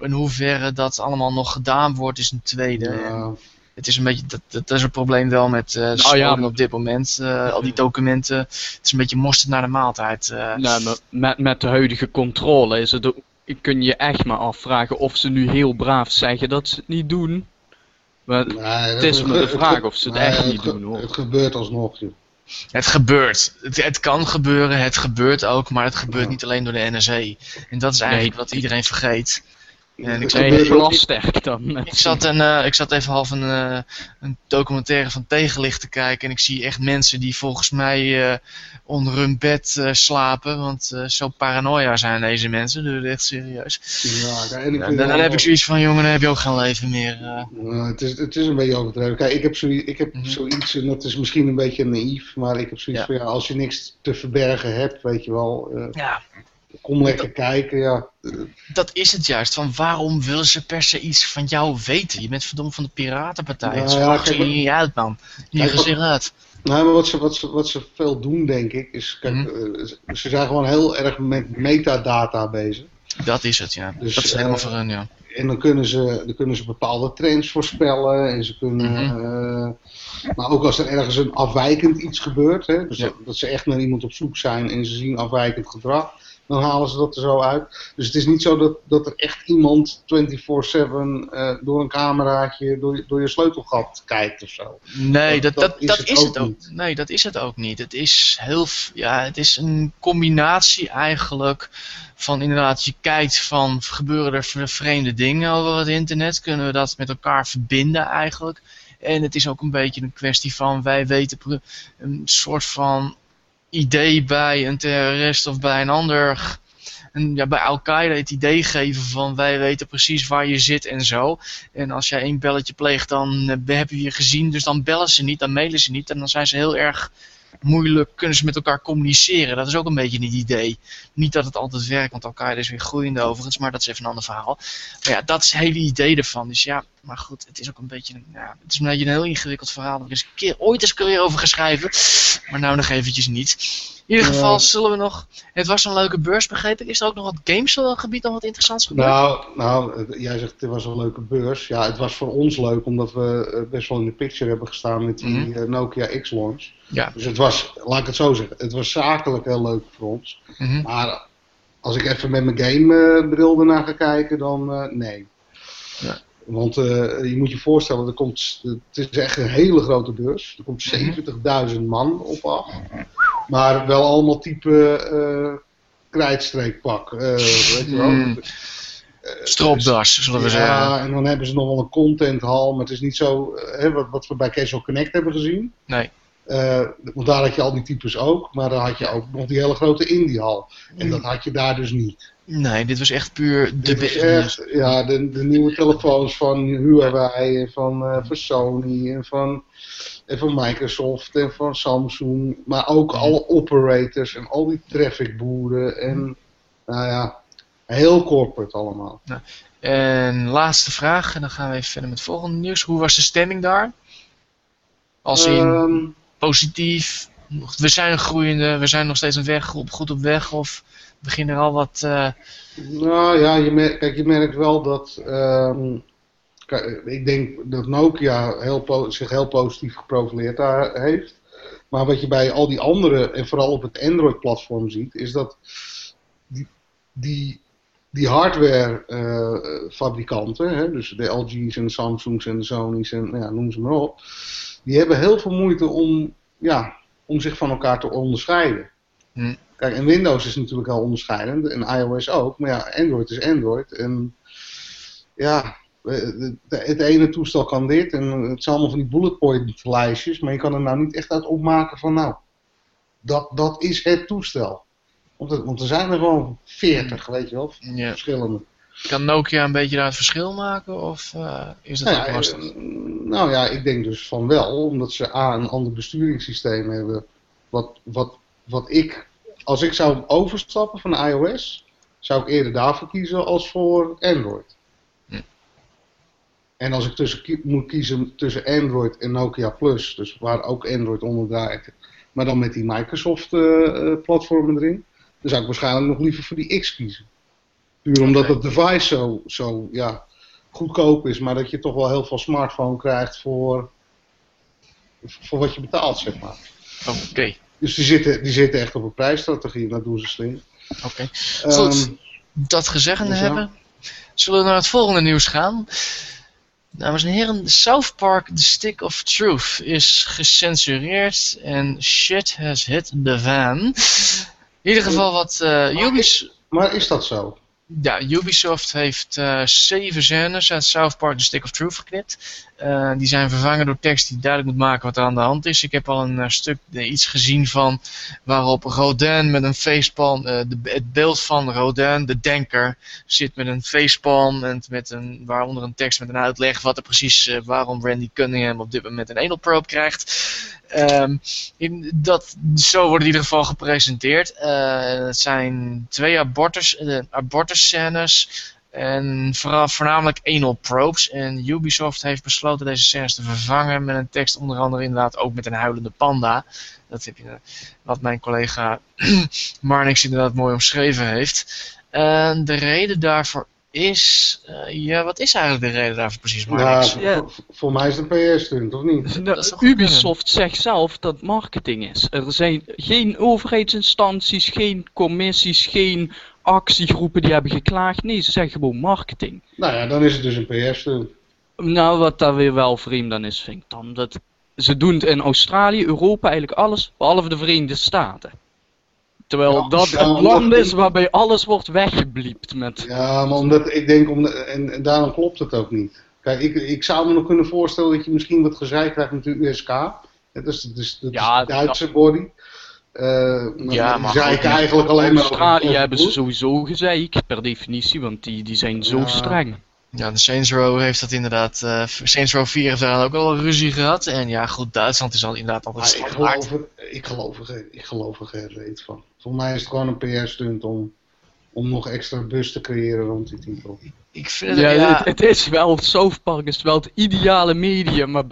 [SPEAKER 1] In hoeverre dat allemaal nog gedaan wordt is een tweede. Ja. Het is een beetje, dat, dat is een probleem wel met uh, nou, ja, op dit moment. Uh, al die documenten, het is een beetje mosterd naar de maaltijd. Uh.
[SPEAKER 3] Nou, met, met de huidige controle is het, kun je echt maar afvragen of ze nu heel braaf zeggen dat ze het niet doen. Maar het is maar de vraag of ze het echt niet doen hoor.
[SPEAKER 2] Het gebeurt alsnog. Joh.
[SPEAKER 1] Het gebeurt. Het, het, kan gebeuren, het gebeurt ook, maar het gebeurt niet alleen door de NSE. En dat is eigenlijk wat iedereen vergeet.
[SPEAKER 3] En ik, zat, sterk dan.
[SPEAKER 1] Ik zat, een, uh, ik zat even half een, uh, een documentaire van Tegenlicht te kijken. En ik zie echt mensen die volgens mij uh, onder hun bed slapen. Want zo paranoia zijn deze mensen. Dus echt serieus. Ja, en ik ja, dan, dan heb ik zoiets van, jongen, dan heb je ook geen leven meer.
[SPEAKER 2] het, is, het is een beetje overdreven. Kijk, ik heb, zoiets, ik heb mm -hmm. zoiets, en dat is misschien een beetje naïef. Maar ik heb zoiets ja. van, ja, als je niks te verbergen hebt, weet je wel. ja Kom lekker kijken, ja.
[SPEAKER 1] Dat is het juist. Van waarom willen ze per se iets van jou weten? Je bent verdomme van de Piratenpartij. Nou, ja, ja, je niet uit, man. Hier gezicht uit.
[SPEAKER 2] Nou, maar wat ze, wat, ze, wat ze veel doen, denk ik, is... Kijk, mm ze zijn gewoon heel erg met metadata bezig.
[SPEAKER 1] Dat is het, ja. Dus, dat is helemaal uh, voor hun, ja.
[SPEAKER 2] En dan kunnen, ze, dan kunnen ze bepaalde trends voorspellen. En ze kunnen... Mm -hmm. uh, maar ook als er ergens een afwijkend iets gebeurt. Hè, dus ja. dat, dat, ze echt naar iemand op zoek zijn en ze zien afwijkend gedrag dan halen ze dat er zo uit. Dus het is niet zo dat, dat er echt iemand 24-7 uh, door een cameraatje door, door je sleutelgat kijkt of zo.
[SPEAKER 1] Nee, dat, dat, dat, is, het, ook, niet. Nee, dat is het ook niet. Het is heel, ja, het is een combinatie eigenlijk van inderdaad, je kijkt van gebeuren er vreemde dingen over het internet, kunnen we dat met elkaar verbinden eigenlijk. En het is ook een beetje een kwestie van wij weten een soort van idee bij een terrorist of bij een ander en ja, bij Al-Qaeda het idee geven van wij weten precies waar je zit en zo. En als jij één belletje pleegt, dan uh, hebben we je gezien. Dus dan bellen ze niet, dan mailen ze niet. En dan zijn ze heel erg moeilijk kunnen ze met elkaar communiceren. Dat is ook een beetje het idee. Niet dat het altijd werkt, want Al-Qaeda is weer groeiende overigens, maar dat is even een ander verhaal. Maar ja, dat is het hele idee ervan. Dus ja, maar goed, het is ook een beetje, ja, het is een beetje een heel ingewikkeld verhaal. Er is een keer ooit eens weer over geschreven, maar nou nog eventjes niet. In ieder geval zullen we nog, het was een leuke beurs begreep ik. Is er ook nog wat gamesgebied nog wat interessants gebeurd?
[SPEAKER 2] Nou, nou, jij zegt het was een leuke beurs. Ja, het was voor ons leuk omdat we eh, best wel in de picture hebben gestaan met die mm -hmm. Nokia X-Launch. Ja. Dus het was, laat ik het zo zeggen, het was zakelijk heel leuk voor ons. Mm -hmm. Maar als ik even met mijn gamebril uh, ernaar ga kijken, dan uh, nee. Ja. Want uh, je moet je voorstellen, er komt, het is echt een hele grote beurs. Er komt 70.000 man op af. Maar wel allemaal type uh, krijtstreekpak. Uh, weet je wel. Mm.
[SPEAKER 1] Stropdas, zullen we
[SPEAKER 2] ja,
[SPEAKER 1] zeggen.
[SPEAKER 2] Ja, en dan hebben ze nog wel een contenthal. Maar het is niet zo, hè, wat, wat we bij Casual Connect hebben gezien.
[SPEAKER 1] Nee.
[SPEAKER 2] Uh, want daar had je al die types ook, maar dan had je ook nog die hele grote indiehal. En dat had je daar dus niet.
[SPEAKER 1] Nee, dit was echt puur de.
[SPEAKER 2] Echt, ja, de, de nieuwe telefoons van Huawei en van, uh, van Sony en van, en van Microsoft en van Samsung. Maar ook alle operators en al die trafficboeren en nou ja, heel corporate allemaal. Nou,
[SPEAKER 1] en laatste vraag, en dan gaan we even verder met het volgende nieuws. Hoe was de stemming daar? Als in... Um, positief? We zijn groeiende, we zijn nog steeds een weg, goed op weg of beginnen er al wat... Uh...
[SPEAKER 2] Nou ja, je merkt, kijk, je merkt wel dat... Um, kijk, ik denk dat Nokia heel zich heel positief geprofileerd daar heeft. Maar wat je bij al die andere, en vooral op het Android-platform ziet, is dat die, die, die hardware-fabrikanten, dus de LG's en de Samsung's en de Sony's en nou ja, noem ze maar op, die hebben heel veel moeite om, ja, om zich van elkaar te onderscheiden. Hm. Kijk, en Windows is natuurlijk heel onderscheidend en iOS ook, maar ja, Android is Android. En ja, het ene toestel kan dit en het zijn allemaal van die bullet point lijstjes, maar je kan er nou niet echt uit opmaken van nou, dat, dat is het toestel. Want, er zijn er gewoon veertig, weet je wel, ja. verschillende.
[SPEAKER 1] Kan Nokia een beetje daar het verschil maken of uh, is dat nou lastig?
[SPEAKER 2] Ja, nou ja, ik denk dus van wel, omdat ze A, een ander besturingssysteem hebben. Wat, wat, wat ik, als ik zou overstappen van iOS, zou ik eerder daarvoor kiezen als voor Android. Hm. En als ik tussen, moet kiezen tussen Android en Nokia Plus, dus waar ook Android onder draait, maar dan met die Microsoft uh, platformen erin, dan zou ik waarschijnlijk nog liever voor die X kiezen. Puur omdat het device zo, zo ja, goedkoop is, maar dat je toch wel heel veel smartphone krijgt voor, voor wat je betaalt, zeg maar.
[SPEAKER 1] Oké.
[SPEAKER 2] Dus die zitten, die zitten echt op een prijsstrategie en dat doen ze slim.
[SPEAKER 1] Oké. Goed, ehm, dat gezegd dus hebben, zullen we naar het volgende nieuws gaan. Dames en heren, South Park The Stick of Truth is gecensureerd en shit has hit the fan. In ieder geval wat uh, Ubisoft...
[SPEAKER 2] Maar is dat zo?
[SPEAKER 1] Ja, Ubisoft heeft uh, zeven scènes uit South Park The Stick of Truth geknipt. Uh, die zijn vervangen door tekst die duidelijk moet maken wat er aan de hand is. Ik heb al een uh, stuk iets gezien van waarop Rodin met een facepalm, de, het beeld van Rodin, de denker, zit met een facepalm en met een, waaronder een tekst met een uitleg wat er precies, waarom Randy Cunningham op dit moment een anal probe krijgt. Um, in dat, zo wordt in ieder geval gepresenteerd. Het zijn twee abortus, uh, abortus scènes en vooral, voornamelijk anal probes. En Ubisoft heeft besloten deze scènes te vervangen met een tekst onder andere inderdaad ook met een huilende panda. Dat heb je, wat mijn collega Marnix inderdaad mooi omschreven heeft. En de reden daarvoor is, uh, ja, wat is eigenlijk de reden daarvoor precies, Marnix?
[SPEAKER 2] Ja, ja. Voor, mij is het een PR-stunt, of niet?
[SPEAKER 3] Nou, Ubisoft zegt zelf dat marketing is. Er zijn geen overheidsinstanties, geen commissies, geen actiegroepen die hebben geklaagd. Nee, ze zeggen gewoon marketing.
[SPEAKER 2] Nou ja, dan is het dus een PR-stunt.
[SPEAKER 3] Nou, wat daar weer wel vreemd aan is, vind ik dan. Dat ze doen het in Australië, Europa, eigenlijk alles, behalve de Verenigde Staten. Terwijl dat het land is waarbij alles wordt weggebliept met...
[SPEAKER 2] Ja, maar omdat ik denk, om en, en, daarom klopt het ook niet. Kijk, ik, ik zou me nog kunnen voorstellen dat je misschien wat gezeik krijgt met de USK. Dat is, dus, dat ja, is de Duitse body. Uh, ja, maar zei ik eigenlijk alleen
[SPEAKER 3] maar... Australië hebben ze sowieso gezeik, per definitie, want die, die zijn zo streng.
[SPEAKER 1] Ja, de Saints Row heeft dat inderdaad. Uh, Saints Row 4 heeft daar ook al ruzie gehad. En ja, goed, Duitsland is al inderdaad altijd
[SPEAKER 2] ah, ik, geloof er, ik, geloof er, ik geloof er geen reet van. Voor mij is het gewoon een PR-stunt om, om nog extra bus te creëren rond die titel.
[SPEAKER 1] Ik vind het, ja, ja...
[SPEAKER 3] Het, het, is wel, South Park is wel het ideale medium, maar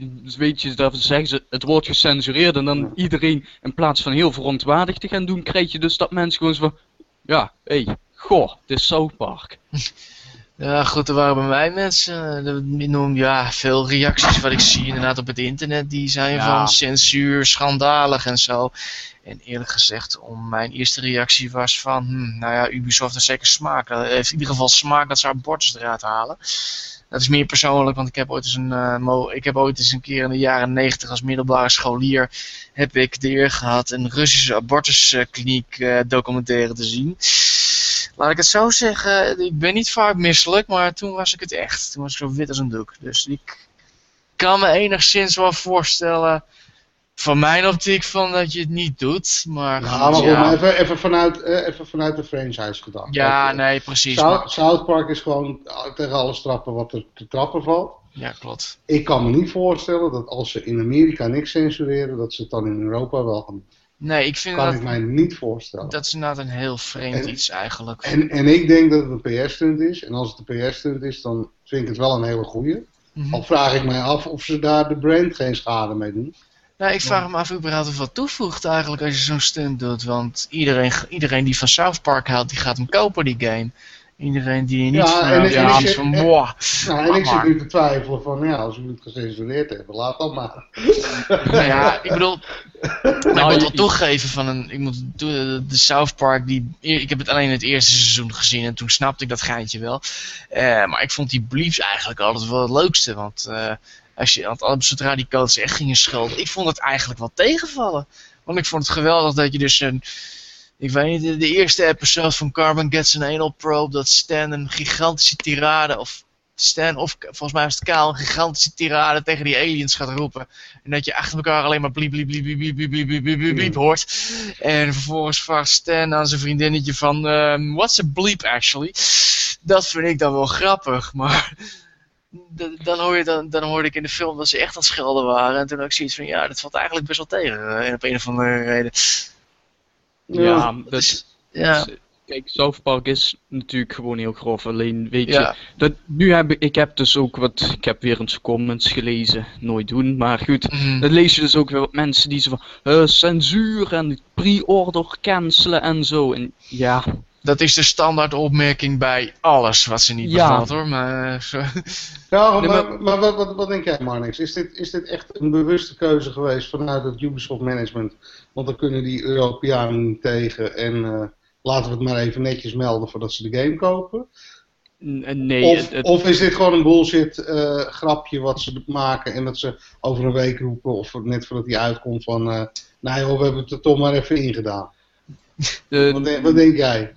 [SPEAKER 3] bij weet je, daar zeggen ze, het wordt gecensureerd en dan iedereen in plaats van heel verontwaardigd te gaan doen, krijg je dus dat mensen gewoon zo van, ja, hé, hey, goh, dit is South Park.
[SPEAKER 1] Ja, goed, er waren bij mij mensen, eh, noem, ja, veel reacties wat ik zie inderdaad op het internet, die zijn van censuur, schandalig en zo. En eerlijk gezegd, om mijn eerste reactie was van, hm, nou ja, Ubisoft heeft zeker smaak. Dat heeft in ieder geval smaak dat ze abortus eruit halen. Dat is meer persoonlijk, want ik heb ooit eens een, uh, ik heb ooit eens een keer in de jaren negentig als middelbare scholier heb ik de eer gehad een Russische abortuskliniek uh, documentaire te zien. Laat ik het zo zeggen, ik ben niet vaak misselijk, maar toen was ik het echt. Toen was ik zo wit als een doek. Dus ik kan me enigszins wel voorstellen van mijn optiek van dat je het niet doet. Maar,
[SPEAKER 2] ja, maar, ja. even, even, vanuit, eh, even vanuit de franchise gedacht.
[SPEAKER 1] Ja, nee, precies.
[SPEAKER 2] South, South, Park is gewoon tegen alles trappen wat er te trappen valt.
[SPEAKER 1] Ja, klopt.
[SPEAKER 2] Ik kan me niet voorstellen dat als ze in Amerika niks censureren, dat ze het dan in Europa wel gaan
[SPEAKER 1] Nee, ik vind
[SPEAKER 2] kan
[SPEAKER 1] dat...
[SPEAKER 2] ik mij niet voorstellen.
[SPEAKER 1] Dat is inderdaad een heel vreemd iets eigenlijk.
[SPEAKER 2] En, en ik denk dat het een PR-stunt is. En als het een PR-stunt is, dan vind ik het wel een hele goeie. Mm Al vraag ik mij af of ze daar de brand geen schade mee doen.
[SPEAKER 1] Nou, ik vraag me af überhaupt of wat toevoegt eigenlijk als je zo'n stunt doet. Want iedereen, iedereen die van South Park houdt, die gaat hem kopen, die game. Iedereen die niet ja, van, en, ja, en, van,
[SPEAKER 2] Nou, en ik zit nu te twijfelen van, ja, als we het gecensureerd hebben, laat dat maar.
[SPEAKER 1] Nou ja, ik bedoel, nou, ik moet wel toegeven van een, ik moet, de, de South Park, die, ik heb het alleen het eerste seizoen gezien en toen snapte ik dat geintje wel. Uh, maar ik vond die bleeps eigenlijk altijd wel het leukste, want... Uh, als je, want zodra die codes echt gingen schelden, ik vond het eigenlijk wel tegenvallen. Want ik vond het geweldig dat je dus een, ik weet niet, de, eerste episode van Carbon Gets an Anal Probe, dat Stan een gigantische tirade, of Stan, of volgens mij is het Kaal, een gigantische tirade tegen die aliens gaat roepen. En dat je achter elkaar alleen maar bliep, bliep, bliep, bliep, bliep, bliep, bliep, bliep, bliep, bliep hoort. En vervolgens vraagt Stan aan zijn vriendinnetje van, um, what's a bleep actually? Dat vind ik dan wel grappig, maar dan, hoor je, dan, dan hoorde ik in de film dat ze echt aan het schelden waren. En toen had ik zoiets van, ja, dat valt eigenlijk best wel tegen. Uh, op een of andere reden.
[SPEAKER 3] Ja, ja dat, is, ja. Kijk, South Park is natuurlijk gewoon heel grof. Alleen, weet je, dat, nu heb ik, ik heb dus ook wat, ik heb weer eens comments gelezen, nooit doen, maar goed. Mm. Dan lees je dus ook weer wat mensen die zo van, uh, censuur en pre-order cancelen en zo. En ja,
[SPEAKER 1] Dat is de standaard opmerking bij alles wat ze niet ja. bevalt hoor. Maar,
[SPEAKER 2] uh, ja, maar, maar, wat, wat, wat, denk jij Marnix? Is dit, is dit echt een bewuste keuze geweest vanuit het Ubisoft management? Want dan kunnen die Europeanen niet tegen en uh, laten we het maar even netjes melden voordat ze de game kopen.
[SPEAKER 3] Nee,
[SPEAKER 2] of, of, is dit gewoon een bullshit uh, grapje wat ze maken en dat ze over een week roepen of net voordat die uitkomt van uh, nou joh, we hebben het er toch maar even ingedaan. Wat, denk, wat, denk jij?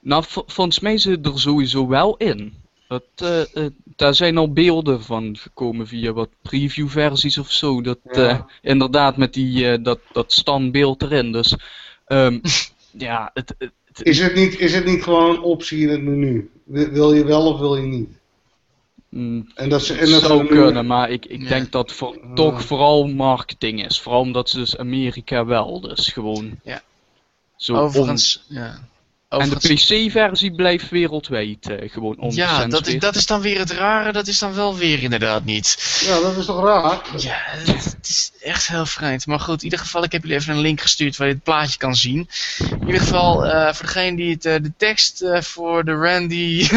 [SPEAKER 3] Nou, volgens mij zit er sowieso wel in. Dat, uh, daar zijn al beelden van gekomen via wat previewversies of zo. Dat, inderdaad met die, dat, dat standbeeld erin. Dus um, ja, het, het,
[SPEAKER 2] is, het niet, is het niet gewoon een optie in het menu? Wil je wel of wil je niet?
[SPEAKER 3] Mm, en dat, ze, en dat zou kunnen, maar ik, ik denk dat voor, toch vooral marketing is. Vooral omdat ze dus Amerika wel, dus gewoon...
[SPEAKER 1] Ja. Zo Overigens, ja.
[SPEAKER 3] En de PC-versie blijft wereldwijd uh, gewoon
[SPEAKER 1] Ja, dat is, dat is dan weer het rare, dat is dan wel weer inderdaad niet.
[SPEAKER 2] Ja, dat is toch raar?
[SPEAKER 1] Ja, het, is echt heel vreemd. Maar goed, in ieder geval, ik heb jullie even een link gestuurd waar je het plaatje kan zien. In ieder geval, uh, voor degene die het, uh, de tekst voor de Randy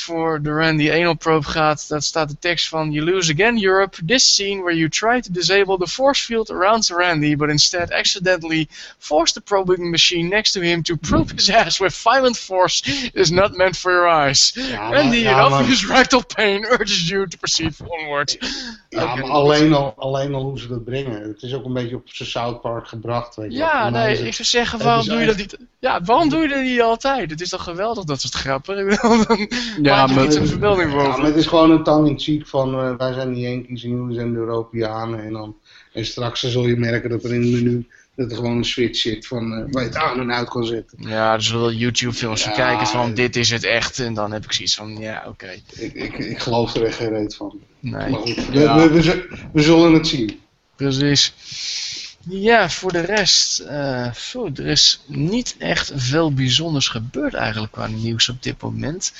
[SPEAKER 1] voor de Randy Anal Probe gaat, dat staat de tekst van You lose again Europe, this scene where you try to disable the force field around Randy, but instead accidentally force the probing machine next to him to probe his ass with violent force is not meant for your eyes. Randy, ja, in obvious rectal pain, urges you to proceed forward.
[SPEAKER 2] Ja, maar alleen al, alleen al hoe ze dat brengen. Het is ook een beetje op zijn South Park gebracht. Weet je
[SPEAKER 1] ja, nee, ik zou zeggen, waarom doe je dat niet? Ja, waarom doe je dat niet altijd? Het is toch geweldig dat soort grappen? ja, maar, een verbeelding voor.
[SPEAKER 2] Ja, maar het is gewoon een tongue in cheek van uh, wij zijn de Yankees en jullie zijn de Europeanen. En, dan, en straks zul je merken dat er in het menu dat er gewoon een switch zit van uh, waar je het aan en uit kan zetten.
[SPEAKER 1] Ja, er zullen wel YouTube films ja, kijken van dit is het echt. En dan heb ik zoiets van ja, oké.
[SPEAKER 2] Ik, ik, ik geloof er echt geen reet van. Nee. Maar goed, we, we, we, zullen het zien.
[SPEAKER 1] Precies. Ja, voor de rest, uh, er is niet echt veel bijzonders gebeurd eigenlijk qua nieuws op dit moment.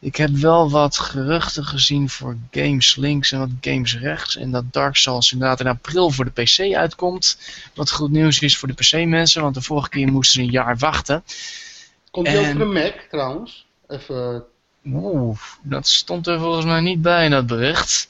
[SPEAKER 1] Ik heb wel wat geruchten gezien voor games links en wat games rechts. En dat Dark Souls inderdaad in april voor de PC uitkomt. Wat goed nieuws is voor de PC-mensen, want de vorige keer moesten ze een jaar wachten.
[SPEAKER 2] Komt die ook voor de Mac trouwens? Even...
[SPEAKER 1] Oeh, dat stond er volgens mij niet bij in dat bericht.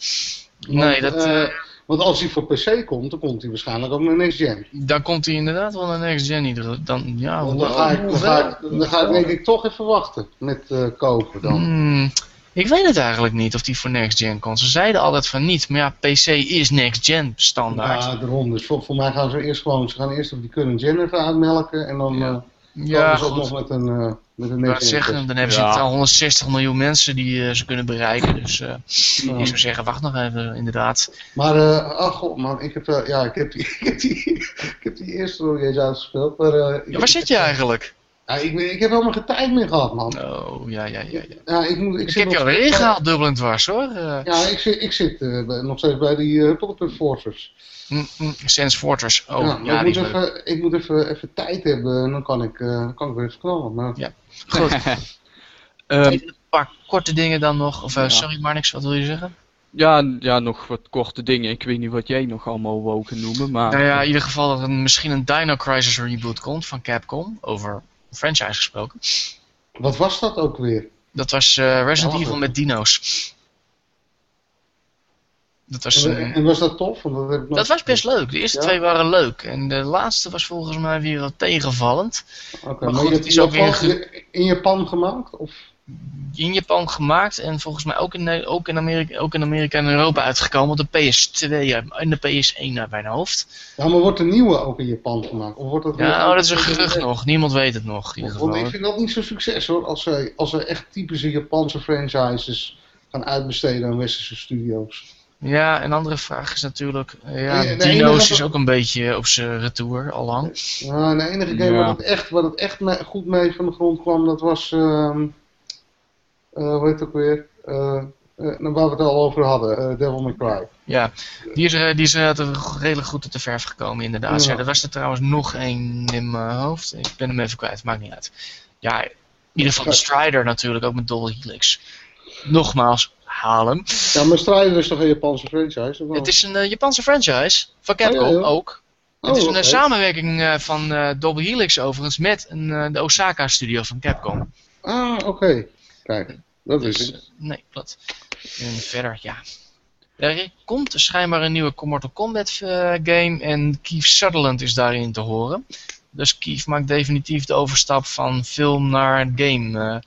[SPEAKER 1] nee, dat... Uh,
[SPEAKER 2] want als hij voor PC komt, dan komt hij waarschijnlijk ook naar Next Gen.
[SPEAKER 1] Dan komt hij inderdaad wel naar Next Gen. Dan, ja,
[SPEAKER 2] dan, ga ik, dan, ga ik, dan ga ik denk ik toch even wachten met uh, kopen dan.
[SPEAKER 1] Hmm, ik weet het eigenlijk niet of die voor Next Gen komt. Ze zeiden altijd van niet, maar ja, PC is Next Gen standaard.
[SPEAKER 2] Ja, daarom. Dus voor, voor mij gaan ze eerst gewoon, ze gaan eerst op die current gen even uitmelken en dan... Ja. Uh, ja, ook nog met een... Uh, met een
[SPEAKER 1] zeggen, dan hebben ze ja. al 160 miljoen mensen die uh, ze kunnen bereiken. Dus uh, ja. ik zou zeggen, wacht nog even, inderdaad.
[SPEAKER 2] Maar, uh, oh god man, ik heb, ja, ik heb, die, ik, heb die, ik heb die eerste nog eens uitgespeeld. Maar,
[SPEAKER 1] ja, waar zit je eigenlijk?
[SPEAKER 2] Ja, ik, ik heb helemaal geen tijd meer gehad, man.
[SPEAKER 1] Oh, ja, ja, ja. ja.
[SPEAKER 2] ja ik, moet,
[SPEAKER 1] ik, ik heb je alweer ingehaald, dubbel en dwars, hoor.
[SPEAKER 2] Ja, ik zit, ik zit nog steeds bij die uh, Puppet Fortress.
[SPEAKER 1] Mm, mm, Sense Fortress, oh, ja,
[SPEAKER 2] ja ik, moet even, ik moet even, even tijd hebben en dan kan ik, uh, kan ik weer even knallen. Maar...
[SPEAKER 1] Ja, goed. um, een paar korte dingen dan nog. Of, uh, ja. Sorry Marnix, wat wil je zeggen?
[SPEAKER 3] Ja, ja, nog wat korte dingen. Ik weet niet wat jij nog allemaal wou noemen, maar...
[SPEAKER 1] Nou ja, in ieder geval dat er misschien een Dino Crisis reboot komt van Capcom, over franchise gesproken.
[SPEAKER 2] Wat was dat ook weer?
[SPEAKER 1] Dat was uh, Resident Evil met dino's.
[SPEAKER 2] Dat was, en, en, was dat tof? Dat,
[SPEAKER 1] was best leuk. De eerste twee waren leuk. En de laatste was volgens mij weer wat tegenvallend.
[SPEAKER 2] Oké, maar, goed, het is ook weer in Japan gemaakt? Of?
[SPEAKER 1] In Japan gemaakt en volgens mij ook in, ook in, Amerika, ook in Amerika en Europa uitgekomen. Op de PS2 en de PS1 naar mijn hoofd.
[SPEAKER 2] Ja, maar wordt de nieuwe ook in Japan gemaakt? Of wordt
[SPEAKER 1] dat ja, oh, dat is een gerucht nog. Niemand weet het nog. In
[SPEAKER 2] Want ik vind dat niet zo'n succes hoor. Als ze, als ze echt typische Japanse franchises gaan uitbesteden aan westerse studio's.
[SPEAKER 1] Ja, een andere vraag is natuurlijk, eh, ja, Dino's is ook een beetje op zijn retour, al lang.
[SPEAKER 2] Ja, de enige game waar het echt, waar het echt goed mee van de grond kwam, dat was, uh, hoe heet het ook weer, uh, waar we het al over hadden, Devil May Cry.
[SPEAKER 1] Ja, die is, die is redelijk goed uit de verf gekomen inderdaad. Ja. er was er trouwens nog één in mijn hoofd, ik ben hem even kwijt, maakt niet uit. Ja, in ieder geval de Strider natuurlijk, ook met Dolly Helix. Nogmaals, halen.
[SPEAKER 2] Ja, maar Strider is toch een Japanse franchise?
[SPEAKER 1] Het is een uh, Japanse franchise. Van Capcom oh, ook. het is een samenwerking van Double Helix overigens met een, de Osaka studio van Capcom.
[SPEAKER 2] Ah, oké. Kijk, dat is dus, het.
[SPEAKER 1] Nee, klopt. En verder, ja. Er komt schijnbaar een nieuwe Mortal Kombat game en Keith Sutherland is daarin te horen. Dus Keith maakt definitief de overstap van film naar game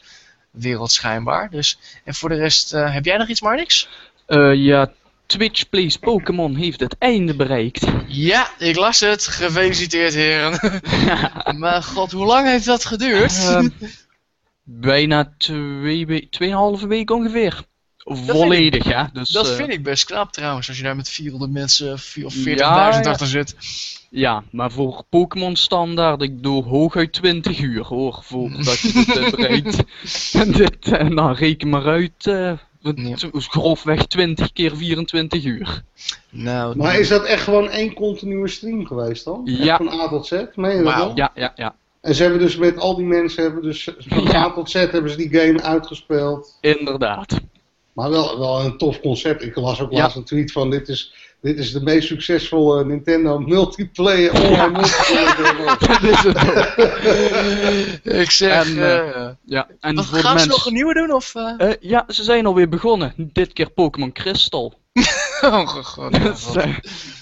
[SPEAKER 1] wereld schijnbaar. Dus, en voor de rest, heb jij nog iets, Marnix?
[SPEAKER 3] Uh, ja, Twitch Plays Pokémon heeft het einde bereikt.
[SPEAKER 1] Ja, ik las het. Gefeliciteerd heren. maar god, hoe lang heeft dat geduurd? Uh,
[SPEAKER 3] bijna twee, tweeënhalve week ongeveer. Volledig, ja. Dus,
[SPEAKER 1] dat uh, vind ik best knap trouwens, als je daar met 400 mensen of 40.000 ja, achter zit.
[SPEAKER 3] Ja, maar voor Pokémon standaard, ik doe hooguit 20 uur hoor, voordat je het bereikt. en dit, en dan reken maar uit, uh, grofweg 20 keer 24 uur.
[SPEAKER 2] Nou, maar is dat echt gewoon één continue stream geweest dan? Ja. van A tot Z? Meen je dat
[SPEAKER 3] Ja, ja, ja.
[SPEAKER 2] En ze hebben dus met al die mensen, hebben dus van A tot Z hebben ze die game uitgespeeld.
[SPEAKER 3] Inderdaad.
[SPEAKER 2] Maar wel, wel een tof concept. Ik las ook laatst een tweet van dit is, dit is de meest succesvolle Nintendo multiplayer online multiplayer.
[SPEAKER 1] dat is het Ik zeg... En, uh, ja. en wat, gaan ze nog een nieuwe doen? Of,
[SPEAKER 3] uh? ja, ze zijn alweer begonnen. Dit keer Pokémon Crystal.
[SPEAKER 1] oh god. Dus,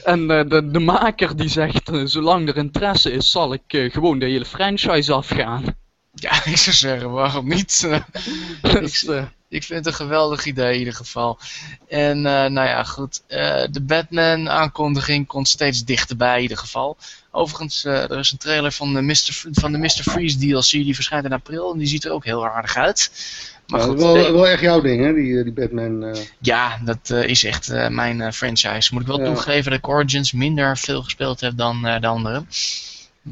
[SPEAKER 3] en de, de maker die zegt, zolang er interesse is, zal ik gewoon de hele franchise afgaan.
[SPEAKER 1] Ja, ik zou zeggen, waarom niet? dus, ik vind het een geweldig idee in ieder geval. En nou ja, goed. De Batman aankondiging komt steeds dichterbij in ieder geval. Overigens, er is een trailer van de, Mr. van de Mr. Freeze DLC. Die verschijnt in april. En die ziet er ook heel aardig uit.
[SPEAKER 2] Maar goed, wel, wel echt jouw ding, hè? Die, die Batman.
[SPEAKER 1] Ja, dat is echt mijn franchise. Moet ik wel toegeven dat ik Origins minder veel gespeeld heb dan de anderen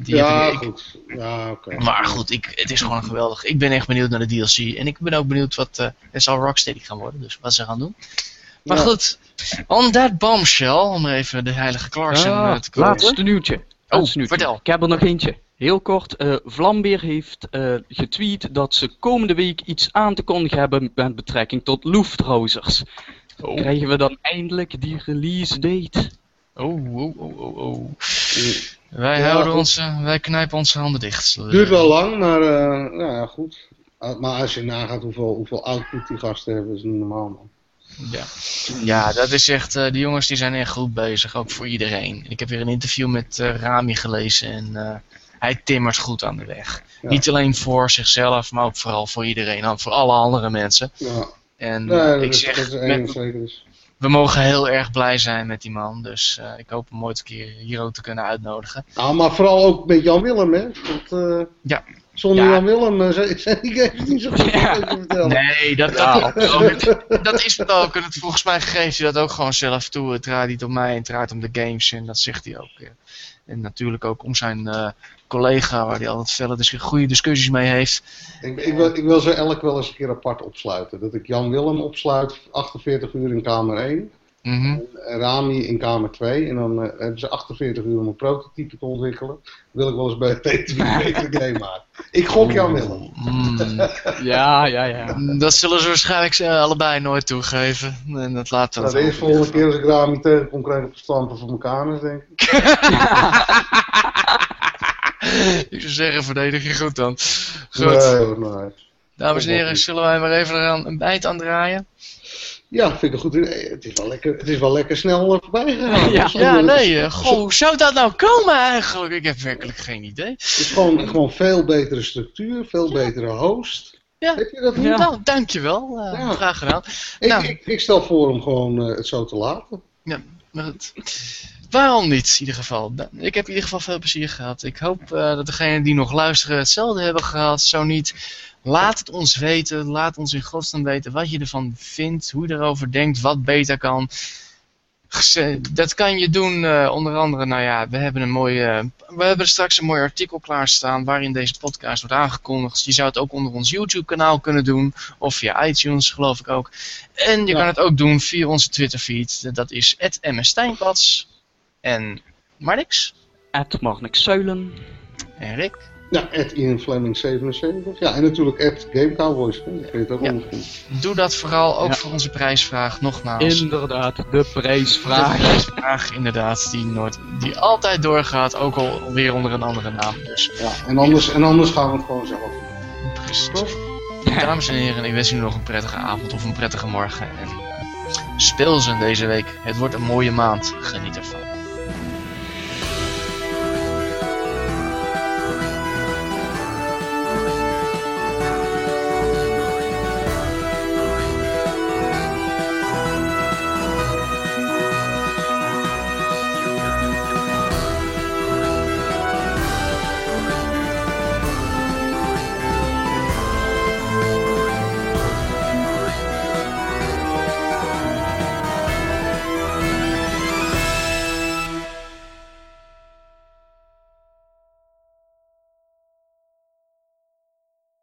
[SPEAKER 2] ja, goed. Ja, oké.
[SPEAKER 1] Maar goed, ik, het is gewoon geweldig. Ik ben echt benieuwd naar de DLC. En ik ben ook benieuwd wat... Uh, het zal Rocksteady gaan worden, dus wat ze gaan doen. Maar goed, on that bombshell, om even de heilige Clarkson ja,
[SPEAKER 3] te komen. Laatste nieuwtje.
[SPEAKER 1] Oh, vertel.
[SPEAKER 3] Ik heb er nog eentje. Heel kort, uh, Vlambeer heeft uh, getweet dat ze komende week iets aan te kondigen hebben met betrekking tot Luftrausers. Oh. Krijgen we dan eindelijk die release date?
[SPEAKER 1] Oh, oh, oh, oh, oh. Wij, houden onze, wij knijpen onze handen dicht.
[SPEAKER 2] Duurt wel lang, maar uh, nou ja, goed. Maar als je nagaat hoeveel, hoeveel output die gasten hebben, is het niet normaal man.
[SPEAKER 1] Ja. ja, dat is echt, uh, die jongens die zijn echt goed bezig, ook voor iedereen. Ik heb weer een interview met uh, Rami gelezen en hij timmert goed aan de weg. Niet alleen voor zichzelf, maar ook vooral voor iedereen, voor alle andere mensen. Ja. En ik zeg, dat is met, dus we mogen heel erg blij zijn met die man. Dus uh, ik hoop hem ooit een keer hier ook te kunnen uitnodigen.
[SPEAKER 2] Nou, maar vooral ook met Jan Willem, hè? Want, uh, ja. Zonder Jan Willem uh, zijn die games niet zo goed ja.
[SPEAKER 1] Nee, dat, dat, dat, dat, is het ook. En het, volgens mij geeft hij dat ook gewoon zelf toe. Het draait niet om mij, het draait om de games. En dat zegt hij ook. En natuurlijk ook om zijn collega, waar hij altijd felle dus goede discussies mee heeft.
[SPEAKER 2] Ik, ik, wil, ik wil ze elk wel eens een keer apart opsluiten. Dat ik Jan Willem opsluit, 48 uur in kamer 1. Mm Rami in kamer 2. En dan uh, hebben ze 48 uur om een prototype te ontwikkelen. Dat wil ik wel eens bij het TTV game maken. Ik gok Jan Willem.
[SPEAKER 3] Mm. ja, ja, ja.
[SPEAKER 1] Dat zullen ze waarschijnlijk uh, allebei nooit toegeven. En dat laten we
[SPEAKER 2] nou, De volgende keer als ik Rami tegenkom, krijg ik van mijn kamers, denk ik.
[SPEAKER 1] ik zou zeggen, verdedig je goed dan. Goed. Nee, Dames en heren, zullen wij maar even eraan een bijt aan draaien?
[SPEAKER 2] Ja, vind ik een goed idee. Het is wel lekker, het is wel lekker snel voorbij gegaan.
[SPEAKER 1] ja, ja, nee. Eh, goh, hoe zou dat nou komen eigenlijk? Ik heb werkelijk geen idee. Het
[SPEAKER 2] is gewoon, gewoon veel betere structuur, veel betere host.
[SPEAKER 1] Ja, heb je dat niet? Nou, dankjewel. Uh, ja. Graag gedaan.
[SPEAKER 2] Ik,
[SPEAKER 1] nou.
[SPEAKER 2] ik, ik, stel voor om gewoon uh, het zo te laten.
[SPEAKER 1] Ja, maar het, Waarom niet, in ieder geval? Ik heb in ieder geval veel plezier gehad. Ik hoop uh, dat degenen die nog luisteren hetzelfde hebben gehad. Zo niet, laat het ons weten. Laat ons in godsnaam weten wat je ervan vindt. Hoe je erover denkt. Wat beter kan. Dat kan je doen uh, onder andere, nou ja, we hebben een mooie, we hebben straks een mooi artikel klaarstaan waarin deze podcast wordt aangekondigd. Je zou het ook onder ons YouTube kanaal kunnen doen, of via iTunes geloof ik ook. En je kan het ook doen via onze Twitter feed, dat is mstijnpads. En Marnix?
[SPEAKER 3] Ed Marnix Zuilen.
[SPEAKER 1] En Rick?
[SPEAKER 2] Ja, at Ian Fleming 77. Ja, en natuurlijk at Game Cowboys. Dat vind het ook ja.
[SPEAKER 1] Doe dat vooral ook voor onze prijsvraag, nogmaals.
[SPEAKER 3] Inderdaad, de prijsvraag.
[SPEAKER 1] De prijsvraag, inderdaad, die, nooit, die altijd doorgaat, ook al weer onder een andere naam. Dus.
[SPEAKER 2] Ja, en anders, en anders gaan we het gewoon zelf doen.
[SPEAKER 1] Precies. Dames en heren, ik wens jullie nog een prettige avond of een prettige morgen. En speel ze deze week. Het wordt een mooie maand. Geniet ervan.